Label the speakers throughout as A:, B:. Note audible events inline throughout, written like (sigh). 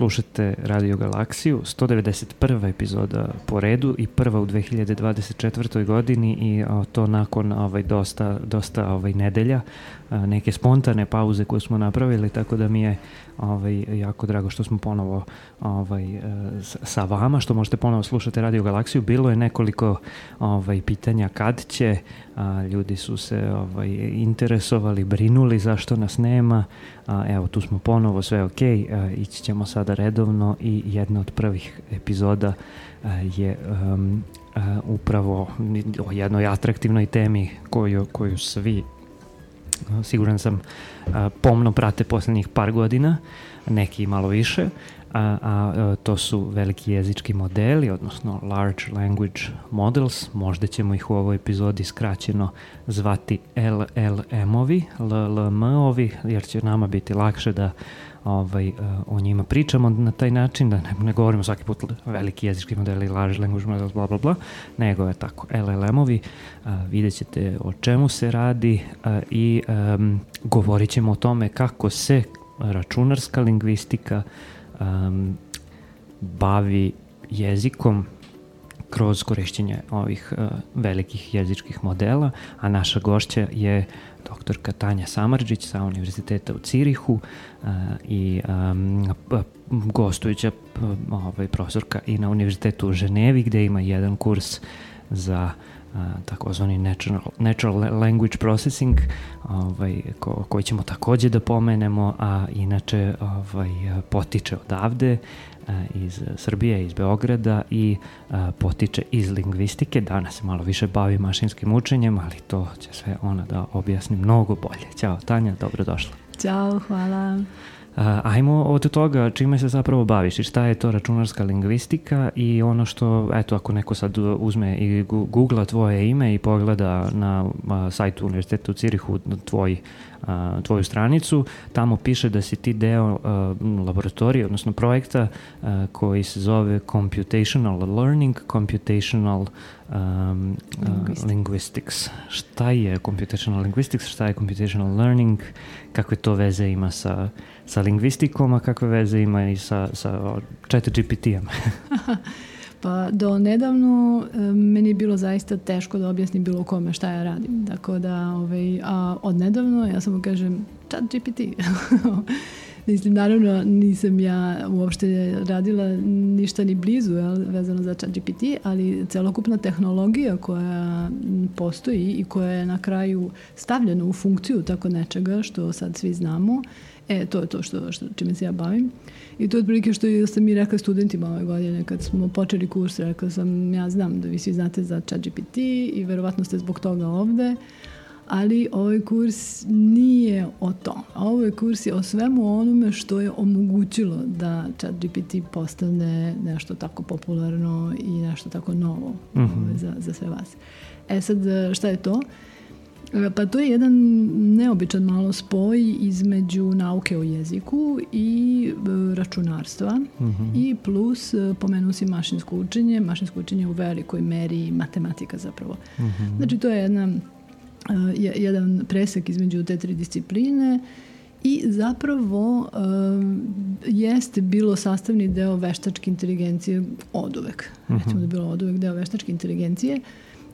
A: слушать slušate Radio Galaksiju, 191. epizoda po redu i prva u 2024. godini i to nakon ovaj, dosta, dosta ovaj, nedelja, neke spontane pauze koje smo napravili, tako da mi je ovaj, jako drago što smo ponovo ovaj, e, sa vama, što možete ponovo slušati Radio Galaksiju. Bilo je nekoliko ovaj, pitanja kad će, a, ljudi su se ovaj, interesovali, brinuli zašto nas nema, a, evo tu smo ponovo, sve ok, a, ići ćemo sada redovno i jedna od prvih epizoda a, je um, upravo o jednoj atraktivnoj temi koju, koju svi siguran sam pomno prate poslednjih par godina, neki malo više, a, a, to su veliki jezički modeli, odnosno Large Language Models, možda ćemo ih u ovoj epizodi skraćeno zvati LLM-ovi, LLM-ovi, jer će nama biti lakše da ovaj, o njima pričamo na taj način, da ne, ne govorimo svaki put veliki jezički modeli, large language models, bla, bla, bla, nego je tako, LLM-ovi, vidjet ćete o čemu se radi a, i um, govorit ćemo o tome kako se računarska lingvistika um, bavi jezikom kroz korišćenje ovih uh, velikih jezičkih modela, a naša gošća je doktorka Tanja Samarđić sa Univerziteta u Cirihu uh, i gostujuća ovaj, profesorka i na Univerzitetu u Ženevi gde ima jedan kurs za takozvani natural, natural language processing ovaj, ko, koji ćemo takođe da pomenemo, a inače ovaj, potiče odavde iz Srbije, iz Beograda i potiče iz lingvistike. Danas se malo više bavi mašinskim učenjem, ali to će sve ona da objasni mnogo bolje. Ćao Tanja, dobrodošla.
B: Ćao, hvala.
A: Uh, ajmo od toga čime se zapravo baviš i šta je to računarska lingvistika i ono što, eto, ako neko sad uzme i googla tvoje ime i pogleda na uh, sajtu Univerziteta u Cirihu tvoj a, tvoju stranicu, tamo piše da si ti deo a, laboratorije, odnosno projekta a, koji se zove Computational Learning, Computational um, Linguistics. linguistics. Šta je Computational Linguistics, šta je Computational Learning, kakve to veze ima sa, sa lingvistikom, a kakve veze ima i sa, sa chat GPT-em? (laughs)
B: Pa do nedavno meni je bilo zaista teško da objasnim bilo kome šta ja radim. Tako da, ovaj, a od nedavno ja samo kažem chat GPT. (laughs) Mislim, naravno nisam ja uopšte radila ništa ni blizu jel, vezano za chat GPT, ali celokupna tehnologija koja postoji i koja je na kraju stavljena u funkciju tako nečega što sad svi znamo, e, to je to što, što čime se ja bavim. I to je otprilike što sam mi rekla studentima ove godine kad smo počeli kurs, rekla sam ja znam da vi svi znate za ChatGPT i verovatno ste zbog toga ovde, ali ovaj kurs nije o tom. Ovaj kurs je o svemu onome što je omogućilo da ChatGPT postane nešto tako popularno i nešto tako novo mm -hmm. za, za sve vas. E sad, šta je to? Uh, pa to je jedan neobičan malo spoj između nauke o jeziku i e, računarstva mm -hmm. i plus e, pomenu si mašinsko učenje, mašinsko učenje u velikoj meri matematika zapravo. Mm -hmm. Znači to je jedna, jedan presek između te tri discipline i zapravo jeste bilo sastavni deo veštačke inteligencije od uvek. Mm -hmm. Recimo da je bilo od uvek deo veštačke inteligencije.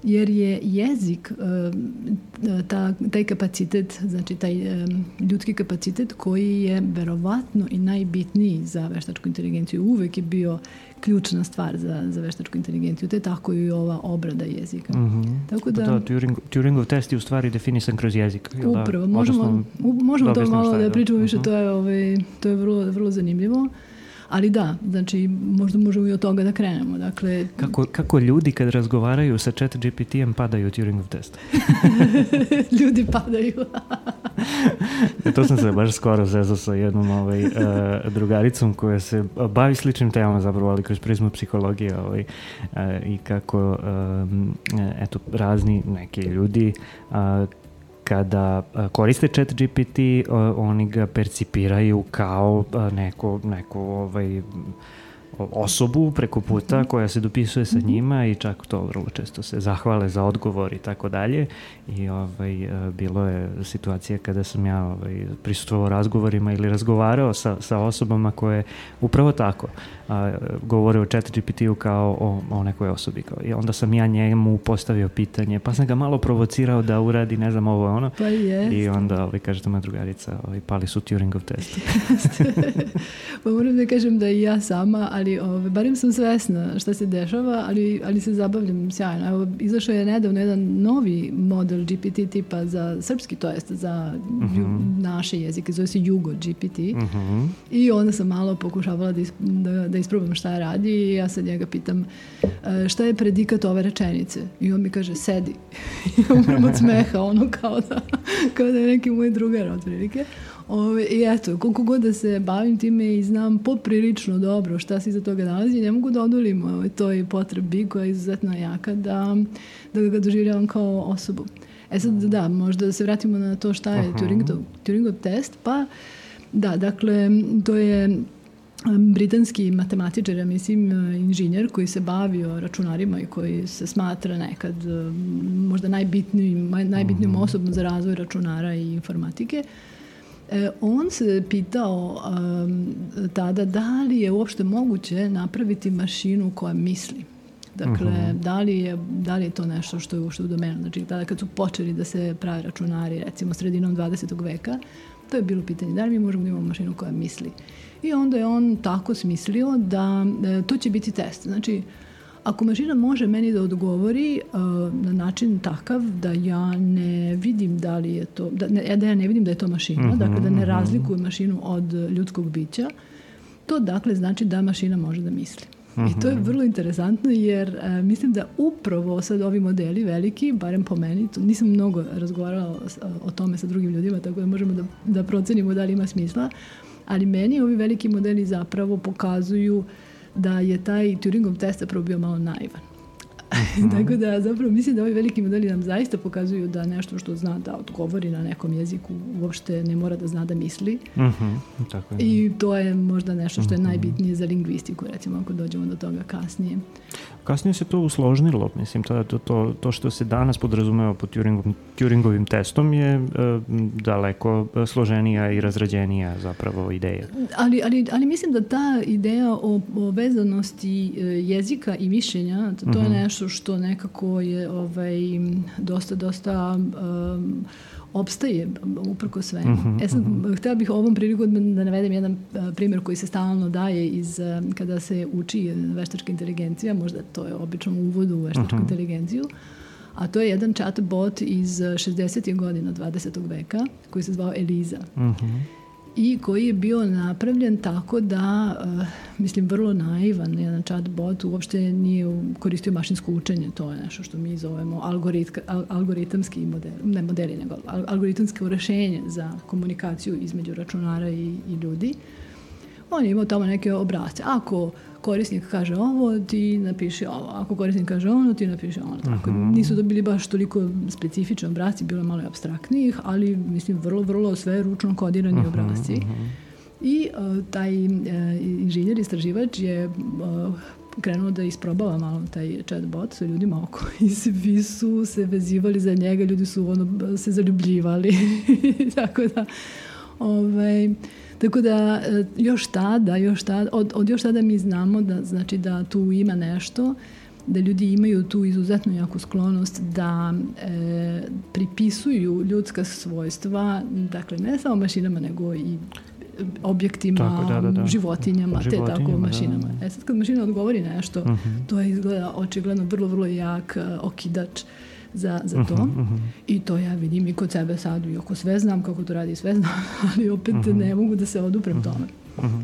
B: Jer je jezik, eh, ta, taj kapacitet, znači taj eh, ljudski kapacitet koji je verovatno i najbitniji za veštačku inteligenciju, uvek je bio ključna stvar za, za veštačku inteligenciju, te tako i ova obrada jezika. Mm
A: -hmm. Tako da, pa da Turing, Turingov test je u stvari definisan kroz jezik.
B: Da? Upravo, da? možemo, možemo to malo da pričamo više, uh mhm. -huh. to je, ovaj, to je vrlo, vrlo zanimljivo. Uh, Ali da, znači možda možemo i od toga da krenemo. Dakle,
A: kako, kako ljudi kad razgovaraju sa chat GPT-em padaju Turingov test? (laughs)
B: ljudi padaju. (laughs)
A: e, to sam se baš skoro zezao sa jednom ovaj, uh, drugaricom koja se bavi sličnim temama zapravo, ali kroz prizmu psihologije ovaj, uh, i kako um, eto, razni neki ljudi uh, kada koriste chat GPT, oni ga percipiraju kao neko, neko ovaj, osobu preko puta koja se dopisuje sa mhm. njima i čak to vrlo često se zahvale za odgovor i tako dalje i ovaj, e, bilo je situacija kada sam ja ovaj, prisutovao razgovorima ili razgovarao sa, sa osobama koje upravo tako a, govore o chat GPT-u kao o, o nekoj osobi kao. i onda sam ja njemu postavio pitanje pa sam ga malo provocirao da uradi ne znam ovo ono
B: pa jest.
A: i onda ovaj, kaže to moja drugarica ovaj, pali su Turingov test (laughs)
B: pa moram da kažem da i ja sama ali ovaj, barem sam svesna šta se dešava ali, ali se zabavljam sjajno evo izašao je nedavno jedan novi model GPT tipa za srpski to jest za uh mhm. -huh. naše jezike zove se Jugo GPT uh mhm. -huh. i onda sam malo pokušavala da, da, da isprobam šta radi i ja sad njega pitam e, šta je predikat ove rečenice i on mi kaže sedi (laughs) i umrem (laughs) od smeha ono kao da, kao da je neki moj drugar otprilike Ove, I eto, koliko god da se bavim time i znam poprilično dobro šta se iza toga nalazi, ne mogu da odolim ove, toj potrebi koja je izuzetno jaka da, da ga doživljavam kao osobu. E sad, da, možda da se vratimo na to šta je Turingov, Turingov test, pa da, dakle, to je britanski matematičar, ja mislim inženjer koji se bavio računarima i koji se smatra nekad možda najbitnijim, najbitnijom osobom za razvoj računara i informatike. E, on se pitao tada da li je uopšte moguće napraviti mašinu koja misli. Dakle, uh mhm. -huh. da, li je, da li je to nešto što je uopšte u domenu? Znači, tada kad su počeli da se prave računari, recimo sredinom 20. veka, to je bilo pitanje da li mi možemo da imamo mašinu koja misli. I onda je on tako smislio da e, to će biti test. Znači, ako mašina može meni da odgovori uh, na način takav da ja ne vidim da li je to, da, ne, da ja ne vidim da je to mašina, mm -hmm, dakle da ne mhm. razlikujem mašinu od ljudskog bića, to dakle znači da mašina može da misli. I to je mhm. vrlo interesantno jer uh, mislim da upravo sad ovi modeli veliki, barem po meni, to, nisam mnogo razgovarala o, o tome sa drugim ljudima, tako da možemo da, da procenimo da li ima smisla, ali meni ovi veliki modeli zapravo pokazuju da je taj Turingov test zapravo bio malo naivan. Mm (laughs) Tako da zapravo mislim da ovi veliki modeli nam zaista pokazuju da nešto što zna da odgovori na nekom jeziku uopšte ne mora da zna da misli.
A: Mm -hmm. Tako je.
B: I to je možda nešto što je mhm. najbitnije za lingvistiku, recimo ako dođemo do toga kasnije.
A: Kasnije se to usložnilo, mislim, to, to, to, to što se danas podrazumeva pod Turingom, Turingovim testom je e, daleko složenija i razrađenija zapravo ideja.
B: Ali, ali, ali mislim da ta ideja o, o vezanosti e, jezika i mišljenja, to, to mm -hmm. je mhm. nešto što nekako je ovaj, dosta, dosta um, opstaje uprko svemu. Uh -huh, e sad, uh -huh. htela bih ovom priliku da, da navedem jedan uh, primjer koji se stalno daje iz uh, kada se uči veštačka inteligencija, možda to je obično uvod u veštačku uh -huh. inteligenciju, a to je jedan chatbot iz 60. godina 20. veka koji se zvao Eliza. Uh -huh i koji je bio napravljen tako da, uh, mislim, vrlo naivan, jedan chatbot uopšte nije koristio mašinsko učenje, to je nešto što mi zovemo algoritamski model, ne modeli, nego al, algoritamsko rešenje za komunikaciju između računara i, i ljudi. On je imao tamo neke obrazce. Ako korisnik kaže ovo, ti napiši ovo. Ako korisnik kaže ono, ti napiši ono. Tako, uh mhm. -huh. nisu dobili baš toliko specifični obraci, bilo je malo abstraktnijih, ali mislim vrlo, vrlo sve ručno kodirani uh mhm, obraci. Uh mhm. I uh, taj uh, inženjer istraživač je uh, krenuo da isprobava malo taj chatbot sa ljudima oko (laughs) i svi su se vezivali za njega, ljudi su ono, se zaljubljivali. (laughs) Tako da, ovaj, Tako da e, još tada, još tada, od, od još tada mi znamo da, znači da tu ima nešto, da ljudi imaju tu izuzetno jaku sklonost da e, pripisuju ljudska svojstva, dakle ne samo mašinama nego i objektima, tako, da, da, da. životinjama, te tako da. mašinama. Da. E sad kad mašina odgovori nešto, uh mhm. -huh. to je izgleda očigledno vrlo, vrlo jak uh, okidač za, za to. Uh -huh, uh -huh. I to ja vidim i kod sebe sad, iako sve znam kako to radi, sve znam, (laughs) ali opet uh -huh. ne mogu da se oduprem uh -huh. tome. Uh -huh.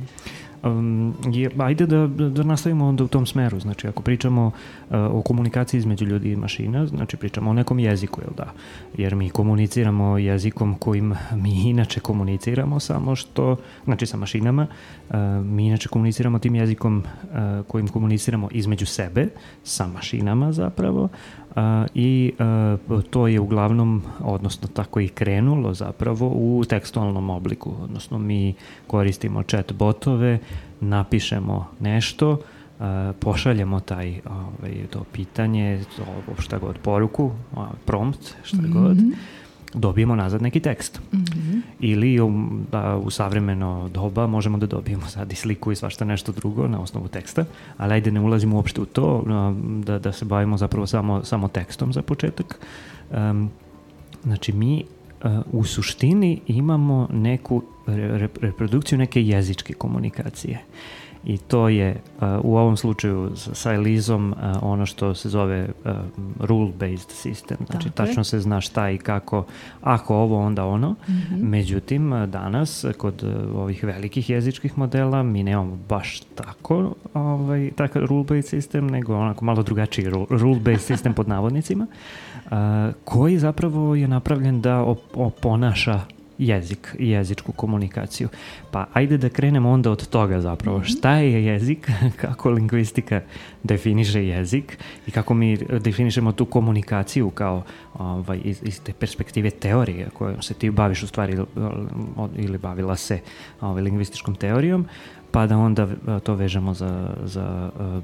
A: Um, je, ajde da, da nastavimo onda u tom smeru. Znači, ako pričamo uh, o komunikaciji između ljudi i mašina, znači pričamo o nekom jeziku, jel da? Jer mi komuniciramo jezikom kojim mi inače komuniciramo, samo što, znači sa mašinama, uh, mi inače komuniciramo tim jezikom uh, kojim komuniciramo između sebe, sa mašinama zapravo, a, i a, to je uglavnom, odnosno tako i krenulo zapravo u tekstualnom obliku, odnosno mi koristimo chat botove napišemo nešto, pošaljemo taj ovaj, to pitanje, to, šta god poruku, prompt, šta mm -hmm. god, dobijemo nazad neki tekst. Mm -hmm. Ili u, da, u savremeno doba možemo da dobijemo sad i sliku i svašta nešto drugo na osnovu teksta, ali ajde ne ulazimo uopšte u to, da, da se bavimo zapravo samo, samo tekstom za početak. Um, znači mi u suštini imamo neku re, reprodukciju neke jezičke komunikacije. I to je uh, u ovom slučaju sa Elizom uh, ono što se zove uh, rule-based system. Znači, Tako tačno je. se zna šta i kako, ako ovo, onda ono. Mm -hmm. Međutim, danas, kod ovih velikih jezičkih modela, mi nemamo baš tako ovaj, takav rule-based system, nego onako malo drugačiji rule-based system pod navodnicima, uh, koji zapravo je napravljen da oponaša jezik i jezičku komunikaciju. Pa ajde da krenemo onda od toga zapravo. Mm -hmm. Šta je jezik, (laughs) kako lingvistika definiše jezik i kako mi definišemo tu komunikaciju kao ovaj, iz, iz te perspektive teorije kojom se ti baviš u stvari ili bavila se ovaj, lingvističkom teorijom pa da onda e, to vežemo za, za uh,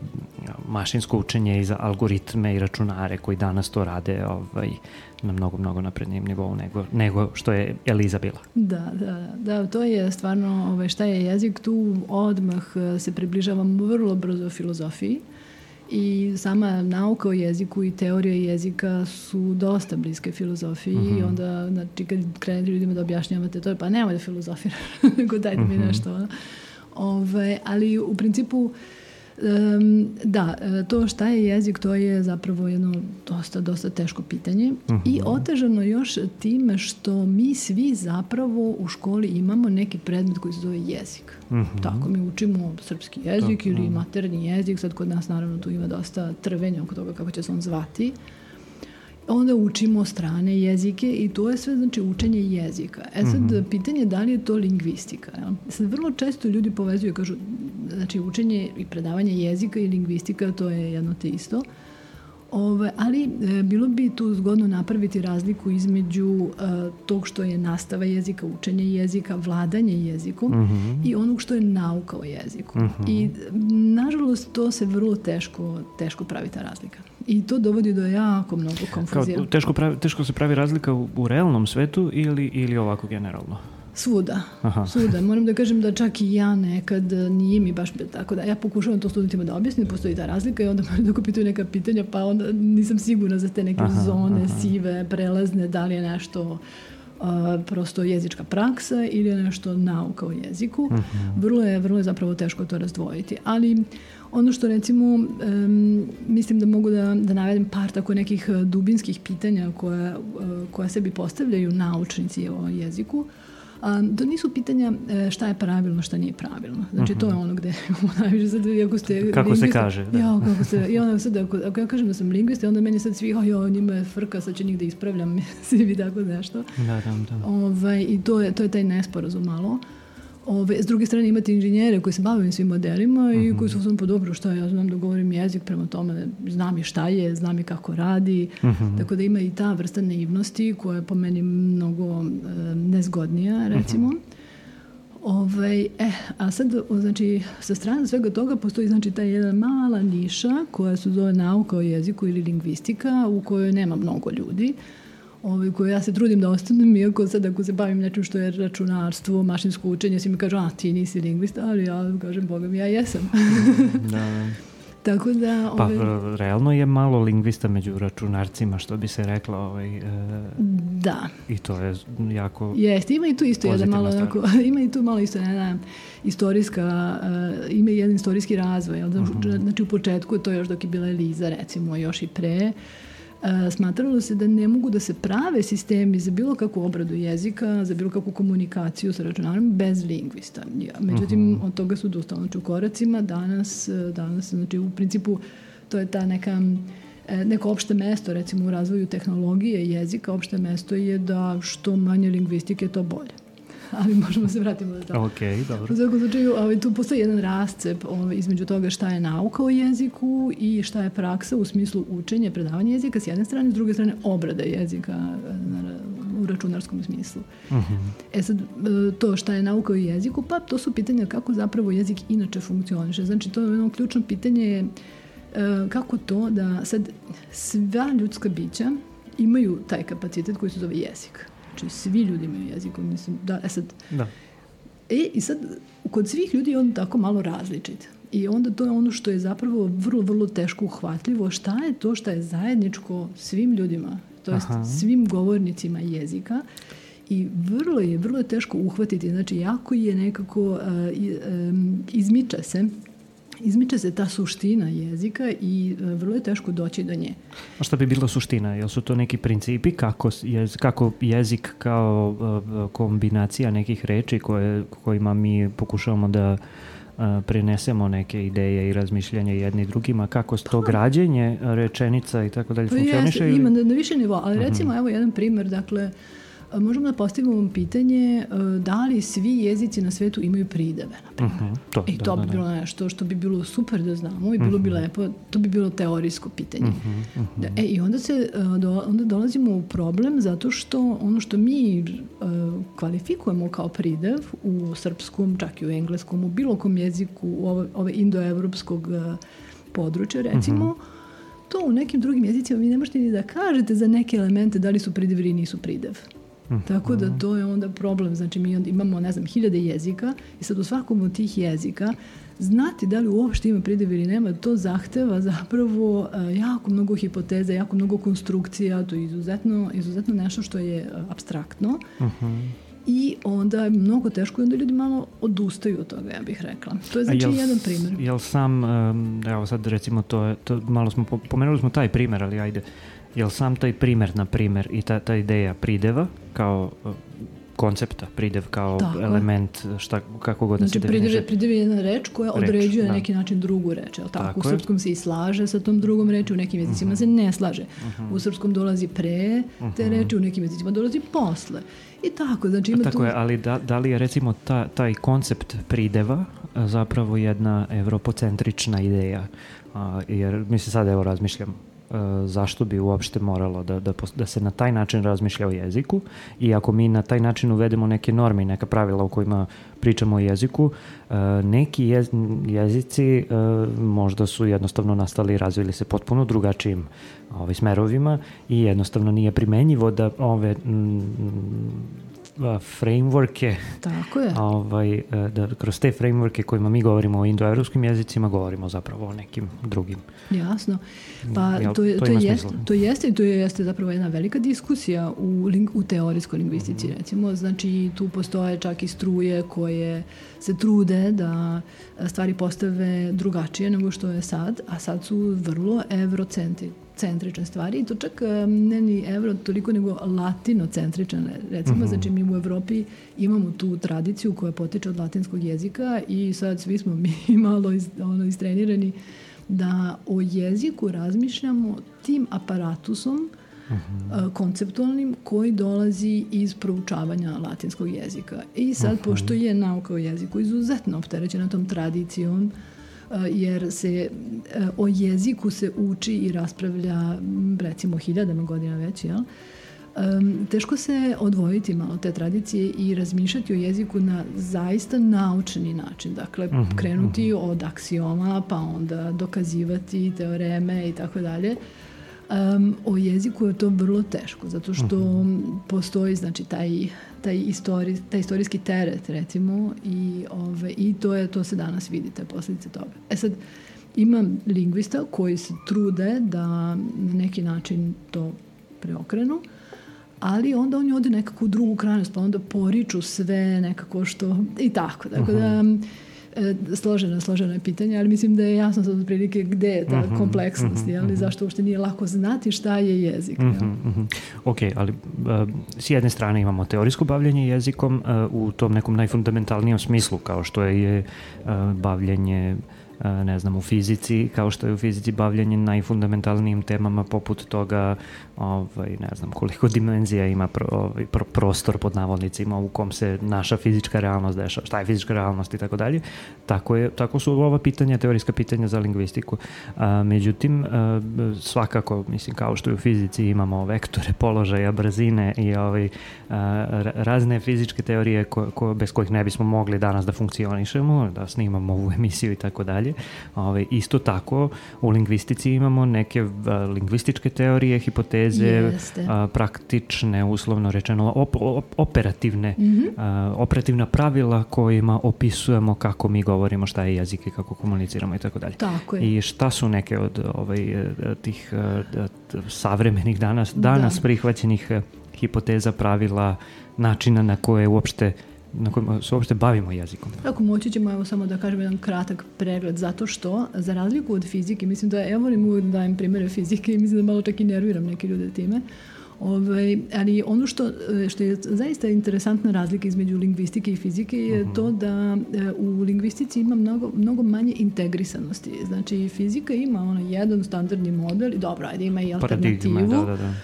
A: mašinsko učenje i za algoritme i računare koji danas to rade ovaj, na mnogo, mnogo naprednijem nivou nego, nego što je Eliza bila.
B: Da, da, da, to je stvarno ovaj, šta je jezik, tu odmah e, se približavamo vrlo brzo filozofiji i sama nauka o jeziku i teorija jezika su dosta bliske filozofiji mm -hmm. i onda znači, kad krenete ljudima da objašnjavate to, pa nemoj da filozofiraš, (laughs) nego dajte mi mm -hmm. nešto. Ove, ali u principu Um, da, e, to šta je jezik, to je zapravo jedno dosta, dosta teško pitanje uh -huh. i mhm. otežano još time što mi svi zapravo u školi imamo neki predmet koji se zove jezik. Uh mhm. -huh. Tako, mi učimo srpski jezik -huh. ili materni jezik, sad kod nas naravno tu ima dosta trvenja oko toga kako će se on zvati. Onda učimo strane jezike i to je sve znači učenje jezika. E sad, mm -hmm. pitanje je da li je to lingvistika. Ja? Sad, vrlo često ljudi povezuju, kažu, znači učenje i predavanje jezika i lingvistika, to je jedno te isto. Ove, ali e, bilo bi tu zgodno napraviti razliku između e, tog što je nastava jezika, učenje jezika, vladanje jezikom mm -hmm. i onog što je nauka o jeziku. Mm -hmm. I nažalost to se vrlo teško, teško pravi ta razlika. I to dovodi do jako mnogo konfuzija.
A: Kao, teško, pravi, teško se pravi razlika u, u realnom svetu ili, ili ovako generalno?
B: Svuda, Aha. svuda. Moram da kažem da čak i ja nekad nije mi baš tako da ja pokušavam to studentima da objasnim, postoji ta razlika i onda da ako pitaju neka pitanja pa onda nisam sigurna za te neke aha, zone aha. sive, prelazne, da li je nešto uh, prosto jezička praksa ili je nešto nauka o jeziku. Uh mhm. -huh. Vrlo je, vrlo je zapravo teško to razdvojiti. Ali ono što recimo um, mislim da mogu da, da navedem par tako nekih dubinskih pitanja koja, uh, koja sebi postavljaju naučnici o jeziku, A, to nisu pitanja e, šta je pravilno, šta nije pravilno. Znači, to je mhm. ono gde (laughs) najviše sad, ako ste...
A: Kako se kaže. Da.
B: Ja, kako se, i onda sad, ako, ako ja kažem da sam lingvista, onda meni sad svi, oj, njima je frka, sad će njih da ispravljam, (laughs) bi tako nešto.
A: Da, da, da.
B: Ovaj, I to je, to je taj nesporazum malo. Uh, Ove, s druge strane imate inženjere koji se bave svim modelima uh -huh. i mhm. koji su sam po dobro šta ja znam da govorim jezik prema tome znam i šta je, znam i kako radi mhm. -huh. tako da ima i ta vrsta naivnosti koja je po meni mnogo e, nezgodnija recimo uh mhm. -huh. Ovaj, eh, a sad, znači, sa strane svega toga postoji znači ta jedna mala niša koja se zove nauka o jeziku ili lingvistika u kojoj nema mnogo ljudi. Uh, ovaj, koje ja se trudim da ostanem, iako sad ako se bavim nečim što je računarstvo, mašinsko učenje, svi mi kažu, a ti nisi lingvista, ali ja kažem, boga mi, ja jesam. (laughs) da. Tako da...
A: Pa, ovaj... Pa realno je malo lingvista među računarcima, što bi se reklo. Ovaj, e,
B: da.
A: I to je jako
B: Jeste, ima i tu isto jedan malo, onako, (laughs) ima i tu malo isto jedna istorijska, uh, ima jedan istorijski razvoj. Uh mhm. -huh. Znači u početku, to još dok je bila Eliza, recimo, još i pre, uh, smatralo se da ne mogu da se prave sistemi za bilo kakvu obradu jezika, za bilo kakvu komunikaciju sa računarom bez lingvista. Međutim, uh mhm. -huh. od toga su odustali znači, u koracima. Danas, danas, znači u principu, to je ta neka e, neko opšte mesto, recimo u razvoju tehnologije jezika, opšte mesto je da što manje lingvistike, to bolje. (laughs) ali možemo se vratimo na to.
A: Ok, dobro.
B: U svakom slučaju, ovaj, tu postoji jedan rascep ovaj, između toga šta je nauka o jeziku i šta je praksa u smislu učenja, predavanja jezika s jedne strane, s druge strane obrada jezika na, u računarskom smislu. Uh mhm. -huh. E sad, to šta je nauka o jeziku, pa to su pitanja kako zapravo jezik inače funkcioniše. Znači, to je jedno ključno pitanje je kako to da sad sva ljudska bića imaju taj kapacitet koji se zove jezik. Znači, svi ljudi imaju jezik. Mislim, da, e sad, da. E, i sad, kod svih ljudi je on tako malo različit. I onda to je ono što je zapravo vrlo, vrlo teško uhvatljivo. Šta je to što je zajedničko svim ljudima, to jest svim govornicima jezika i vrlo je, vrlo je teško uhvatiti. Znači, jako je nekako, uh, um, izmiča se izmiče se ta suština jezika i uh, vrlo je teško doći do nje.
A: A šta bi bila suština? Jel su to neki principi kako, jez, kako jezik kao uh, kombinacija nekih reči koje, kojima mi pokušavamo da prenesemo neke ideje i razmišljanja jedni drugima, kako to pa. građenje rečenica i tako dalje pa funkcioniše?
B: Jeste, ima na, na više nivoa, ali recimo uh -huh. evo jedan primer, dakle, uh, možemo da postavimo pitanje da li svi jezici na svetu imaju prideve, na primjer. Uh mhm, -huh, to, I to da, bi da, bilo da. nešto što bi bilo super da znamo i bilo uh -huh. bi mhm. lepo, to bi bilo teorijsko pitanje. Uh -huh, uh -huh. Da, e, I onda, se, do, onda dolazimo u problem zato što ono što mi uh, kvalifikujemo kao pridev u srpskom, čak i u engleskom, u bilo kom jeziku ove, ove indoevropskog uh, područja, recimo, uh -huh to u nekim drugim jezicima vi ne možete ni da kažete za neke elemente da li su pridev ili nisu pridev. Tako da to je onda problem. Znači mi onda imamo, ne znam, hiljade jezika i sad u svakom od tih jezika znati da li uopšte ima pridev ili nema, to zahteva zapravo uh, jako mnogo hipoteza, jako mnogo konstrukcija, to je izuzetno, izuzetno nešto što je uh, abstraktno. Uh mhm. -huh. I onda je mnogo teško i onda ljudi malo odustaju od toga, ja bih rekla. To je znači jel, jedan primer.
A: Jel sam, um, evo sad recimo to, je, to malo smo, pomenuli smo taj primer, ali ajde, Jel sam taj primer, na primer, i ta, ta ideja prideva kao uh, koncepta, pridev kao Tako. element, šta, kako god
B: znači, da se definiše. Pridev, pridev je jedna reč koja reč, određuje da. na neki način drugu reč. Tako? tako u srpskom se i slaže sa tom drugom reči, u nekim jezicima uh -huh. se ne slaže. Uh -huh. U srpskom dolazi pre te uh -huh. reči, u nekim jezicima dolazi posle. I tako, znači ima
A: tako
B: tu...
A: je, ali da, da li je recimo ta, taj koncept prideva zapravo jedna evropocentrična ideja? A, jer mislim sad evo razmišljam E, zašto bi uopšte moralo da, da, da se na taj način razmišlja o jeziku. I ako mi na taj način uvedemo neke norme i neka pravila u kojima pričamo o jeziku, e, neki jez, jezici e, možda su jednostavno nastali i razvili se potpuno drugačijim ovaj, smerovima i jednostavno nije primenjivo da ove frameworke.
B: Tako je.
A: Ovaj, e, da kroz te frameworke kojima mi govorimo o indoevropskim jezicima, govorimo zapravo o nekim drugim.
B: Jasno. Pa Jel, to, je, to, to, jeste, to jeste i to jeste zapravo jedna velika diskusija u, ling, u teorijskoj lingvistici, mm. recimo. Znači, tu postoje čak i struje koje se trude da stvari postave drugačije nego što je sad, a sad su vrlo evrocentri centrične stvari i to čak ne ni evro toliko nego latinocentrične recimo, mm -hmm. znači mi u Evropi imamo tu tradiciju koja potiče od latinskog jezika i sad svi smo mi (laughs) malo iz, ono, istrenirani da o jeziku razmišljamo tim aparatusom Uh -huh. konceptualnim koji dolazi iz proučavanja latinskog jezika. I sad, uh -huh. pošto je nauka o jeziku izuzetno opterećena tom tradicijom uh, jer se o jeziku se uči i raspravlja recimo hiljadama godina već, jel? Teško se odvojiti malo te tradicije i razmišljati o jeziku na zaista naučni način. Dakle, uh mhm, -huh, krenuti uh mhm. -huh. od aksioma, pa onda dokazivati teoreme i tako dalje. Um, o jeziku je to vrlo teško, zato što uh mhm. -huh. postoji znači taj, taj, istori, taj istorijski teret recimo i, ove, i to, je, to se danas vidi, te posljedice toga. E sad, ima lingvista koji se trude da na neki način to preokrenu, ali onda oni ode nekako u drugu krajnost, pa onda poriču sve nekako što i tako. Tako -huh. da E, složena, složena je pitanje, ali mislim da je jasno sad otprilike gde je ta uh mhm, -huh, kompleksnost, uh -huh, jeli, mhm. zašto uopšte nije lako znati šta je jezik. Uh -huh, uh -huh.
A: Ok, ali uh, s jedne strane imamo teorijsko bavljanje jezikom uh, u tom nekom najfundamentalnijem smislu, kao što je uh, bavljanje ne znam, u fizici, kao što je u fizici bavljanje najfundamentalnijim temama poput toga, ovaj, ne znam, koliko dimenzija ima pro, ovaj, pro, prostor pod navodnicima u kom se naša fizička realnost dešava, šta je fizička realnost i tako dalje. Tako, je, tako su ova pitanja, teorijska pitanja za lingvistiku. A, međutim, a, svakako, mislim, kao što i u fizici imamo vektore, položaja, brzine i ovaj, a, razne fizičke teorije ko, ko, bez kojih ne bismo mogli danas da funkcionišemo, da snimamo ovu emisiju i tako dalje. Ovaj, isto tako, u lingvistici imamo neke a, lingvističke teorije, hipoteze, a, praktične, uslovno rečeno, op, op, operativne, mm -hmm. a, operativna pravila kojima opisujemo kako mi govorimo, šta je jezik i kako komuniciramo i tako dalje.
B: Tako je.
A: I šta su neke od ovaj, tih savremenih danas, danas da. prihvaćenih hipoteza, pravila, načina na koje uopšte na kojima se uopšte bavimo jezikom.
B: Ako moći ćemo evo samo da kažem jedan kratak pregled, zato što za razliku od fizike, mislim da ja volim uvijek da dajem primere fizike i mislim da malo čak i nerviram neke ljude time, Ovaj, ali ono što, što je zaista interesantna razlika između lingvistike i fizike je uh mhm. -huh. to da e, u lingvistici ima mnogo, mnogo manje integrisanosti. Znači, fizika ima ono jedan standardni model i dobro, ajde ima i alternativu. Paradigma, da, da, da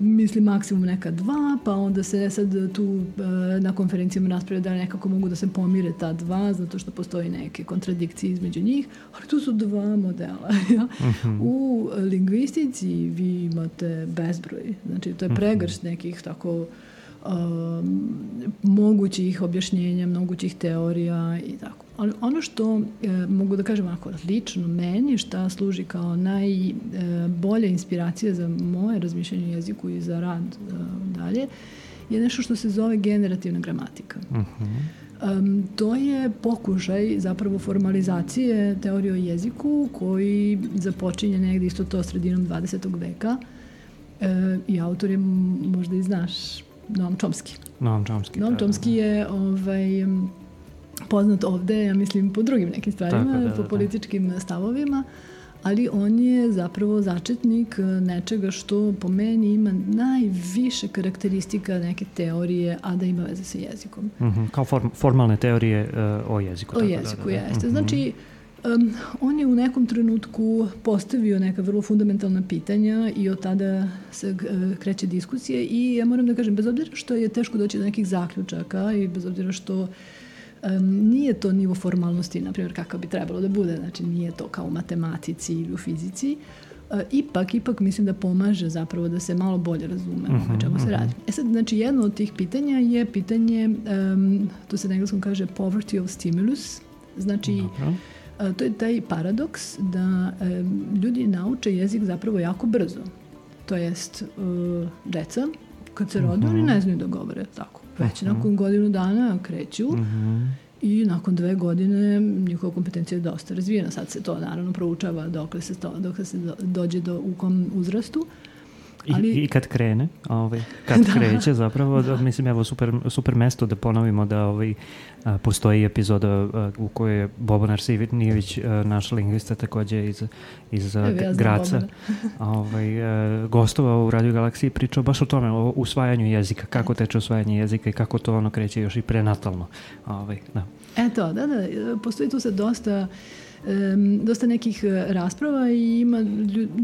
B: mislim maksimum neka dva, pa onda se sad tu e, na konferencijama raspravlja da nekako mogu da se pomire ta dva, zato što postoji neke kontradikcije između njih, ali tu su dva modela. (laughs) Ja? Mhm. U lingvistici vi imate bezbroj, znači to je mhm. pregrš nekih tako um, mogućih objašnjenja, mogućih teorija i tako. Ali ono što e, mogu da kažem ako lično meni šta služi kao najbolja e, inspiracija za moje razmišljanje jeziku i za rad e, dalje je nešto što se zove generativna gramatika. Uh -huh. Um, to je pokušaj zapravo formalizacije teorije o jeziku koji započinje negde isto to sredinom 20. veka e, i autor je možda i znaš Noam Chomsky.
A: Noam Chomsky.
B: Noam da, Chomsky da. je ovaj, poznat ovde, ja mislim, po drugim nekim stvarima, Tako, da, da, po političkim stavovima, ali on je zapravo začetnik nečega što po meni ima najviše karakteristika neke teorije, a da ima veze sa jezikom.
A: Mm -hmm. Kao form, formalne teorije uh, o jeziku.
B: O jeziku, da, da, da. jeste. Mm -hmm. Znači, Um, on je u nekom trenutku postavio neka vrlo fundamentalna pitanja i od tada se uh, kreće diskusije i ja moram da kažem, bez obzira što je teško doći do nekih zaključaka i bez obzira što um, nije to nivo formalnosti, na primjer, kakav bi trebalo da bude, znači nije to kao u matematici ili u fizici, uh, ipak, ipak mislim da pomaže zapravo da se malo bolje razume uh -huh, o čemu se mhm. radi. E sad, znači, jedno od tih pitanja je pitanje, um, to se na engleskom kaže poverty of stimulus, znači Dobro to je taj paradoks da e, ljudi nauče jezik zapravo jako brzo. To jest, e, deca, kad se rode, uh -huh. oni mhm. ne znaju da govore tako. Već uh nakon godinu dana kreću uh mhm. -huh. i nakon dve godine njihova kompetencija je dosta razvijena. Sad se to naravno proučava dok se, to, dok se dođe do, u kom uzrastu.
A: Ali... I, I kad krene, ovaj, kad (laughs) da. kreće zapravo, da, mislim, evo, super, super mesto da ponovimo da ovaj, a, postoji epizoda a, u kojoj je Boban Sivitnijević, naš lingvista takođe iz, iz a, ja Graca, (laughs) ovaj, a, gostovao u Radio Galaksiji pričao baš o tome, o usvajanju jezika, kako teče usvajanje jezika i kako to ono kreće još i prenatalno. Ovaj, da.
B: Eto, da, da, postoji tu se dosta um, dosta nekih e, rasprava i ima,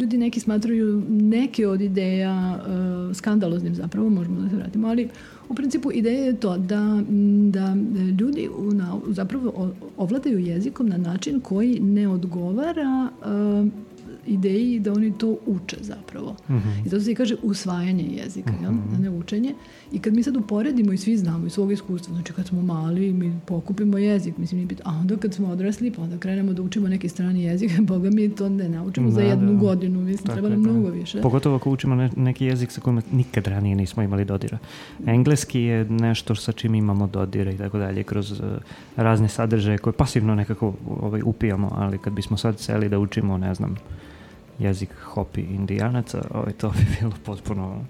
B: ljudi neki smatraju neke od ideja uh, skandaloznim zapravo, možemo da se vratimo, ali u principu ideja je to da, da ljudi u, na, zapravo ovladaju jezikom na način koji ne odgovara uh, ideji da oni to uče zapravo. Mhm. -huh. I zato se i kaže usvajanje jezika, -huh. jel? Mhm. a ne učenje. I kad mi sad uporedimo i svi znamo iz svog iskustva, znači kad smo mali mi pokupimo jezik, mislim, nije bit, a onda kad smo odrasli, pa onda krenemo da učimo neki strani jezik, (laughs) boga mi to ne naučimo da, za jednu da. godinu, mislim, treba nam mnogo više.
A: Pogotovo ako učimo ne, neki jezik sa kojima nikad ranije nismo imali dodira. Engleski je nešto sa čim imamo dodira i tako dalje, kroz uh, razne sadržaje koje pasivno nekako ovaj, upijamo, ali kad bismo sad seli da učimo, ne znam, jezik hopi indijanaca, ovaj, to bi bilo potpuno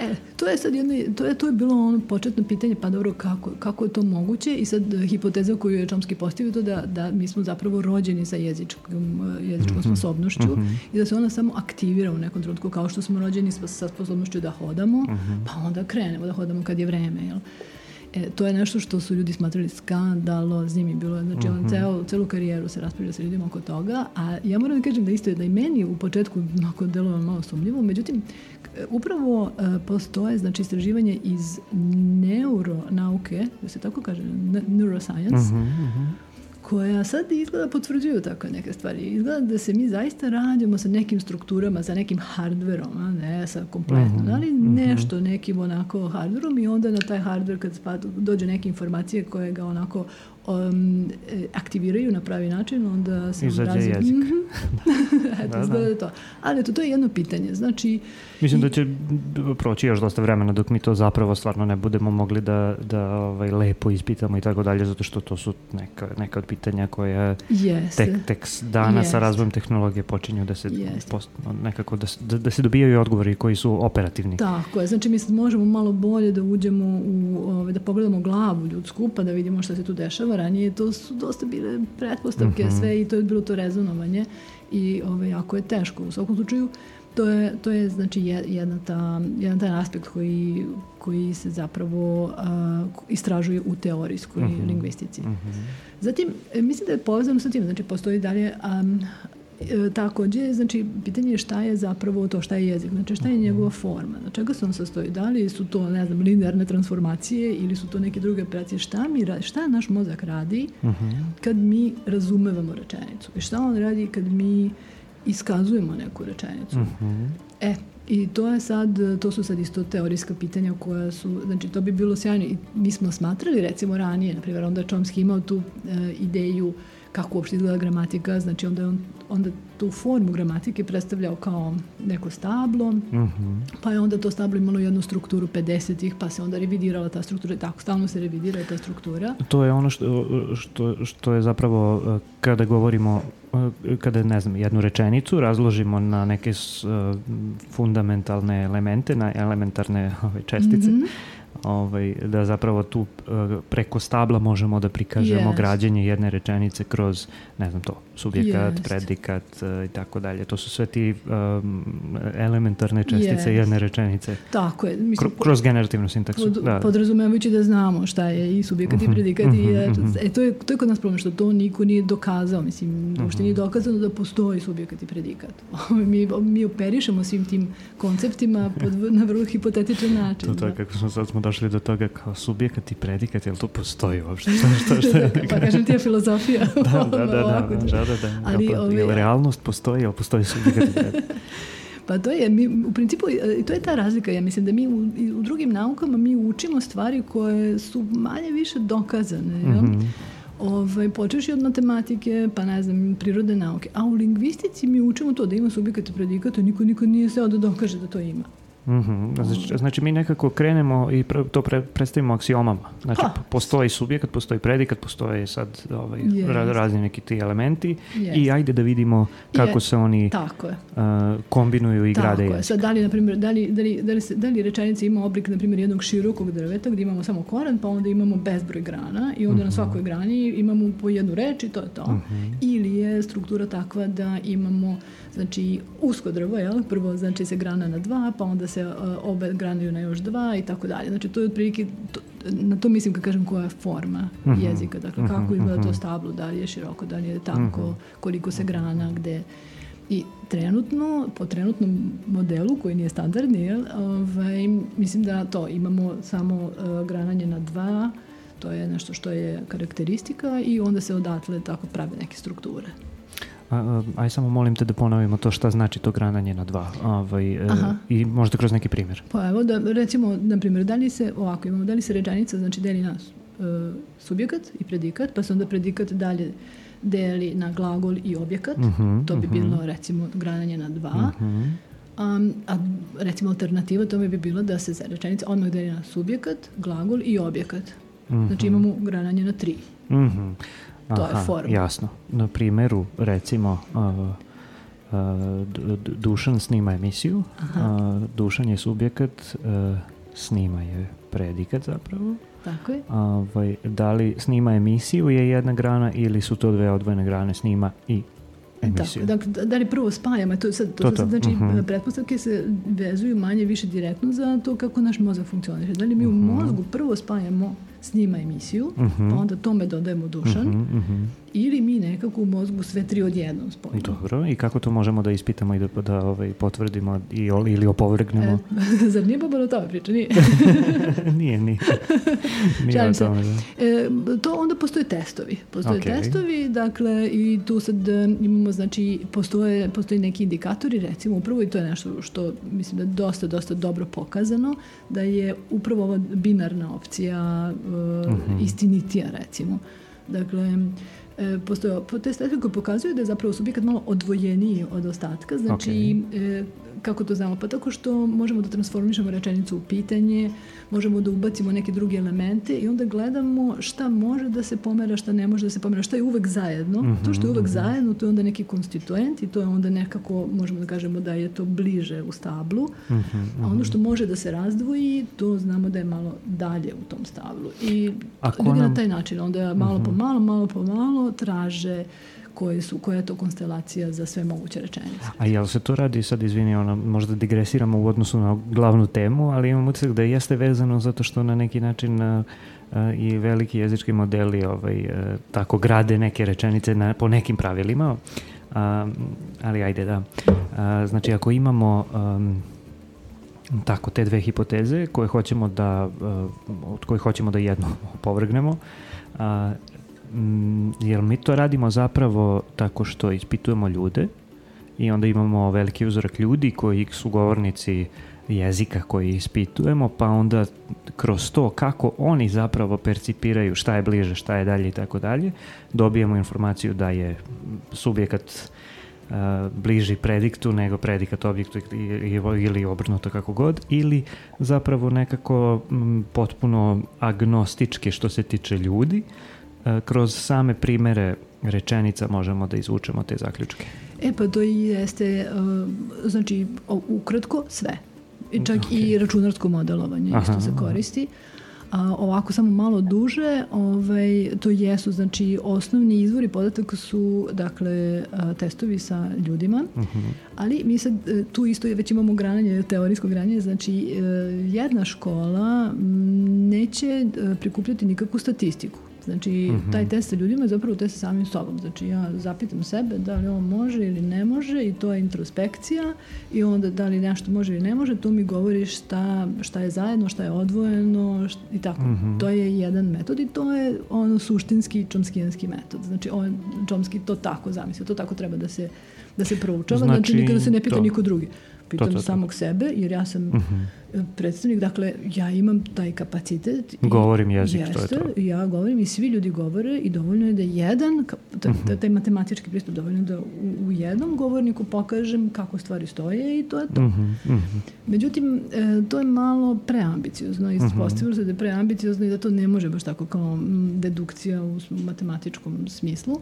B: E, to je sad jedno, to je, to je bilo ono početno pitanje, pa dobro, kako, kako je to moguće? I sad e, hipoteza koju je Chomsky postavio to da, da mi smo zapravo rođeni sa jezičkom, e, jezičkom mm -hmm. sposobnošću mm -hmm. i da se ona samo aktivira u nekom trenutku, kao što smo rođeni sa sposobnošću da hodamo, mm -hmm. pa onda krenemo da hodamo kad je vreme, jel? E, to je nešto što su ljudi smatrali skandaloznim i bilo je, znači on
A: Mhm.
B: ceo, celu karijeru se raspravlja sa ljudima oko toga, a ja moram da kažem da isto je da i meni u početku onako delovalo malo sumnjivo, međutim, upravo e, postoje znači istraživanje iz neuronauke, da se tako kaže, ne- neuroscience,
A: Mhm, mhm.
B: Koja sad izgleda potvrđuju tako neke stvari. Izgleda da se mi zaista rađamo sa nekim strukturama, sa nekim hardverom, a ne sa kompletno,
A: Mhm,
B: ali
A: mhm.
B: nešto nekim onako hardverom i onda na taj hardver kad spad, dođe neke informacije koje ga onako um, e, aktiviraju na pravi način, onda se
A: Izađe
B: obrazi-
A: jezik.
B: Mhm. (laughs) Eto,
A: Da, da.
B: izgleda da je to. Ali eto, to je jedno pitanje. Znači,
A: Mislim da će d- proći još dosta vremena dok mi to zapravo stvarno ne budemo mogli da, da ovaj, lepo ispitamo i tako dalje, zato što to su neka, neka od pitanja koja
B: jeste.
A: tek, tek dana
B: Jeste.
A: sa razvojem tehnologije počinju da se
B: Jeste.
A: post, nekako da, da, da se dobijaju odgovori koji su operativni.
B: Tako je, znači mi sad možemo malo bolje da uđemo u, ove, da pogledamo glavu ljudsku pa da vidimo šta se tu dešava. Ranije to su dosta bile pretpostavke
A: Mhm.
B: sve i to je bilo to rezonovanje i ove, jako je teško. U svakom slučaju to je, to je znači je- jedna ta, jedan taj aspekt koji, koji se zapravo a, istražuje u teorijskoj
A: Mhm.
B: lingvistici.
A: Mhm.
B: Zatim, e, mislim da je povezano sa tim, znači postoji dalje um, e, takođe, znači pitanje je šta je zapravo to, šta je jezik, znači šta je njegova forma, na čega se on sastoji, da li su to, ne znam, linearne transformacije ili su to neke druge operacije, šta, mi, šta naš mozak radi
A: Mhm.
B: kad mi razumevamo rečenicu i šta on radi kad mi iskazujemo neku rečenicu.
A: Mhm.
B: E, i to je sad, to su sad isto teorijska pitanja koja su, znači to bi bilo sjajno i mi smo smatrali recimo ranije, na primjer onda je Chomsky imao tu e, ideju kako uopšte izgleda gramatika, znači onda je on onda tu formu gramatike predstavljao kao neko stablo,
A: Mhm.
B: pa je onda to stablo imalo jednu strukturu 50-ih, pa se onda revidirala ta struktura i tako stalno se revidira ta struktura.
A: To je ono što, što, što je zapravo uh, kada govorimo uh, kada ne znam jednu rečenicu razložimo na neke uh, fundamentalne elemente na elementarne (laughs) ove, čestice
B: Mhm.
A: Ovaj, da zapravo tu uh, preko stabla možemo da prikažemo
B: Jest.
A: građenje jedne rečenice kroz ne znam to subjekat,
B: Jest.
A: predikat uh, i tako dalje to su sve ti um, elementarne čestice
B: Jest.
A: jedne rečenice
B: Tako je. Mislim,
A: Kro- kroz generativnu sintaksu
B: Pod,
A: da.
B: Podrazumevajući da znamo šta je i subjekat i
A: Mhm,
B: predikat i
A: mhm,
B: eto,
A: mhm.
B: e, to, je, to je kod nas problem što to niko nije dokazao mislim uopšte nije
A: Mhm.
B: dokazano da postoji subjekat i predikat (laughs) mi, mi operišemo svim tim konceptima pod, na vrlo hipotetičan način
A: To to je
B: da.
A: kako smo sad smo došli do toga kao subjekat i predikat, jel to postoji uopšte? (laughs) Šta, šta, šta je?
B: pa kažem ti je filozofija
A: Da, da, da, da, da, da, da, da.
B: Ali,
A: pa- jel realnost postoji, jel postoji subjekat i predikat? (laughs)
B: Pa to je, mi, u principu, e, to je ta razlika. Ja mislim da mi u, i u drugim naukama mi učimo stvari koje su manje više dokazane. jel?
A: Mhm.
B: Ovaj, počeš od matematike, pa ne znam, prirodne nauke. A u lingvistici mi učimo to da ima subjekat i predikat, a niko nikad nije seo da dokaže da to ima.
A: Mhm. Znači, znači mi nekako krenemo i pre- to pre- predstavimo aksiomama. Znači
B: Ha.
A: postoji subjekat, postoji predikat, postoje sad ovaj,
B: Jest.
A: ra- razni neki ti elementi
B: Jest.
A: i ajde da vidimo kako
B: Je-
A: se oni
B: Tako je.
A: uh, kombinuju i
B: Tako
A: grade
B: je.
A: jezik.
B: Sad, da li, na primjer, da li, da li, da li, se, da li rečenica ima oblik, na primjer, jednog širokog drveta gdje imamo samo koren, pa onda imamo bezbroj grana i onda na svakoj grani imamo po jednu reč i to je to. Ili je struktura takva da imamo znači usko drvo, jel? Prvo znači se grana na dva, pa onda se uh, obe granaju na još dva i tako dalje. Znači to je otprilike, to, na to mislim kad kažem koja je forma
A: Mhm.
B: jezika, dakle
A: Mhm,
B: kako izgleda to
A: mhm.
B: stablo, da li je široko, da li je tanko,
A: Mhm.
B: koliko se grana, gde i trenutno, po trenutnom modelu koji nije standardni, jel, ovaj, mislim da to imamo samo uh, grananje na dva, to je nešto što je karakteristika i onda se odatle tako prave neke strukture.
A: A, aj samo molim te da ponovimo to šta znači to grananje na dva ovaj, e,
B: Aha.
A: i možda kroz neki primjer.
B: Pa evo da recimo, na primjer, da li se, ovako imamo, da li se rečenica, znači deli na uh, subjekat i predikat, pa se onda predikat dalje deli na glagol i objekat,
A: Mhm,
B: to bi
A: mhm.
B: bilo recimo grananje na dva,
A: Mhm.
B: Um, a recimo alternativa tome bi bila da se za rečenica odmah deli na subjekat, glagol i objekat. Znači imamo grananje na tri.
A: Mhm.
B: To je
A: Aha,
B: forma.
A: Jasno. Na primjeru, recimo, uh, uh, Dušan snima emisiju,
B: Aha.
A: uh, Dušan je subjekat, uh, snima je predikat zapravo.
B: Tako je.
A: Ovaj, da li snima emisiju je jedna grana ili su to dve odvojene grane snima i emisiju?
B: Tako, dakle, da- da li prvo spajamo, to, sad, to,
A: To, to,
B: sad, znači
A: mhm.
B: pretpostavke se vezuju manje više direktno za to kako naš mozak funkcioniše. Da li mi u
A: Mhm.
B: mozgu prvo spajamo snima emisiju, uh -huh. pa onda tome dodajemo dušan, uh -huh, uh -huh. Ili mi nekako u mozgu sve tri odjednom spojimo.
A: Dobro, i kako to možemo da ispitamo i da, da ovaj, potvrdimo i, ili opovrgnemo?
B: E, (laughs) zar nije Boban o tome priča? Nije. (laughs)
A: nije, nije. nije
B: o tome, da. E, to onda postoje testovi. Postoje okay. testovi, dakle, i tu sad e, imamo, znači, postoje, postoje neki indikatori, recimo upravo, i to je nešto što mislim da je dosta, dosta dobro pokazano, da je upravo ova binarna opcija uh, uh -huh. istinitija, recimo. Dakle, e, postoje te statike koje pokazuju da je zapravo subjekat malo odvojeniji od ostatka, znači okay. e, kako to znamo? Pa tako što možemo da transformišemo rečenicu u pitanje, možemo da ubacimo neke druge elemente i onda gledamo šta može da se pomera, šta ne može da se pomera, šta je uvek zajedno. Mm -hmm, to što je uvek mm -hmm. zajedno, to je onda neki konstituent i to je onda nekako, možemo da kažemo da je to bliže u stablu. Mm -hmm, a ono što može da se razdvoji, to znamo da je malo dalje u tom stablu. I ljudi nam... na taj način, onda malo po malo, malo po malo traže koje su, koja je to konstelacija za sve moguće rečenice.
A: A jel se to radi, sad izvini, ono, možda digresiramo u odnosu na glavnu temu, ali imam utisak da jeste vezano zato što na neki način uh, uh, i veliki jezički modeli ovaj, uh, tako grade neke rečenice na, po nekim pravilima, uh, ali ajde da. Uh, znači ako imamo um, tako te dve hipoteze koje hoćemo da, od koje hoćemo da jedno opovrgnemo, uh, Mm, jer mi to radimo zapravo tako što ispitujemo ljude i onda imamo veliki uzorak ljudi koji su govornici jezika koji ispitujemo, pa onda kroz to kako oni zapravo percipiraju šta je bliže, šta je dalje i tako dalje, dobijemo informaciju da je subjekat uh, bliži prediktu nego predikat objektu ili obrnuto kako god, ili zapravo nekako m, potpuno agnostički što se tiče ljudi, uh, kroz same primere rečenica možemo da izvučemo te zaključke?
B: E pa to i jeste, uh, znači ukratko sve. I čak okay. i računarsko modelovanje aha, isto se koristi. A, ovako samo malo duže, ovaj, to jesu, znači osnovni izvori podataka su dakle a, testovi sa ljudima, uh mhm. -huh. ali mi sad e, tu isto već imamo grananje, teorijsko grananje, znači e, jedna škola neće prikupljati nikakvu statistiku. Znači, mm -hmm. taj test sa ljudima je zapravo test sa samim sobom. Znači, ja zapitam sebe da li ovo može ili ne može i to je introspekcija i onda da li nešto može ili ne može, to mi govori šta, šta je zajedno, šta je odvojeno šta, i tako. Mm -hmm. To je jedan metod i to je ono suštinski čomskijanski metod. Znači, on, Čomski to tako zamislio, to tako treba da se, da se proučava, znači, znači nikada se ne pita to. niko drugi pitam to, to, to. samog sebe, jer ja sam uh mhm. -huh. predstavnik, dakle, ja imam taj kapacitet.
A: Govorim jezik, jeste, to je to.
B: Ja govorim i svi ljudi govore i dovoljno je da jedan, taj, mhm. taj matematički pristup, dovoljno je da u, u jednom govorniku pokažem kako stvari stoje i to je to. Uh -huh. Uh -huh. Međutim, e, to je malo preambiciozno, ispostavilo se da je preambiciozno i da to ne može baš tako kao dedukcija u matematičkom smislu. Uh,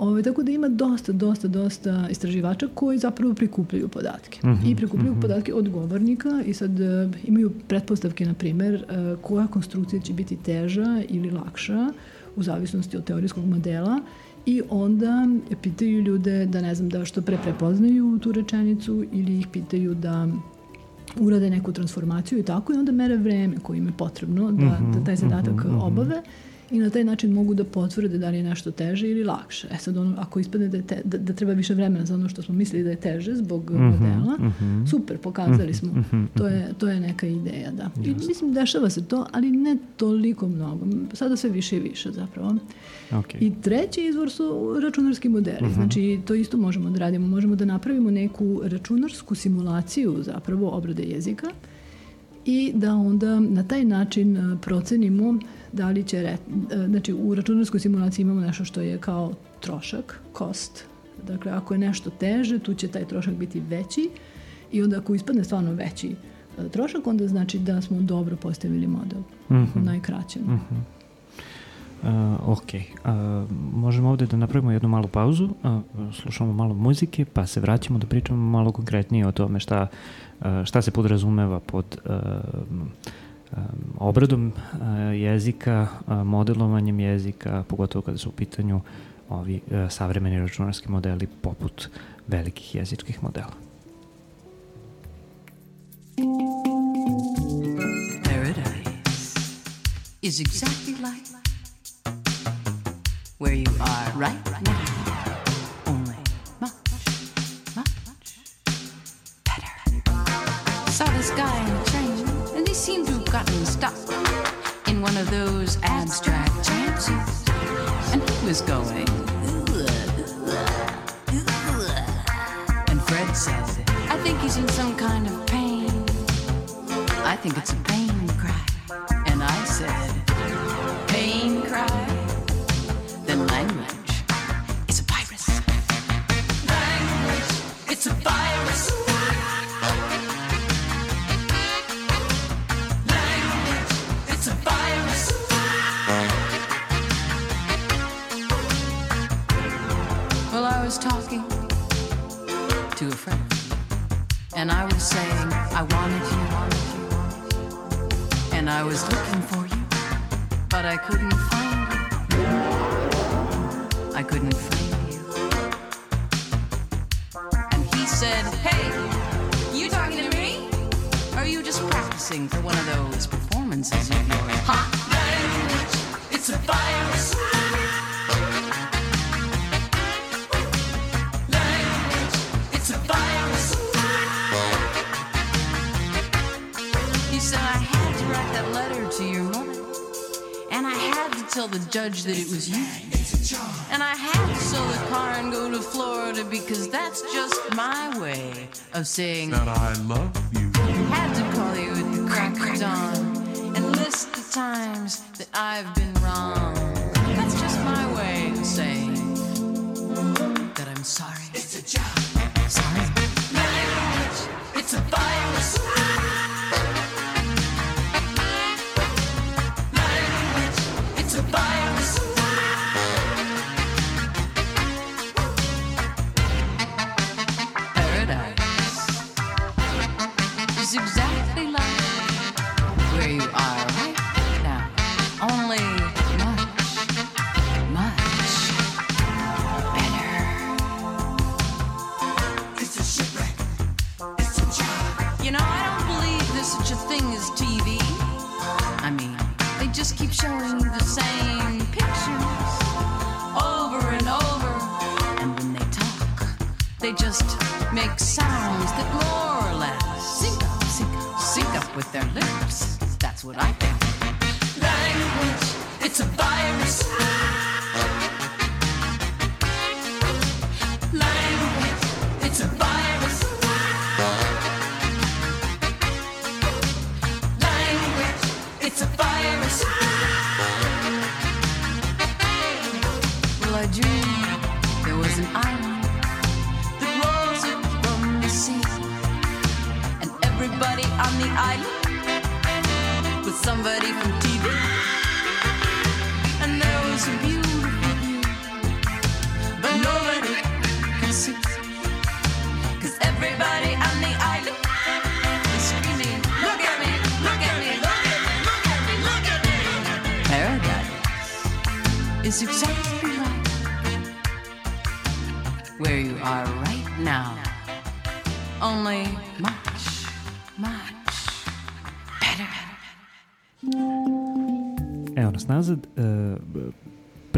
B: Ove, tako da ima dosta, dosta, dosta istraživača koji zapravo prikupljaju podatke. Mhm, -huh, I prikupljaju mhm. -huh. podatke od govornika i sad uh, imaju pretpostavke, na primer, uh, koja konstrukcija će biti teža ili lakša u zavisnosti od teorijskog modela i onda pitaju ljude da ne znam da što pre prepoznaju tu rečenicu ili ih pitaju da urade neku transformaciju i tako i onda mere vreme koje im je potrebno da, uh -huh, da taj zadatak uh -huh, obave i na taj način mogu da potvrde da li je nešto teže ili lakše. E sad, ono, ako ispadne da, te, da, da treba više vremena za ono što smo mislili da je teže zbog mm -hmm, modela, mm -hmm. super, pokazali smo. Mm -hmm, to, je, to je neka ideja, da. I mislim, dešava se to, ali ne toliko mnogo. Sada sve više i više zapravo. Okay. I treći izvor su računarski modeli. Mm -hmm. Znači, to isto možemo da radimo. Možemo da napravimo neku računarsku simulaciju zapravo obrade jezika i da onda na taj način procenimo da li će, re, znači u računarskoj simulaciji imamo nešto što je kao trošak, cost, dakle ako je nešto teže, tu će taj trošak biti veći i onda ako ispadne stvarno veći trošak, onda znači da smo dobro postavili model mm -hmm. u najkraćem. Mm -hmm.
A: Uh, ok, uh, možemo ovde da napravimo jednu malu pauzu, uh, slušamo malo muzike, pa se vraćamo da pričamo malo konkretnije o tome šta, uh, šta se podrazumeva pod uh, obradom jezika, modelovanjem jezika, pogotovo kada su u pitanju ovi savremeni računarski modeli poput velikih jezičkih modela. Paradise
C: is exactly like where you are right now. Only much, much better. Saw this guy he seemed to have gotten stuck in one of those abstract trances. And he was going. And Fred said, I think he's in some kind of pain. I think it's a pain cry. And I said, pain cry? Then language is a virus. Language, it's a virus. Talking to a friend, and I was saying I wanted you, and I was looking for you, but I couldn't find you. I couldn't find you. And he said, Hey, you talking to me? Are you just practicing for one of those performances of yours? Hot language, it's a virus. Tell the judge that it was you. And I had to sell the car and go to Florida because that's just my way of saying
D: that I love you.
C: had to call you at the crack of dawn and list the times that I've been wrong. Their lips. That's what I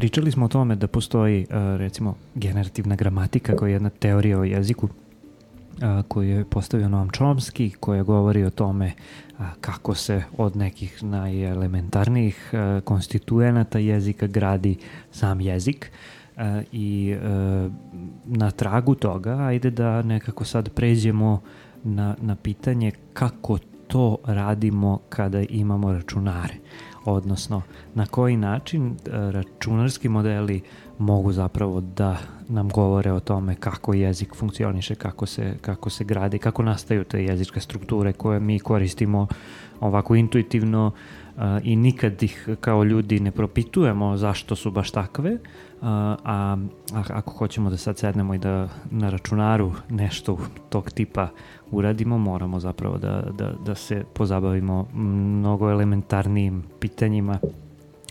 A: pričali smo o tome da postoji, e, recimo, generativna gramatika koja je jedna teorija o jeziku a, koju je postavio Noam Chomsky, koja govori o tome a, kako se od nekih najelementarnijih konstituenata jezika gradi sam jezik i na tragu toga ajde da nekako sad pređemo na, na pitanje kako to radimo kada imamo računare odnosno na koji način e, računarski modeli mogu zapravo da nam govore o tome kako jezik funkcioniše, kako se, kako se grade, kako nastaju te jezičke strukture koje mi koristimo ovako intuitivno uh, i nikad ih kao ljudi ne propitujemo zašto su baš takve, uh, a, a ako hoćemo da sad sednemo i da na računaru nešto tog tipa uradimo, moramo zapravo da, da, da se pozabavimo mnogo elementarnijim pitanjima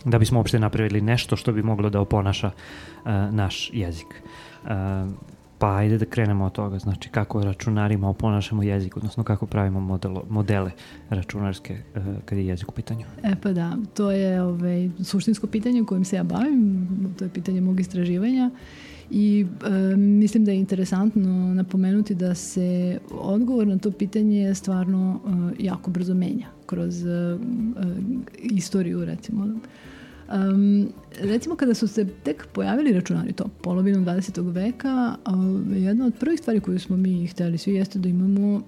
A: da bismo uopšte napravili nešto što bi moglo da oponaša uh, naš jezik. Uh, Pa ajde da krenemo od toga, znači kako računarima oponašamo jezik, odnosno kako pravimo modelo, modele računarske uh, kad je jezik u pitanju.
B: E pa da, to je ovaj, suštinsko pitanje kojim se ja bavim, to je pitanje mog istraživanja i e, mislim da je interesantno napomenuti da se odgovor na to pitanje stvarno e, jako brzo menja kroz e, e, istoriju recimo. Um, recimo kada su se tek pojavili računari to, polovinom 20. veka, uh, jedna od prvih stvari koju smo mi hteli svi jeste da imamo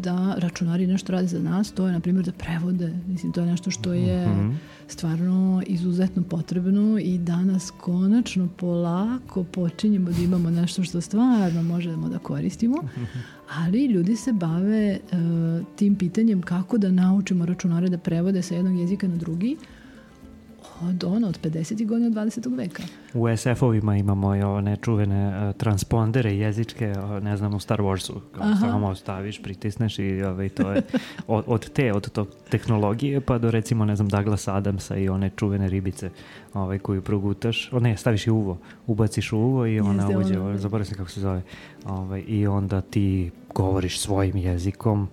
B: da računari nešto rade za nas, to je na primjer da prevode, mislim to je nešto što je -hmm. stvarno izuzetno potrebno i danas konačno polako počinjemo da imamo nešto što stvarno možemo da koristimo, (laughs) ali ljudi se bave uh, tim pitanjem kako da naučimo računare da prevode sa jednog jezika na drugi, od ono, od 50. godina 20. veka.
A: U SF-ovima imamo i one čuvene uh, transpondere jezičke, uh, ne znam, u Star Warsu, kao samo staviš, pritisneš i ovaj, to je od, od te, od to tehnologije, pa do recimo, ne znam, Douglas Adamsa i one čuvene ribice ovaj, koju progutaš, o ne, staviš i uvo, ubaciš uvo i ona Jeste, uđe, ovaj, zaboravim se kako se zove, ovaj, i onda ti govoriš svojim jezikom,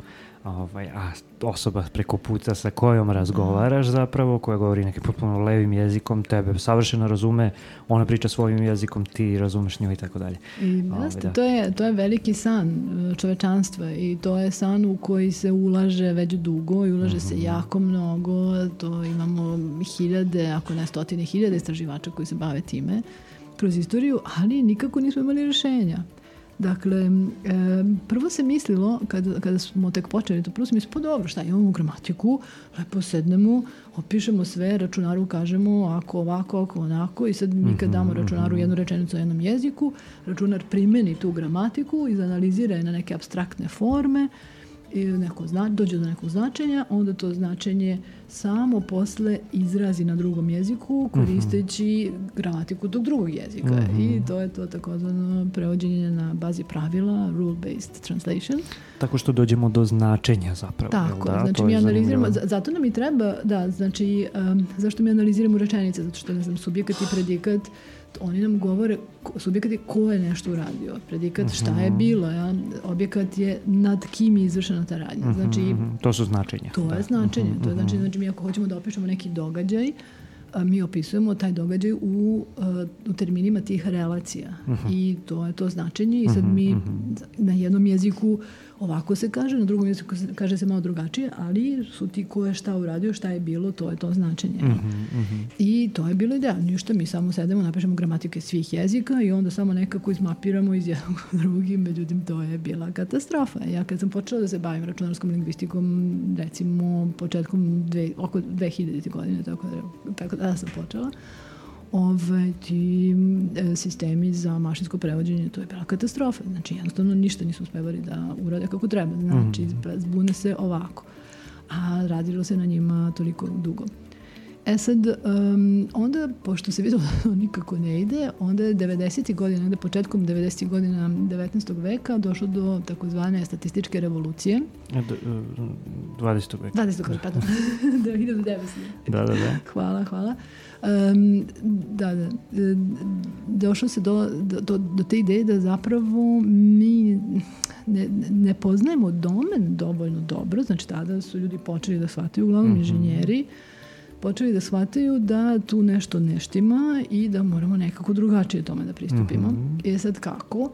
A: ovaj, a osoba preko puta sa kojom razgovaraš zapravo, koja govori nekim potpuno levim jezikom, tebe savršeno razume, ona priča svojim jezikom, ti razumeš nju i tako dalje.
B: I jeste, da. to, je, to je veliki san e, čovečanstva i to je san u koji se ulaže već dugo i ulaže mm -hmm. se mhm. jako mnogo, to imamo hiljade, ako ne stotine hiljade istraživača koji se bave time kroz istoriju, ali nikako nismo imali rešenja. Dakle, e, prvo se mislilo, kada, kada smo tek počeli to, prvo se mislilo, pa dobro, šta, imamo gramatiku, lepo sednemo, opišemo sve, računaru kažemo ako ovako, ako onako i sad mi kad damo mhm, računaru mhm. jednu rečenicu o jednom jeziku, računar primeni tu gramatiku, izanalizira je na neke abstraktne forme, i neko zna, dođe do nekog značenja, onda to značenje samo posle izrazi na drugom jeziku koristeći uh -huh. gramatiku tog drugog jezika. Uh -huh. I to je to takozvano prevođenje na bazi pravila, rule-based translation.
A: Tako što dođemo do značenja zapravo.
B: Tako,
A: da?
B: znači to mi analiziramo, zato nam i treba, da, znači, um, zašto mi analiziramo rečenice, zato što, ne znam, subjekat i predikat oni nam govore, subjekat je ko je nešto uradio, predikat šta je mhm. bilo, ja? objekat je nad kim je izvršena ta radnja. Mhm, znači,
A: mhm. to su značenja.
B: To da. je značenje. To je znači, znači mi ako hoćemo da opišemo neki događaj, a, mi opisujemo taj događaj u, u terminima tih relacija. Uh -huh. I to je to značenje i sad mi uh na jednom jeziku Ovako se kaže, na drugom jeziku kaže se malo drugačije, ali su ti ko je šta uradio, šta je bilo, to je to značenje. Mm -hmm, mm -hmm. I to je bilo ideja. Ništa, mi samo sedemo, napišemo gramatike svih jezika i onda samo nekako izmapiramo iz jednog u drugi, međutim to je bila katastrofa. Ja kad sam počela da se bavim računarskom lingvistikom, recimo početkom dve, oko 2000. godine, tako da, tako da sam počela, ovaj, ti e, sistemi za mašinsko prevođenje, to je bila katastrofa. Znači, jednostavno ništa nisu uspevali da urade kako treba. Znači, zbune se ovako. A radilo se na njima toliko dugo. E sad, um, onda, pošto se videlo (laughs) da to nikako ne ide, onda je 90. godina, onda početkom 90. godina 19. veka došlo do takozvane statističke revolucije.
A: 20. E, veka.
B: 20. veka, (laughs) pardon. (laughs) 1900.
A: Da, da, da.
B: Hvala, hvala. Um, da, da. Došlo se do, do, do te ideje da zapravo mi ne, ne poznajemo domen dovoljno dobro, znači tada su ljudi počeli da shvataju, uglavnom mm -hmm. inženjeri, počeli da shvataju da tu nešto neštima i da moramo nekako drugačije tome da pristupimo. Mm -hmm. E sad kako?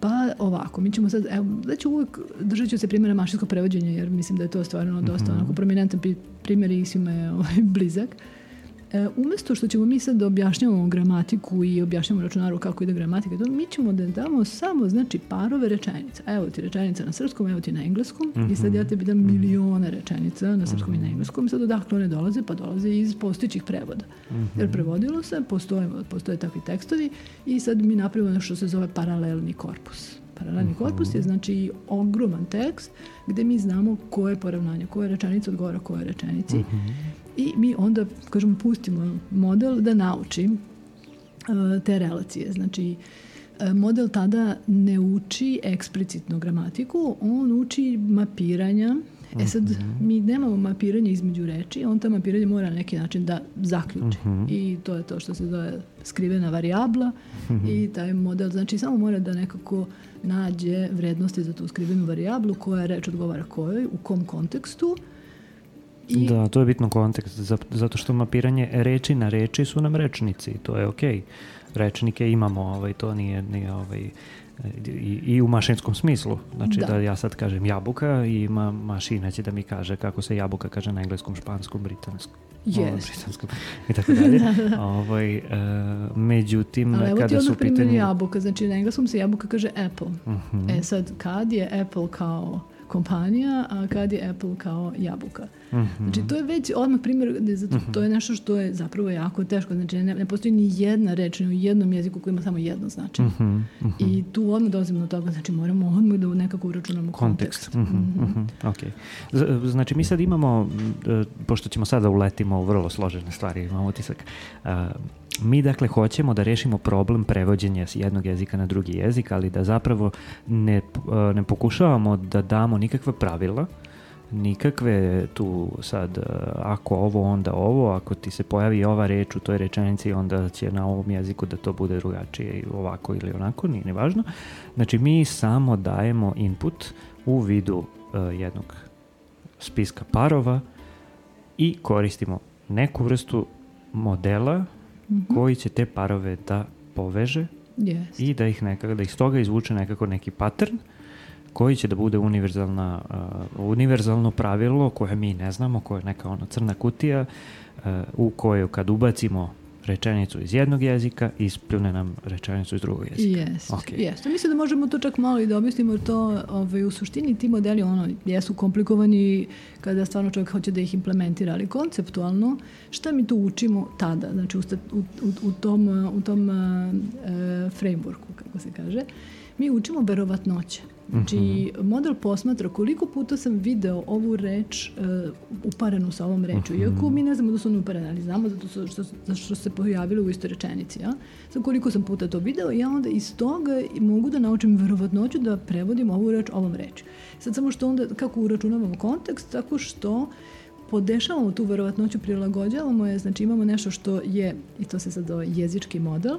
B: Pa ovako, mi ćemo sad, evo, da ću uvek, držat ću se primjera mašinskog prevođenja, jer mislim da je to stvarno dosta mm -hmm. onako prominentan primjer i svima je ovaj, blizak. Uh, E, umesto što ćemo mi sad da objašnjavamo gramatiku i objašnjavamo računaru kako ide gramatika, to mi ćemo da damo samo znači parove rečenica. Evo ti rečenica na srpskom, evo ti na engleskom mm -hmm. i sad ja tebi dam mhm. milione rečenica na srpskom mm -hmm. i na mhm. engleskom. Sad odakle one dolaze? Pa dolaze iz postojićih prevoda. Mm -hmm. Jer prevodilo se, postoje, postoje takvi tekstovi i sad mi napravimo nešto što se zove paralelni korpus. Paralelni uh mhm. -huh. korpus je znači ogroman tekst gde mi znamo koje poravnanje, koje rečenice odgovara koje rečenici. Uh -huh. I mi onda, kažemo, pustimo model da nauči uh, te relacije. Znači, uh, model tada ne uči eksplicitno gramatiku, on uči mapiranja E sad, mi nemamo mapiranje između reči, on to mapiranje mora na neki način da zaključi.
A: Mhm.
B: I to je to što se zove skrivena varijabla
A: Mhm.
B: i taj model, znači samo mora da nekako nađe vrednosti za tu skrivenu varijablu koja reč odgovara kojoj, u kom kontekstu. I
A: Da, to je bitno kontekst, za- zato što mapiranje reči na reči su nam rečnici, to je okej. Rečnike imamo, ovaj, to nije, nije ovaj, i, i u mašinskom smislu. Znači da.
B: Da.
A: ja sad kažem jabuka i ma, mašina će da mi kaže kako se jabuka kaže na engleskom, španskom, britanskom.
B: Jest.
A: britanskom (laughs) i tako dalje. (laughs) ovaj, e, međutim,
B: Ali evo
A: kada su
B: odmah
A: u
B: primjer
A: pitanju...
B: jabuka, znači na engleskom se jabuka kaže Apple.
A: Mhm.
B: E sad, kad je Apple kao kompanija, a kad je Apple kao jabuka.
A: Mhm.
B: Znači, to je već odmah primjer, zato, to je nešto što je zapravo jako teško. Znači, ne, ne postoji ni jedna reč ni u jednom jeziku koji ima samo jedno značenje.
A: Mhm, mhm.
B: I tu odmah dolazimo do toga, znači moramo odmah da nekako uračunamo kontekst.
A: kontekst. Mhm, mhm, ok. Z- Znači mi sad imamo, e, pošto ćemo sada uletimo u vrlo složene stvari, imam utisak, a, mi dakle hoćemo da rešimo problem prevođenja s jednog jezika na drugi jezik, ali da zapravo ne, p- e, ne pokušavamo da damo nikakva pravila, nikakve tu sad e, ako ovo onda ovo, ako ti se pojavi ova reč u toj rečenici onda će na ovom jeziku da to bude drugačije ovako ili onako, nije ni važno. Znači mi samo dajemo input u vidu e, jednog spiska parova i koristimo neku vrstu modela
B: Mhm.
A: koji će te parove da poveže
B: Yes.
A: i da ih nekako, da iz toga izvuče nekako neki pattern koji će da bude univerzalna, uh, univerzalno pravilo koje mi ne znamo, koje je neka ona crna kutija uh, u koju kad ubacimo rečenicu iz jednog jezika, ispljune nam rečenicu iz drugog jezika.
B: Jest,
A: Ok.
B: jest. Mislim da možemo to čak malo i da objasnimo jer to ovaj, u suštini ti modeli ono, jesu komplikovani kada stvarno čovjek hoće da ih implementira, ali konceptualno šta mi tu učimo tada, znači u, u, u, tom, u tom uh, frameworku, kako se kaže, mi učimo verovatnoće. Znači, model posmatra koliko puta sam video ovu reč uh, uparenu sa ovom reču. Iako mi ne znamo da su one uparene, ali znamo zato što, što, zato što se pojavile u istoj rečenici. Ja? Sad koliko sam puta to video, ja onda iz toga mogu da naučim verovatnoću da prevodim ovu reč ovom reči. Sad samo što onda, kako uračunavamo kontekst, tako što podešavamo tu verovatnoću, prilagođavamo je, znači imamo nešto što je, i to se sad zove jezički model,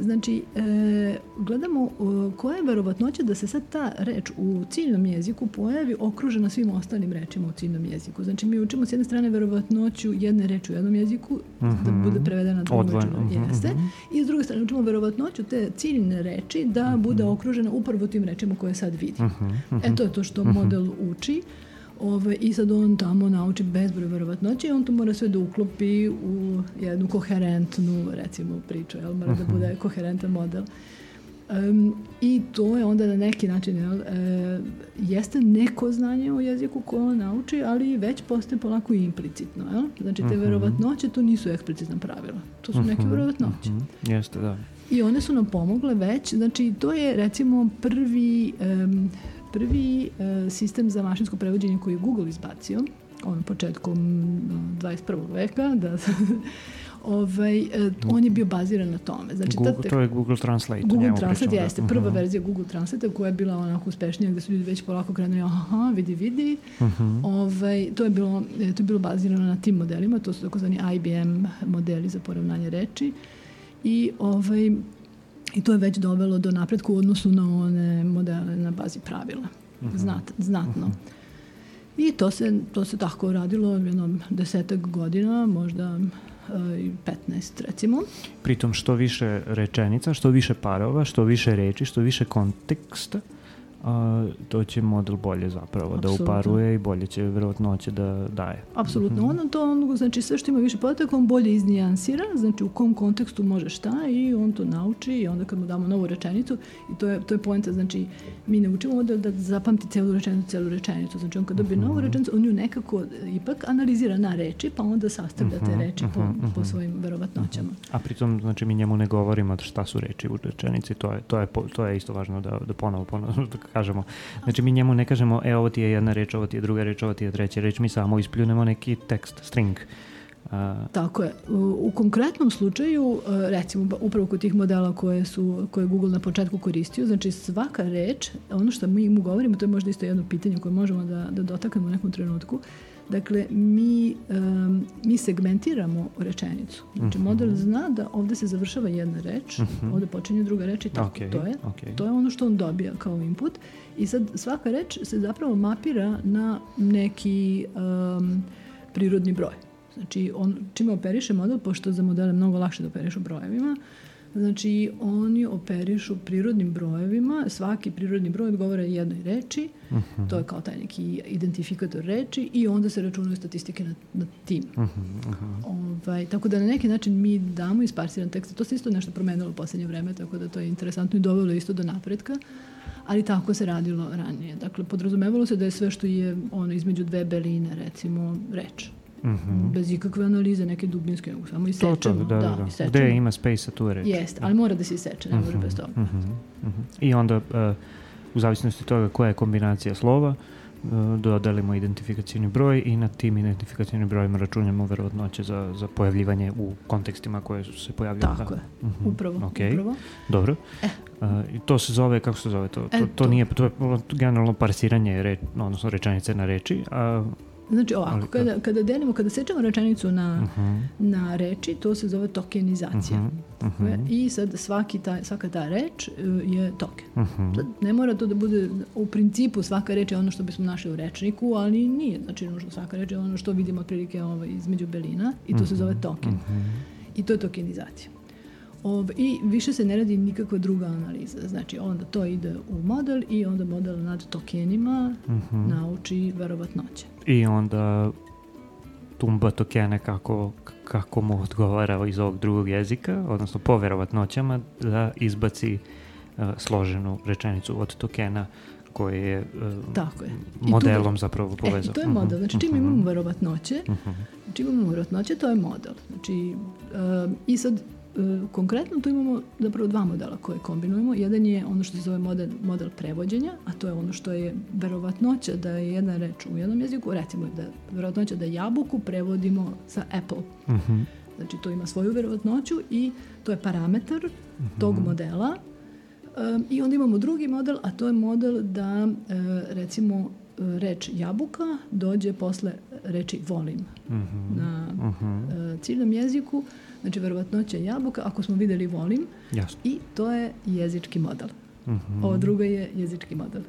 B: Znači, e, gledamo e, koja je verovatnoća da se sad ta reč u ciljnom jeziku pojavi okružena svim ostalim rečima u ciljnom jeziku. Znači, mi učimo s jedne strane verovatnoću jedne reči u jednom jeziku da bude prevedena drugom
A: Odvojeno,
B: rečima.
A: mhm,
B: Jeste.
A: mhm.
B: I s druge strane učimo verovatnoću te ciljne reči da bude okružena upravo tim rečima koje sad vidi. E to je to što model uči. Ove, I sad on tamo nauči bezbroj verovatnoće i on to mora sve da uklopi u jednu koherentnu, recimo, priču, jel? Mora da bude koherentan model. Em, I to je onda na neki način, jel, e, jeste neko znanje o jeziku koje on nauči, ali već postaje polako implicitno. Jel? Znači, te verovatnoće to nisu eksplicitna pravila. To su neke verovatnoće.
A: Mhm, Jeste, da.
B: I one su nam pomogle već, znači to je recimo prvi, em, prvi e, sistem za mašinsko prevođenje koji je Google izbacio, on početkom mm, 21. veka, da, (laughs) ovaj, e, on je bio baziran na tome. Znači, ta
A: Google,
B: tek-
A: to je Google Translate.
B: Google
A: njemu
B: Translate
A: pričamo, da.
B: jeste prva
A: Mhm.
B: verzija Google Translate koja je bila onako uspešnija gde su ljudi već polako krenuli aha, vidi, vidi.
A: Mhm.
B: Ovaj, to, je bilo, e, to je bilo bazirano na tim modelima, to su takozvani IBM modeli za poravnanje reči. I, ovaj, I to je već dovelo do napretka u odnosu na one modele na bazi pravila.
A: Mhm.
B: Znat, znatno. I to se, to se tako radilo jednom desetak godina, možda e, i 15 recimo.
A: Pritom što više rečenica, što više parova, što više reči, što više konteksta, a, to će model bolje zapravo da
B: Apsolutno.
A: uparuje i bolje će verovatnoće da daje.
B: Apsolutno. Ono to, ono, znači sve što ima više podataka, on bolje iznijansira, znači u kom kontekstu može šta i on to nauči i onda kad mu damo novu rečenicu i to je, to je poenta, znači mi ne učimo model da zapamti celu rečenicu, celu rečenicu, znači on kad dobije novu rečenicu, on nju nekako ipak analizira na reči, pa onda sastavlja te reči po, po svojim verovatnoćama.
A: A pritom, znači, mi njemu ne govorimo šta su reči u rečenici, to je, to je, to je isto važno da, da ponovo, ponovo da kažemo. Znači, mi njemu ne kažemo, e, ovo ti je jedna reč, ovo ti je druga reč, ovo ti je treća reč, mi samo ispljunemo neki tekst, string. A,
B: Tako je. U, konkretnom slučaju, e, recimo upravo kod tih modela koje su koje je Google na početku koristio, znači svaka reč, ono što mi mu govorimo, to je možda isto jedno pitanje koje možemo da, da dotaknemo u nekom trenutku. Dakle, mi, em, mi segmentiramo rečenicu. Znači,
A: Mhm.
B: model zna da ovde se završava jedna reč, ovde počinje druga reč i tako.
A: Ok,
B: to, je,
A: ok.
B: to je ono što on dobija kao input. I sad svaka reč se zapravo mapira na neki em, prirodni broj. Znači, on, čime operiše model, pošto za modele mnogo lakše da operišu brojevima, znači oni operišu prirodnim brojevima, svaki prirodni broj odgovara jednoj reči,
A: Mhm.
B: to je kao taj neki identifikator reči i onda se računaju statistike na, na tim.
A: mhm,
B: Ovaj, tako da na neki način mi damo isparsiran tekst. To se isto nešto promenilo u poslednje vreme, tako da to je interesantno i dovelo isto do napretka. Ali tako se radilo ranije. Dakle, podrazumevalo se da je sve što je ono između dve beline, recimo, reč.
A: Mhm.
B: Bez ikakve analize, neke dubinske, nego samo
A: To,
B: isečemo.
A: to, da, da, da.
B: isečemo.
A: Gde ima space-a, tu je reč.
B: Jeste, ali mora da se iseče, ne može bez toga.
A: Mhm, mhm. I onda, uh, u zavisnosti toga koja je kombinacija slova, uh, dodalimo identifikacijni broj i na tim identifikacijnim brojima računamo verovatnoće za, za pojavljivanje u kontekstima koje su se pojavljaju.
B: Tako
A: da.
B: je,
A: Mhm,
B: upravo,
A: okej.
B: upravo.
A: Dobro. Uh, I to se zove, kako se zove to? To,
B: E,
A: to,
B: to.
A: nije, to je generalno parsiranje, reč, odnosno rečenice na reči, a
B: Znači ovako,
A: Ali-
B: kada, kada delimo, kada sečemo rečenicu na,
A: Mhm,
B: na reči, to se zove tokenizacija.
A: mhm,
B: Tako je.
A: mhm,
B: I sad svaki ta, svaka ta reč e, je token.
A: mhm.
B: Sad, ne mora to da bude, u principu svaka reč je ono što bismo našli u rečniku, ali nije. Znači, nužno svaka reč je ono što vidimo otprilike ovaj, između belina i to se zove token.
A: Mhm.
B: I to je tokenizacija. Ov, I više se ne radi nikakva druga analiza. Znači, onda to ide u model i onda model nad tokenima
A: Mhm.
B: nauči verovatnoće.
A: I onda tumba tokene kako, kako mu odgovara iz ovog drugog jezika, odnosno po verovatnoćama da izbaci uh, složenu rečenicu od tokena koji je uh,
B: Tako je. I tu-
A: modelom zapravo
B: E,
A: povezao.
B: to je model. Znači, čim
A: Mhm,
B: imamo verovatnoće,
A: mhm,
B: čim imamo verovatnoće, to je model. Znači, um, i sad, konkretno tu imamo zapravo dva modela koje kombinujemo. Jedan je ono što se zove model, model prevođenja, a to je ono što je verovatnoća da je jedna reč u jednom jeziku, recimo da verovatnoća da jabuku prevodimo sa apple.
A: mhm,
B: Znači, to ima svoju verovatnoću i to je parametar tog modela. Um, I onda imamo drugi model, a to je model da, e, recimo, e, reč jabuka dođe posle reči volim
A: mhm,
B: na
A: mhm.
B: e, ciljnom jeziku. Znači, verovatnoća jabuka, ako smo videli volim,
A: Jasno.
B: i to je jezički model.
A: Mhm.
B: Ovo drugo je jezički model.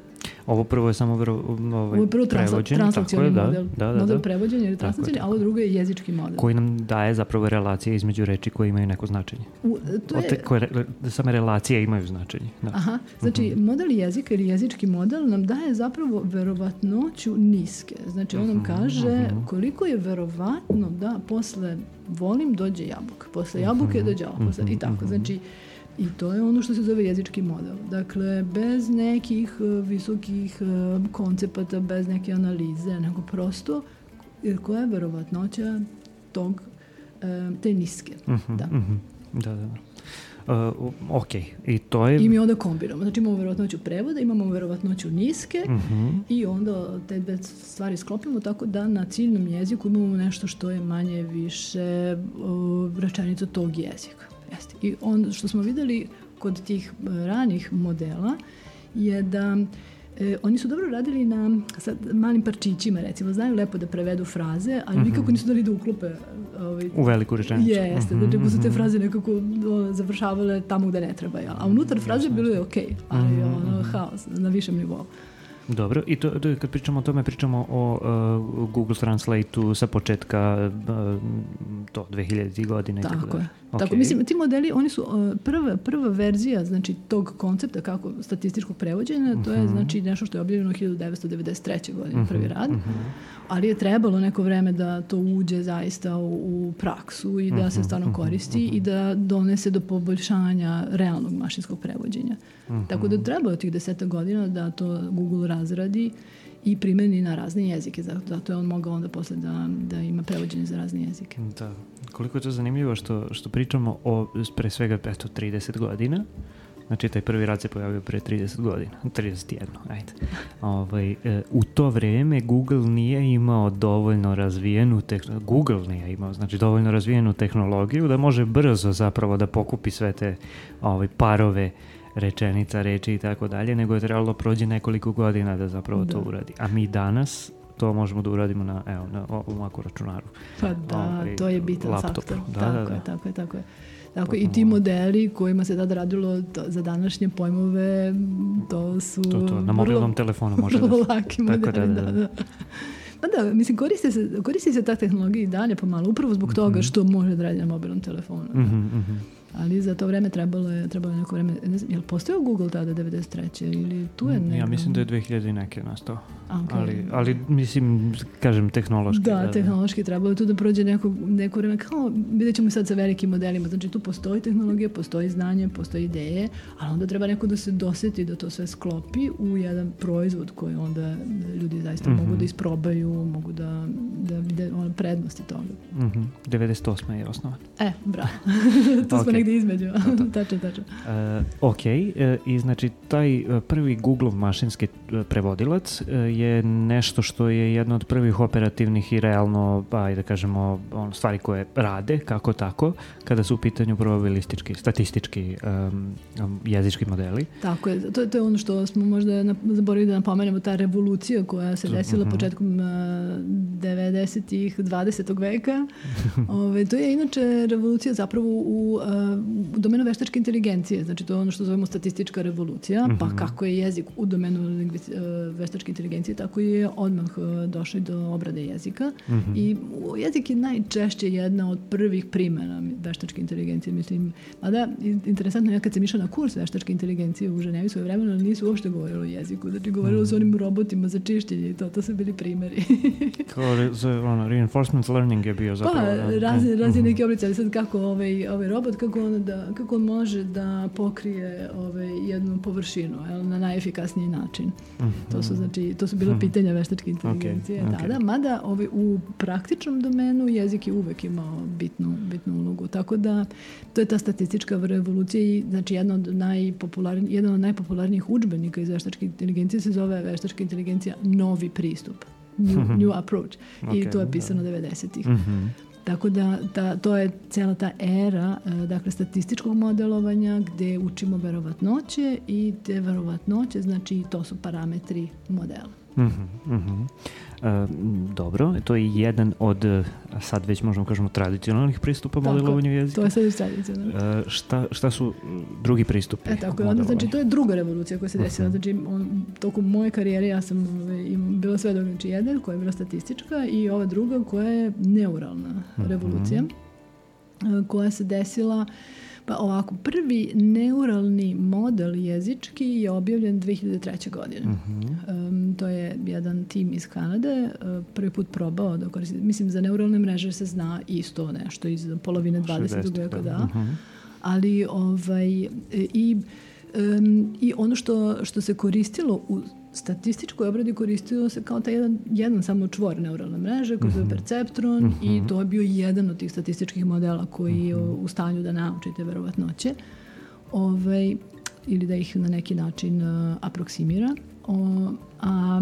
A: Ovo prvo je samo vero, ovaj,
B: Ovo je prvo transla,
A: tako je,
B: model.
A: Da, da, da,
B: model
A: da.
B: prevođenja ili translacioni, a ovo drugo je jezički model.
A: Koji nam daje zapravo relacije između reči koje imaju neko značenje.
B: U, to je,
A: te, koje, re- same relacije imaju značenje. Da.
B: Aha, znači model jezika ili jezički model nam daje zapravo verovatnoću niske. Znači on nam kaže koliko je verovatno da posle volim dođe jabuka, posle jabuke dođe ovo, posle, i tako. Znači i to je ono što se zove jezički model. Dakle, bez nekih e, visokih e, koncepata, bez neke analize, nego prosto jer koja je verovatnoća tog, e, te niske.
A: Mhm,
B: Da.
A: mhm. Da, da, da. Uh, ok, i to je...
B: I mi onda kombinamo. Znači imamo verovatnoću prevoda, imamo verovatnoću niske
A: Mhm,
B: i onda te dve stvari sklopimo tako da na ciljnom jeziku imamo nešto što je manje više uh, rečenica tog jezika. Jeste. I onda što smo videli kod tih uh, ranih modela je da E, oni su dobro radili na sa malim parčićima, recimo, znaju lepo da prevedu fraze, ali nikako nisu dali da uklope ovaj,
A: U veliku rečenicu.
B: Jeste,
A: Mhm,
B: znači su te
A: mhm.
B: fraze nekako o, završavale tamo gde ne treba, jel? A unutar fraze bilo je okej, ali
A: Mhm,
B: ono, haos na višem nivou.
A: Dobro, i to, to, kad pričamo o tome, pričamo o uh, Google Translate-u sa početka uh, to 2000. godine.
B: Tako
A: dalje.
B: je.
A: Ok.
B: Tako, mislim, ti modeli, oni su uh, prva, prva verzija znači, tog koncepta kako statističkog prevođenja, to je znači nešto što je objavljeno 1993. godine, prvi rad, ali je trebalo neko vreme da to uđe zaista u, u praksu i da se stvarno koristi i da donese do poboljšanja realnog mašinskog prevođenja. Tako da trebalo je tih deseta godina da to Google razradi i primeni na razne jezike. Zato, zato je on mogao onda posle da, da ima prevođenje za razne jezike.
A: Da. Koliko je to zanimljivo što, što pričamo o pre svega eto, 30 godina Znači, taj prvi rad se pojavio pre 30 godina, 31, ajde. (laughs) Ovaj, e, u to vreme Google nije imao dovoljno razvijenu tehnologiju, Google nije imao, znači dovoljno razvijenu tehnologiju da može brzo zapravo da pokupi sve te ovaj, parove rečenica, reči i tako dalje, nego je trebalo da prođe nekoliko godina da zapravo
B: Da.
A: to uradi. A mi danas to možemo da uradimo na, evo, na ovom ovako računaru.
B: Pa da,
A: Ovaj,
B: to je bitan
A: laptopu.
B: faktor.
A: Da,
B: tako
A: da, da.
B: je, tako je, tako je. Tako, i ti modeli kojima se tada radilo to, za današnje pojmove, to su
A: To, to, na
B: vrlo-
A: mobilnom telefonu može (laughs) da
B: vrlo
A: se...
B: laki
A: Tako
B: modeli,
A: da,
B: da,
A: da,
B: da. Pa da, mislim, koristi se, koristi se ta tehnologija i dalje pomalo, upravo zbog toga što može da radi na mobilnom telefonu. da.
A: Mhm, mhm.
B: Ali za to vreme trebalo je, trebalo je neko vreme, ne znam, je li postojao Google tada 93. ili tu je negdje?
A: Ja mislim da je 2000 i neke nastao.
B: Okej.
A: Ali, ali mislim, kažem, tehnološki.
B: Da, tehnološki trebalo je tu da prođe neko, neko vreme. Kao, vidjet ćemo sad sa velikim modelima. Znači, tu postoji tehnologija, postoji znanje, postoji ideje, ali onda treba neko da se doseti da to sve sklopi u jedan proizvod koji onda ljudi zaista
A: Mhm.
B: mogu da isprobaju, mogu da, da vide ono, prednosti toga.
A: Mhm. 98. je osnovan.
B: E, bravo. (laughs) tu smo
A: Ok.
B: negdje između. (laughs) tačno, tačno.
A: E, ok, e, i znači taj e, prvi Google mašinski prevodilac e, je nešto što je jedna od prvih operativnih i realno, pa ajde da kažemo, ono, stvari koje rade, kako tako, kada su u pitanju probabilistički, statistički em, jezički modeli.
B: Tako je, to, to je ono što smo možda na, zaboravili da napomenemo, ta revolucija koja se desila
A: mhm.
B: početkom uh, 90-ih, 20. veka. (laughs) Ove, to je inače revolucija zapravo u, uh, u domenu veštačke inteligencije, znači to je ono što zovemo statistička revolucija, pa
A: Mhm.
B: kako je jezik u domenu uh, veštačke inteligencije, tako je odmah uh, došli do obrade jezika
A: Mhm.
B: i u- jezik je najčešće jedna od prvih primjena veštačke inteligencije, mislim, mada in- interesantno je kad sam išla na kurs veštačke inteligencije u Ženevi svoje vremena, nisu uopšte govorili o jeziku, znači govorilo su o onim robotima za čišćenje i to, to su bili primjeri. (laughs)
A: Kao re, za, ono, reinforcement learning je bio zapravo.
B: pa,
A: da,
B: razni,
A: ne,
B: razni
A: mhm.
B: neki oblici, ali sad kako ovaj, ovaj robot, kako on, da, kako on može da pokrije ovaj, jednu površinu jel, na najefikasniji način. To su, znači, to su bila pitanja veštačke inteligencije
A: ok.
B: tada, mada ovaj, u praktičnom domenu jezik je uvek imao bitnu, bitnu ulogu. Tako da to je ta statistička revolucija i znači jedna od najpopularnijih, jedan od najpopularnijih udžbenika iz veštačke inteligencije se zove veštačka inteligencija novi pristup. New, (laughs) new approach. I to je
A: da.
B: pisano 90-ih.
A: Mhm.
B: Tako da ta, to je cijela ta era e, dakle, statističkog modelovanja gdje učimo verovatnoće i te verovatnoće, znači to su parametri modela.
A: Mhm, mhm. E, m, dobro, to je jedan od, e, sad već možemo kažemo, tradicionalnih pristupa
B: Tako,
A: modelovanju jezika.
B: To je sad već tradicionalno.
A: E, šta, šta su drugi pristupi?
B: E tako, onda, znači to je druga revolucija koja se desila. Znači, on, tokom moje karijere ja sam ovaj, im, bila sve dok, znači jedna koja je bila statistička i ova druga koja je neuralna
A: Mhm.
B: revolucija e, koja se desila Pa ovako, prvi neuralni model jezički je objavljen 2003. godine.
A: Mhm.
B: Em, to je jedan tim iz Kanade e, prvi put probao da koristi. Mislim, za neuralne mreže se zna isto nešto iz polovine 20.
A: 60,
B: veka,
A: da.
B: da.
A: Mhm.
B: Ali ovaj, e, i, em, i ono što, što se koristilo u statističkoj obradi koristilo se kao taj jedan, jedan samo čvor neuralne mreže koji se zove perceptron i to je bio jedan od tih statističkih modela koji je u stanju da nauči te verovatnoće ovaj, ili da ih na neki način uh, aproksimira. O, a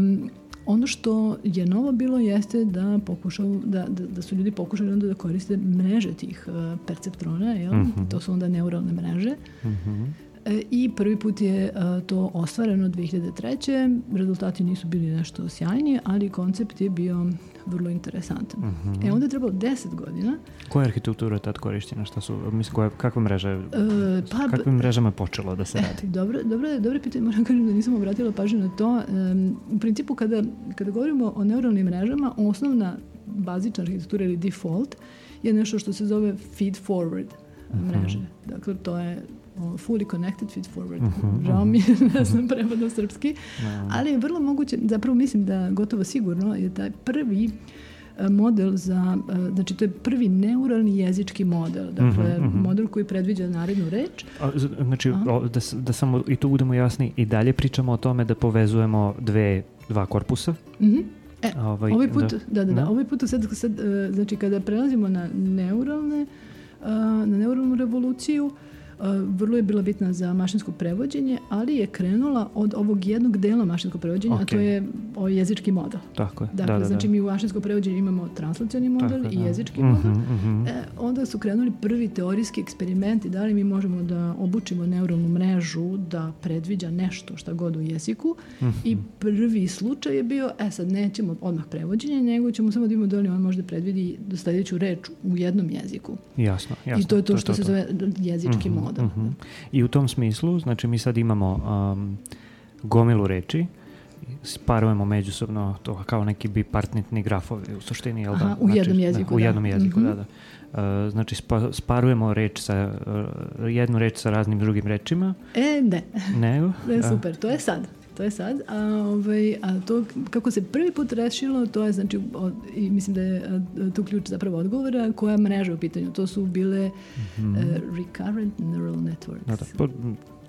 B: ono što je novo bilo jeste da, pokušao, da, da, da su ljudi pokušali onda da koriste mreže tih uh, perceptrona, jel? to su onda neuralne mreže.
A: Mhm.
B: E, I prvi put je e, to ostvareno 2003. Rezultati nisu bili nešto sjajni, ali koncept je bio vrlo interesantan. E onda je trebalo 10 godina.
A: Koja je arhitektura tad korišćena? Šta su, mislim, koja, kakve mreže,
B: E, pa,
A: kakvim mrežama je počelo da se radi?
B: Dobro, dobro, je- dobro je pitanje, moram kažem da nisam obratila pažnju na to. Em, u principu, kada, kada govorimo o neuralnim mrežama, osnovna bazična arhitektura ili default je nešto što se zove feed forward mreže. Dakle, to je fully connected feed forward. Žao mi je, (laughs) ne znam prevod na srpski, ali je vrlo moguće, zapravo mislim da gotovo sigurno je taj prvi e, model za, e, znači to je prvi neuralni jezički model, dakle model koji predviđa narednu reč,
A: A, znači, o, da, da samo i tu budemo jasni, i dalje pričamo o tome da povezujemo dve, dva korpusa.
B: Mhm. E,
A: Ovaj,
B: ovaj put,
A: da.
B: da, da, da,
A: Da.
B: ovaj put sad, sad e, znači kada prelazimo na neuralne, na neuralnu revoluciju, vrlo je bila bitna za mašinsko prevođenje, ali je krenula od ovog jednog dela mašinskog prevođenja, a to je ovaj jezički model.
A: Tako je.
B: Dakle,
A: da, da, da.
B: znači mi u mašinskom prevođenju imamo translacioni model
A: Tako
B: i
A: da.
B: jezički
A: Mhm,
B: model.
A: mhm.
B: E, onda su krenuli prvi teorijski eksperimenti da li mi možemo da obučimo neuralnu mrežu da predviđa nešto šta god u jeziku i
A: Mhm.
B: prvi slučaj je bio, e sad nećemo odmah prevođenje, nego ćemo samo da imamo da li on može da predvidi sledeću reč u jednom jeziku.
A: Jasno, jasno.
B: I to je to što se zove jezički model.
A: Mhm. I u tom smislu, znači mi sad imamo um, gomilu reči, sparujemo međusobno to kao neki bipartitni grafovi u suštini, jel da?
B: Aha, u jednom jeziku,
A: Da, u jednom jeziku,
B: Mhm.
A: da, da. Uh, znači spa- sparujemo reč sa, uh, jednu reč sa raznim drugim rečima,
B: E, ne.
A: nego? (laughs)
B: E,
A: a,
B: super, to je sad. To je sad. A, ovaj, a to kako se prvi put rešilo, to je znači, od, i mislim da je a, tu ključ zapravo odgovora, koja mreža u pitanju. To su bile e, recurrent neural networks.
A: Da, da, po-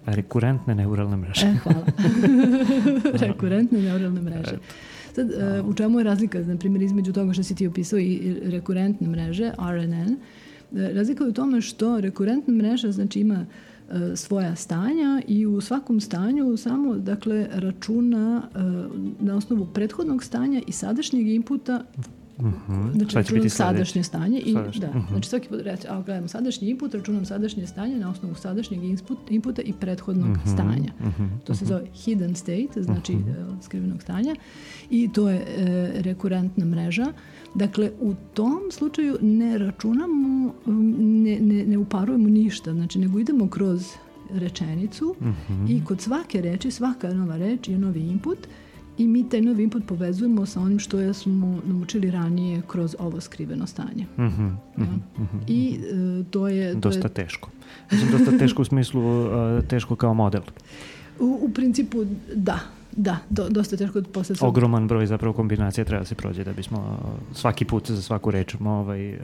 A: rekurentne neuralne mreže.
B: E, hvala. (laughs) (laughs) Rekurentne neuralne mreže. Sad, e, u čemu je razlika, na primjer, između toga što si ti opisao i rekurentne mreže, RNN? E, Razlika je u tome što rekurentna mreža znači ima e, svoja stanja i u svakom stanju samo dakle računa e, na osnovu prethodnog stanja i sadašnjeg inputa
A: Mhm.
B: Znači,
A: Šta će biti
B: sadašnje stanje i
A: Sadašnje,
B: da,
A: mhm.
B: znači svaki put reći, ako gledamo sadašnji input, računam sadašnje stanje na osnovu sadašnjeg input, inputa i prethodnog
A: Mhm,
B: stanja.
A: mhm,
B: To se zove hidden state, znači e, skrivenog stanja i to je e, rekurentna mreža. Dakle, u tom slučaju ne računamo, ne, ne, ne uparujemo ništa, znači nego idemo kroz rečenicu
A: mhm.
B: i kod svake reči, svaka nova reč je novi input i mi taj novi input povezujemo sa onim što smo naučili ranije kroz ovo skriveno stanje.
A: Mhm,
B: Ja.
A: mhm, mhm.
B: I e, to je... To
A: Dosta
B: je
A: teško. Mislim, dosta teško u smislu uh, teško kao model.
B: u, u principu, da. Da, do, dosta teško posle svog-
A: Ogroman broj zapravo kombinacija treba se prođe da bismo uh, svaki put za svaku reč ovaj, uh,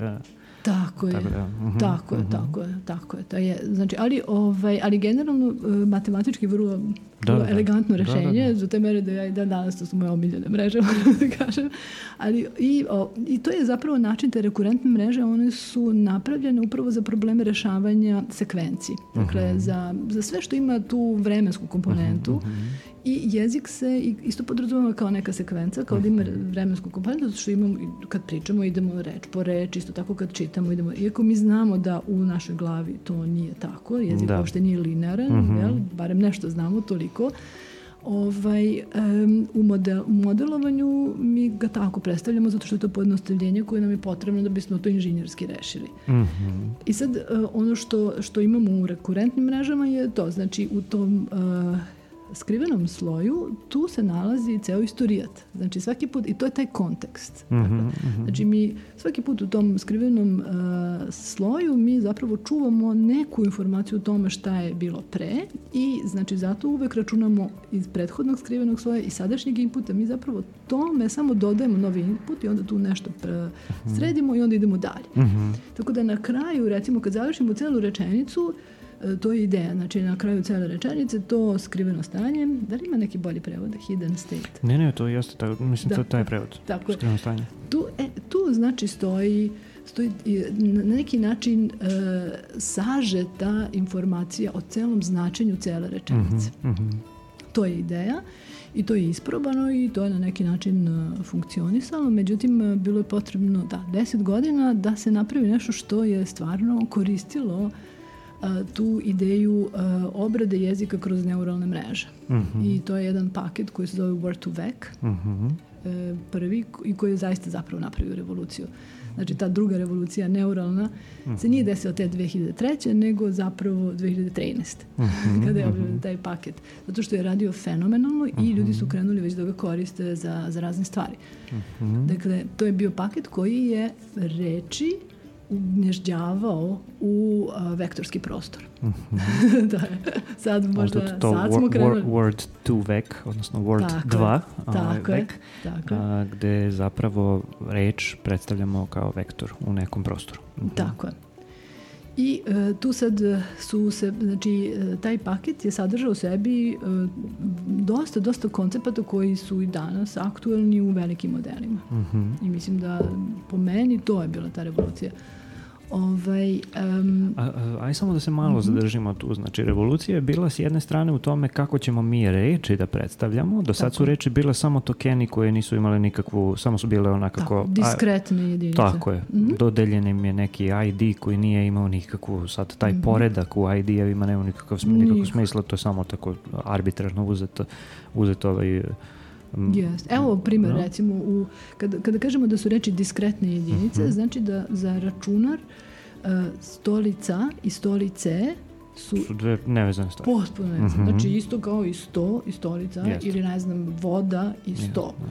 B: Tako je.
A: Tako da, mhm,
B: tako je,
A: mhm.
B: tako je, tako je. To je znači, ali, ovaj, ali generalno e, matematički vrlo,
A: Da,
B: vrlo
A: da.
B: elegantno
A: Da, da,
B: rešenje,
A: da.
B: za te mere da ja i dan danas to su moje omiljene mreže, (laughs) da kažem. Ali i, o, i to je zapravo način te rekurentne mreže, one su napravljene upravo za probleme rešavanja sekvenci. Dakle,
A: Mhm.
B: za, za sve što ima tu vremensku komponentu i jezik se isto podrazumeva kao neka sekvenca, kao da ima
A: Mhm.
B: vremensku komponentu, zato što imamo, kad pričamo idemo reč po reč, isto tako kad čitamo idemo, iako mi znamo da u našoj glavi to nije tako, jezik
A: Da.
B: uopšte nije linearan,
A: Mhm.
B: jel? barem nešto znamo toliko, Ovaj, em, u, model, u modelovanju mi ga tako predstavljamo zato što je to pojednostavljenje koje nam je potrebno da bismo to inženjerski rešili.
A: mhm,
B: I sad e, ono što, što imamo u rekurentnim mrežama je to, znači u tom e, skrivenom sloju tu se nalazi ceo istorijat. Znači svaki put, i to je taj kontekst.
A: mhm,
B: Dakle,
A: mhm.
B: Znači mi svaki put u tom skrivenom e, sloju mi zapravo čuvamo neku informaciju o tome šta je bilo pre i znači zato uvek računamo iz prethodnog skrivenog sloja i sadašnjeg inputa. Mi zapravo tome samo dodajemo novi input i onda tu nešto pre- sredimo i onda idemo dalje.
A: Mhm.
B: Tako da na kraju, recimo kad završimo celu rečenicu, e, to je ideja, znači na kraju cele rečenice to skriveno stanje, da li ima neki bolji prevod? Hidden state.
A: Ne, ne, to jeste, tako, mislim,
B: Da.
A: to je taj prevod. (laughs)
B: Tako.
A: Skriveno stanje.
B: Tu, e, tu znači stoji stoji i na neki način e, sažeta informacija o celom značenju cele rečenice.
A: Mhm, mhm.
B: To je ideja i to je isprobano i to je na neki način e, funkcionisalo. Međutim, e, bilo je potrebno da, deset godina da se napravi nešto što je stvarno koristilo e, tu ideju obrade jezika kroz neuralne mreže.
A: Mhm.
B: I to je jedan paket koji se zove Word to Vec,
A: Mhm.
B: e, prvi i koji je zaista zapravo napravio revoluciju. Znači ta druga revolucija neuralna se nije desila te 2003. nego zapravo 2013. (laughs) kada je objavljen taj paket. Zato što je radio fenomenalno i ljudi su krenuli već da ga koriste za, za razne stvari. Dakle, to je bio paket koji je reči ugnježđavao u a, vektorski prostor. (laughs) da je. Sad možda,
A: Možda to
B: sad smo krenuli.
A: wor- Word 2 vek, odnosno Word
B: Tako je,
A: 2
B: tako je,
A: vek,
B: tako je.
A: a, gde zapravo reč predstavljamo kao vektor u nekom prostoru. Mhm.
B: Tako je. I e, tu sad su se, znači, e, taj paket je sadržao u sebi e, dosta, dosta koncepata koji su i danas aktuelni u velikim modelima.
A: Mhm.
B: I mislim da po meni to je bila ta revolucija. Ovaj, um,
A: A, a, aj samo da se malo zadržimo tu. Znači, revolucija je bila s jedne strane u tome kako ćemo mi reči da predstavljamo. Do sad su
B: Tako.
A: reči bile samo tokeni koje nisu imale nikakvu, samo su bile onakako...
B: tako, diskretne jedinice.
A: Tako je. Dodeljen im je neki ID koji nije imao nikakvu, sad taj poredak u ID-evima nema nikakav, nikakvog
B: Nikak.
A: smisla, to je samo tako arbitrarno uzeto, uzeto ovaj, m,
B: Jest. Evo primjer,
A: Da.
B: recimo, u, kada, kada kažemo da su reči diskretne jedinice,
A: Mhm.
B: znači da za računar e, stolica i stolice su
A: su dve nevezane stvari.
B: potpuno vezane.
A: Mhm.
B: Znači isto kao i sto i stolica
A: Jeste.
B: ili ne znam voda i sto. Za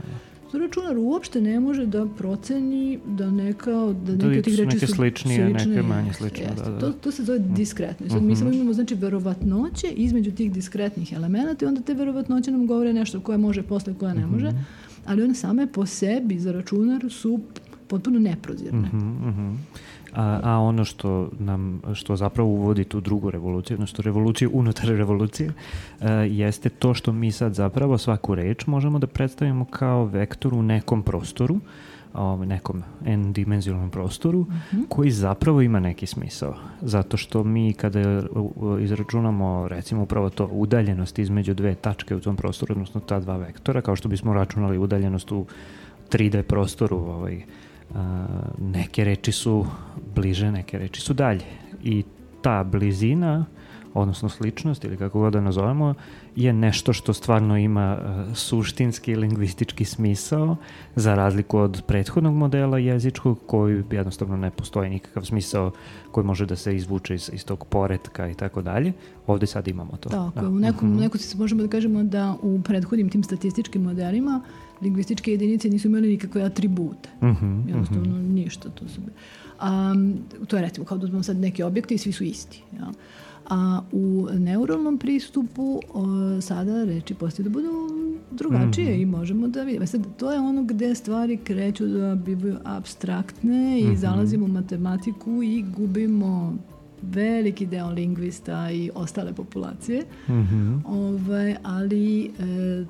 B: računar uopšte ne može da proceni da neka od da
A: Da
B: neke od tih reči
A: neke
B: su
A: sličnije, neke
B: slične,
A: manje
B: jeste,
A: slične,
B: jeste.
A: da, da.
B: To, to se zove diskretno. I sad mi samo imamo znači verovatnoće između tih diskretnih elemenata i onda te verovatnoće nam govore nešto koje može posle, koje ne može. Ali one same po sebi za računar su potpuno neprozirne.
A: Mhm, mhm. A, a ono što nam, što zapravo uvodi tu drugu revoluciju, odnosno revoluciju unutar (laughs) revolucije, e, jeste to što mi sad zapravo svaku reč možemo da predstavimo kao vektor u nekom prostoru, o, nekom n-dimenzionalnom prostoru, koji zapravo ima neki smisao. Zato što mi kada izračunamo recimo upravo to udaljenost između dve tačke u tom prostoru, odnosno ta dva vektora, kao što bismo računali udaljenost u 3D prostoru, ovaj, neke reči su bliže, neke reči su dalje. I ta blizina, odnosno sličnost ili kako god da nazovemo, je nešto što stvarno ima a, suštinski lingvistički smisao za razliku od prethodnog modela jezičkog koji jednostavno ne postoji nikakav smisao koji može da se izvuče iz, iz tog poretka i tako dalje. Ovde sad imamo to.
B: Tako,
A: Da.
B: u nekom,
A: Mhm.
B: u nekom se možemo da kažemo da u prethodnim tim statističkim modelima lingvističke jedinice nisu imali nikakve atribute.
A: Mhm,
B: Jednostavno ništa. To, su, a, to je recimo kao da uzmemo sad neke objekte i svi su isti. Ja? A u neuralnom pristupu o, sada reči postaju da budu drugačije
A: Mhm.
B: i možemo da vidimo. E Sad, to je ono gde stvari kreću da bivaju abstraktne i
A: Mhm.
B: zalazimo u matematiku i gubimo veliki deo lingvista i ostale populacije.
A: Mhm.
B: Ovaj, ali e,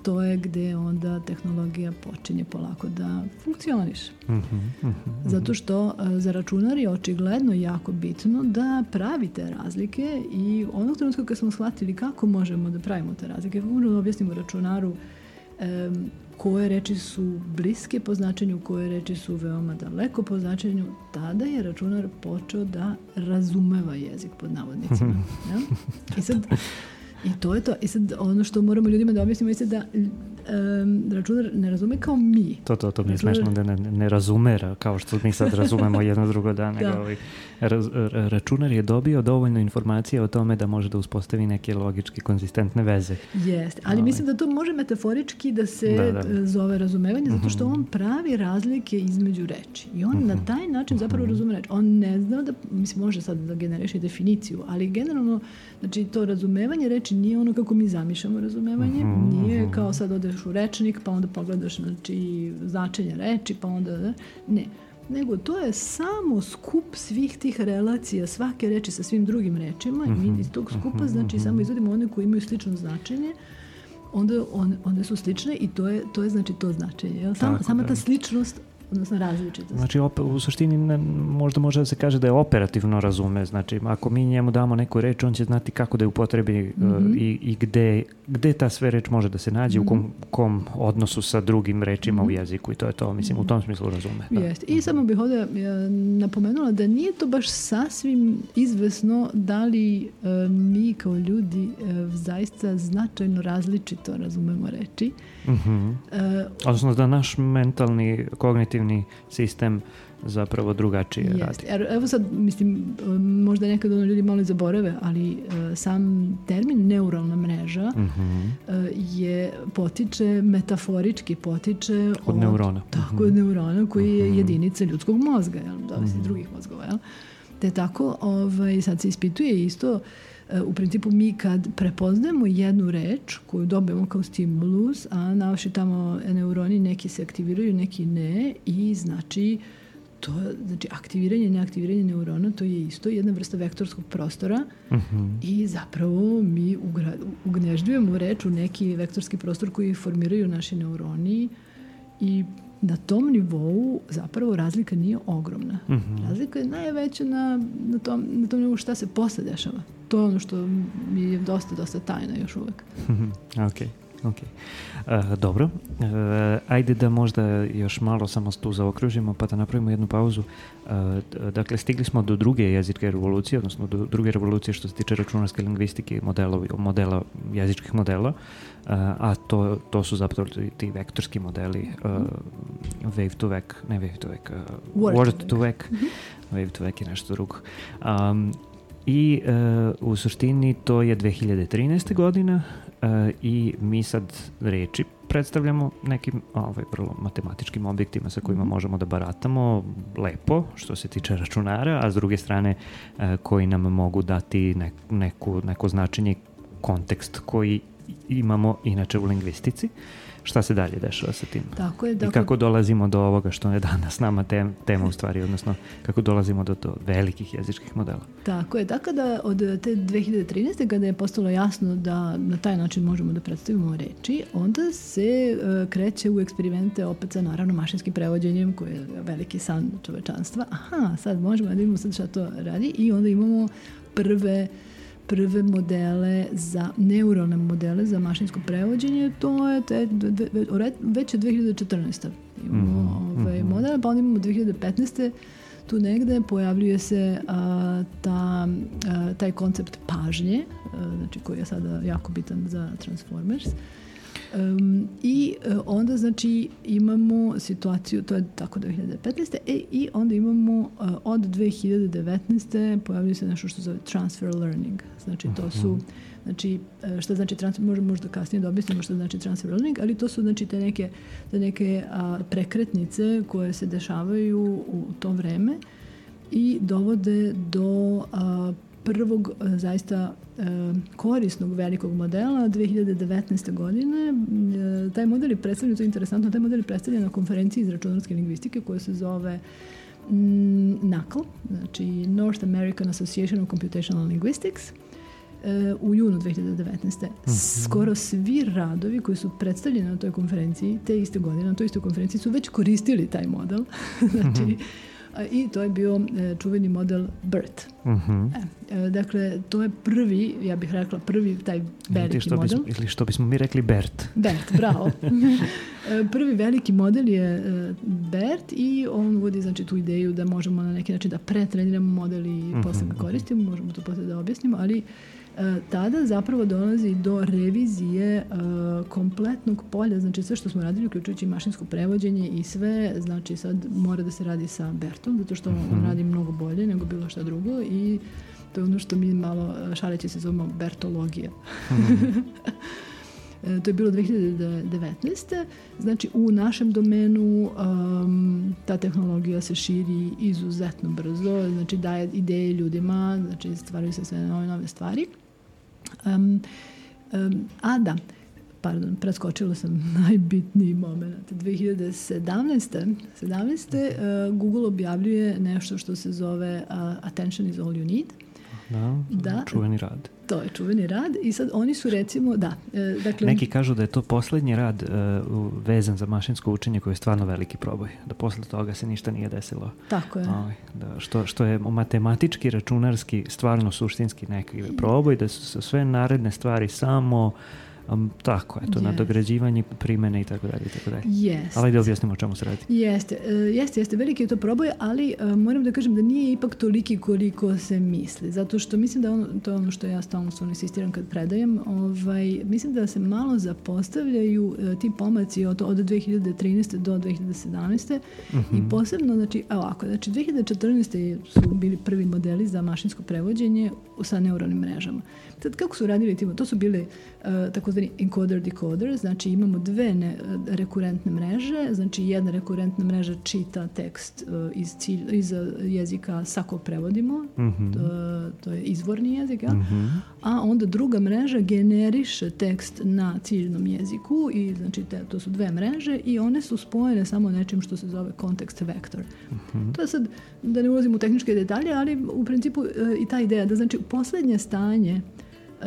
B: to je gde onda tehnologija počinje polako da funkcioniše.
A: Mhm, mhm.
B: Zato što e, za računar je očigledno jako bitno da pravite razlike i onog trenutka kad smo shvatili kako možemo da pravimo te razlike, kako možemo da objasnimo računaru em, koje reči su bliske po značenju, koje reči su veoma daleko po značenju, tada je računar počeo da razumeva jezik pod navodnicima. (laughs) ja? I sad, i to je to. I sad ono što moramo ljudima da objasnimo jeste da em, računar ne razume kao mi.
A: To, to, to mi je
B: Računar-
A: smešno da ne, ne razumera kao što mi sad razumemo jedno drugo da, (laughs) nego
B: Da.
A: ovaj, raz- ra- računar je dobio dovoljno informacije o tome da može da uspostavi neke logički konzistentne veze.
B: Jeste, ali
A: Ovaj.
B: mislim da to može metaforički da se
A: Da, da.
B: e, zove razumevanje, zato što on pravi razlike između reči. I on na taj način zapravo razume reč. On ne zna da, mislim, može sad da generiše definiciju, ali generalno, znači to razumevanje reči nije ono kako mi zamišljamo razumevanje, nije kao sad odeš u rečnik, pa onda pogledaš znači, značenje reči, pa onda, ne. Nego to je samo skup svih tih relacija, svake reči sa svim drugim rečima i mi iz tog skupa znači samo izvodimo one koji imaju slično značenje onda on, one su slične i to je, to je znači to značenje. Jel? Sama,
A: Tako,
B: sama
A: da.
B: ta sličnost, odnosno različitost.
A: Znači, op, u suštini ne, možda može da se kaže da je operativno razume. Znači, ako mi njemu damo neku reč, on će znati kako da je upotrebi uh, i, i gde, gde ta sve reč može da se nađe, u kom, kom odnosu sa drugim rečima u jeziku i to je to. Mislim, u tom smislu razume. Da.
B: Jeste. I samo bih ovdje e, napomenula da nije to baš sasvim izvesno da li e, mi kao ljudi e, zaista značajno različito razumemo reči.
A: Mhm.
B: E,
A: Odnosno da naš mentalni, kognitivni sistem zapravo drugačije radi.
B: Jeste. Jer evo sad, mislim, možda nekad ono ljudi malo zaborave, ali e, sam termin neuralna mreža
A: Mhm.
B: e, je potiče, metaforički potiče
A: Od neurona.
B: Tako, od neurona koji je jedinica ljudskog mozga, jel, zavisi drugih mozgova, jel? Te tako, ovaj, sad se ispituje isto, e, u principu mi kad prepoznajemo jednu reč koju dobijemo kao stimulus, a naši tamo neuroni neki se aktiviraju, neki ne i znači to, znači aktiviranje i neaktiviranje neurona to je isto jedna vrsta vektorskog prostora
A: Mhm.
B: i zapravo mi ugra, ugneždujemo reč u neki vektorski prostor koji formiraju naši neuroni i na tom nivou zapravo razlika nije ogromna.
A: Mhm.
B: Razlika je najveća na, na, tom, na tom nivou šta se posle dešava. To je ono što mi je dosta, dosta tajna još uvek.
A: ok, ok. E, dobro, E, ajde da možda još malo samo tu zaokružimo pa da napravimo jednu pauzu. E, d- dakle, stigli smo do druge jezičke revolucije, odnosno do druge revolucije što se tiče računarske lingvistike i modelovi, modela, jezičkih modela, a to, to su zapravo ti, vektorski modeli wave to vec, ne wave to vec,
B: Word
A: word,
B: to
A: to vec, wave to vec je nešto drugo. Um, I e, u suštini to je 2013. godina e, i mi sad reči predstavljamo nekim ovaj, vrlo matematičkim objektima sa kojima možemo da baratamo lepo što se tiče računara, a s druge strane e, koji nam mogu dati nek, neku, neko značenje kontekst koji imamo inače u lingvistici. Šta se dalje dešava sa tim?
B: Tako je.
A: I
B: Dakle,
A: kako dolazimo do ovoga što je danas nama tem, tema u stvari, odnosno kako dolazimo do, do velikih jezičkih modela.
B: Tako je, tako da od te 2013. kada je postalo jasno da na taj način možemo da predstavimo reči, onda se e, kreće u eksperimente opet sa naravno mašinskim prevođenjem koji je veliki san čovečanstva. Aha, sad možemo da vidimo sad šta to radi i onda imamo prve prve modele za neuronalne modele za mašinsko prevođenje, to je te, već je 2014. Imamo
A: Mhm,
B: ovaj
A: mhm.
B: model, pa onda imamo 2015 tu negde pojavljuje se a, ta, a, taj koncept pažnje, a, znači koji je sada jako bitan za Transformers. Um, I e, onda znači imamo situaciju, to je tako 2015. E, I onda imamo e, od 2019. pojavljuje se nešto što zove transfer learning. Znači to su Znači, e, šta znači transfer, možemo možda kasnije da objasnimo šta znači transfer learning, ali to su znači te neke, te neke a, prekretnice koje se dešavaju u to vreme i dovode do a, prvog a, zaista a, korisnog velikog modela 2019. godine. E, taj model je predstavljen, to je interesantno, taj model je predstavljen na konferenciji iz računarske lingvistike koja se zove NACL, znači North American Association of Computational Linguistics, e, u junu 2019. Skoro svi radovi koji su predstavljeni na toj konferenciji, te iste godine, na toj istoj konferenciji su već koristili taj model. (laughs) znači, a, I to je bio e, čuveni model BERT.
A: Mhm.
B: E, e, dakle, to je prvi, ja bih rekla, prvi taj veliki
A: što
B: model.
A: bismo, ili što bismo mi rekli BERT.
B: BERT, bravo. (laughs) E, Prvi veliki model je BERT i on uvodi znači, tu ideju da možemo na neki način da pretreniramo model i posle ga koristimo, možemo to posle da objasnimo, ali e, tada zapravo dolazi do revizije e, kompletnog polja, znači sve što smo radili, uključujući mašinsko prevođenje i sve, znači sad mora da se radi sa Bertom, zato što on radi mnogo bolje nego bilo šta drugo i to je ono što mi malo e, šaleći se zovemo Bertologija. (laughs) E, To je bilo 2019. Znači u našem domenu um, ta tehnologija se širi izuzetno brzo, znači daje ideje ljudima, znači stvaraju se sve nove nove stvari. Um, um, a da, pardon, preskočila sam (laughs) najbitniji moment. 2017. 17. Uh, Google objavljuje nešto što se zove uh, Attention is all you need.
A: Da,
B: Da.
A: čuveni rad.
B: To je čuveni rad i sad oni su recimo, da, e, dakle...
A: Neki kažu da je to poslednji rad u- vezan za mašinsko učenje koji je stvarno veliki proboj. Da posle toga se ništa nije desilo.
B: Tako je.
A: Ovaj, da, što, što je matematički, računarski, stvarno suštinski neki proboj, da su sve naredne stvari samo um, tako, eto,
B: Jest.
A: nadograđivanje, primene i tako dalje i tako dalje.
B: Jest.
A: Ali da objasnimo o čemu se radi.
B: Jeste, e, jeste, jeste, veliki je to proboj, ali e, moram da kažem da nije ipak toliki koliko se misli, zato što mislim da ono, to je ono što ja stalno stvarno insistiram kad predajem, ovaj, mislim da se malo zapostavljaju e, ti pomaci od, od 2013. do 2017. i posebno, znači, evo ovako, znači 2014. su bili prvi modeli za mašinsko prevođenje sa neuronim mrežama. Sad, kako su radili tim? To su bili uh, takozvani encoder-decoder, znači imamo dve ne, rekurentne mreže, znači jedna rekurentna mreža čita tekst uh, iz, cilj, iz uh, jezika sa kog prevodimo,
A: Mhm.
B: to, to je izvorni jezik, ja?
A: Mhm.
B: a onda druga mreža generiše tekst na ciljnom jeziku i znači te, to su dve mreže i one su spojene samo nečim što se zove context vector. To je sad, da ne ulazim u tehničke detalje, ali u principu e, i ta ideja da znači poslednje stanje e,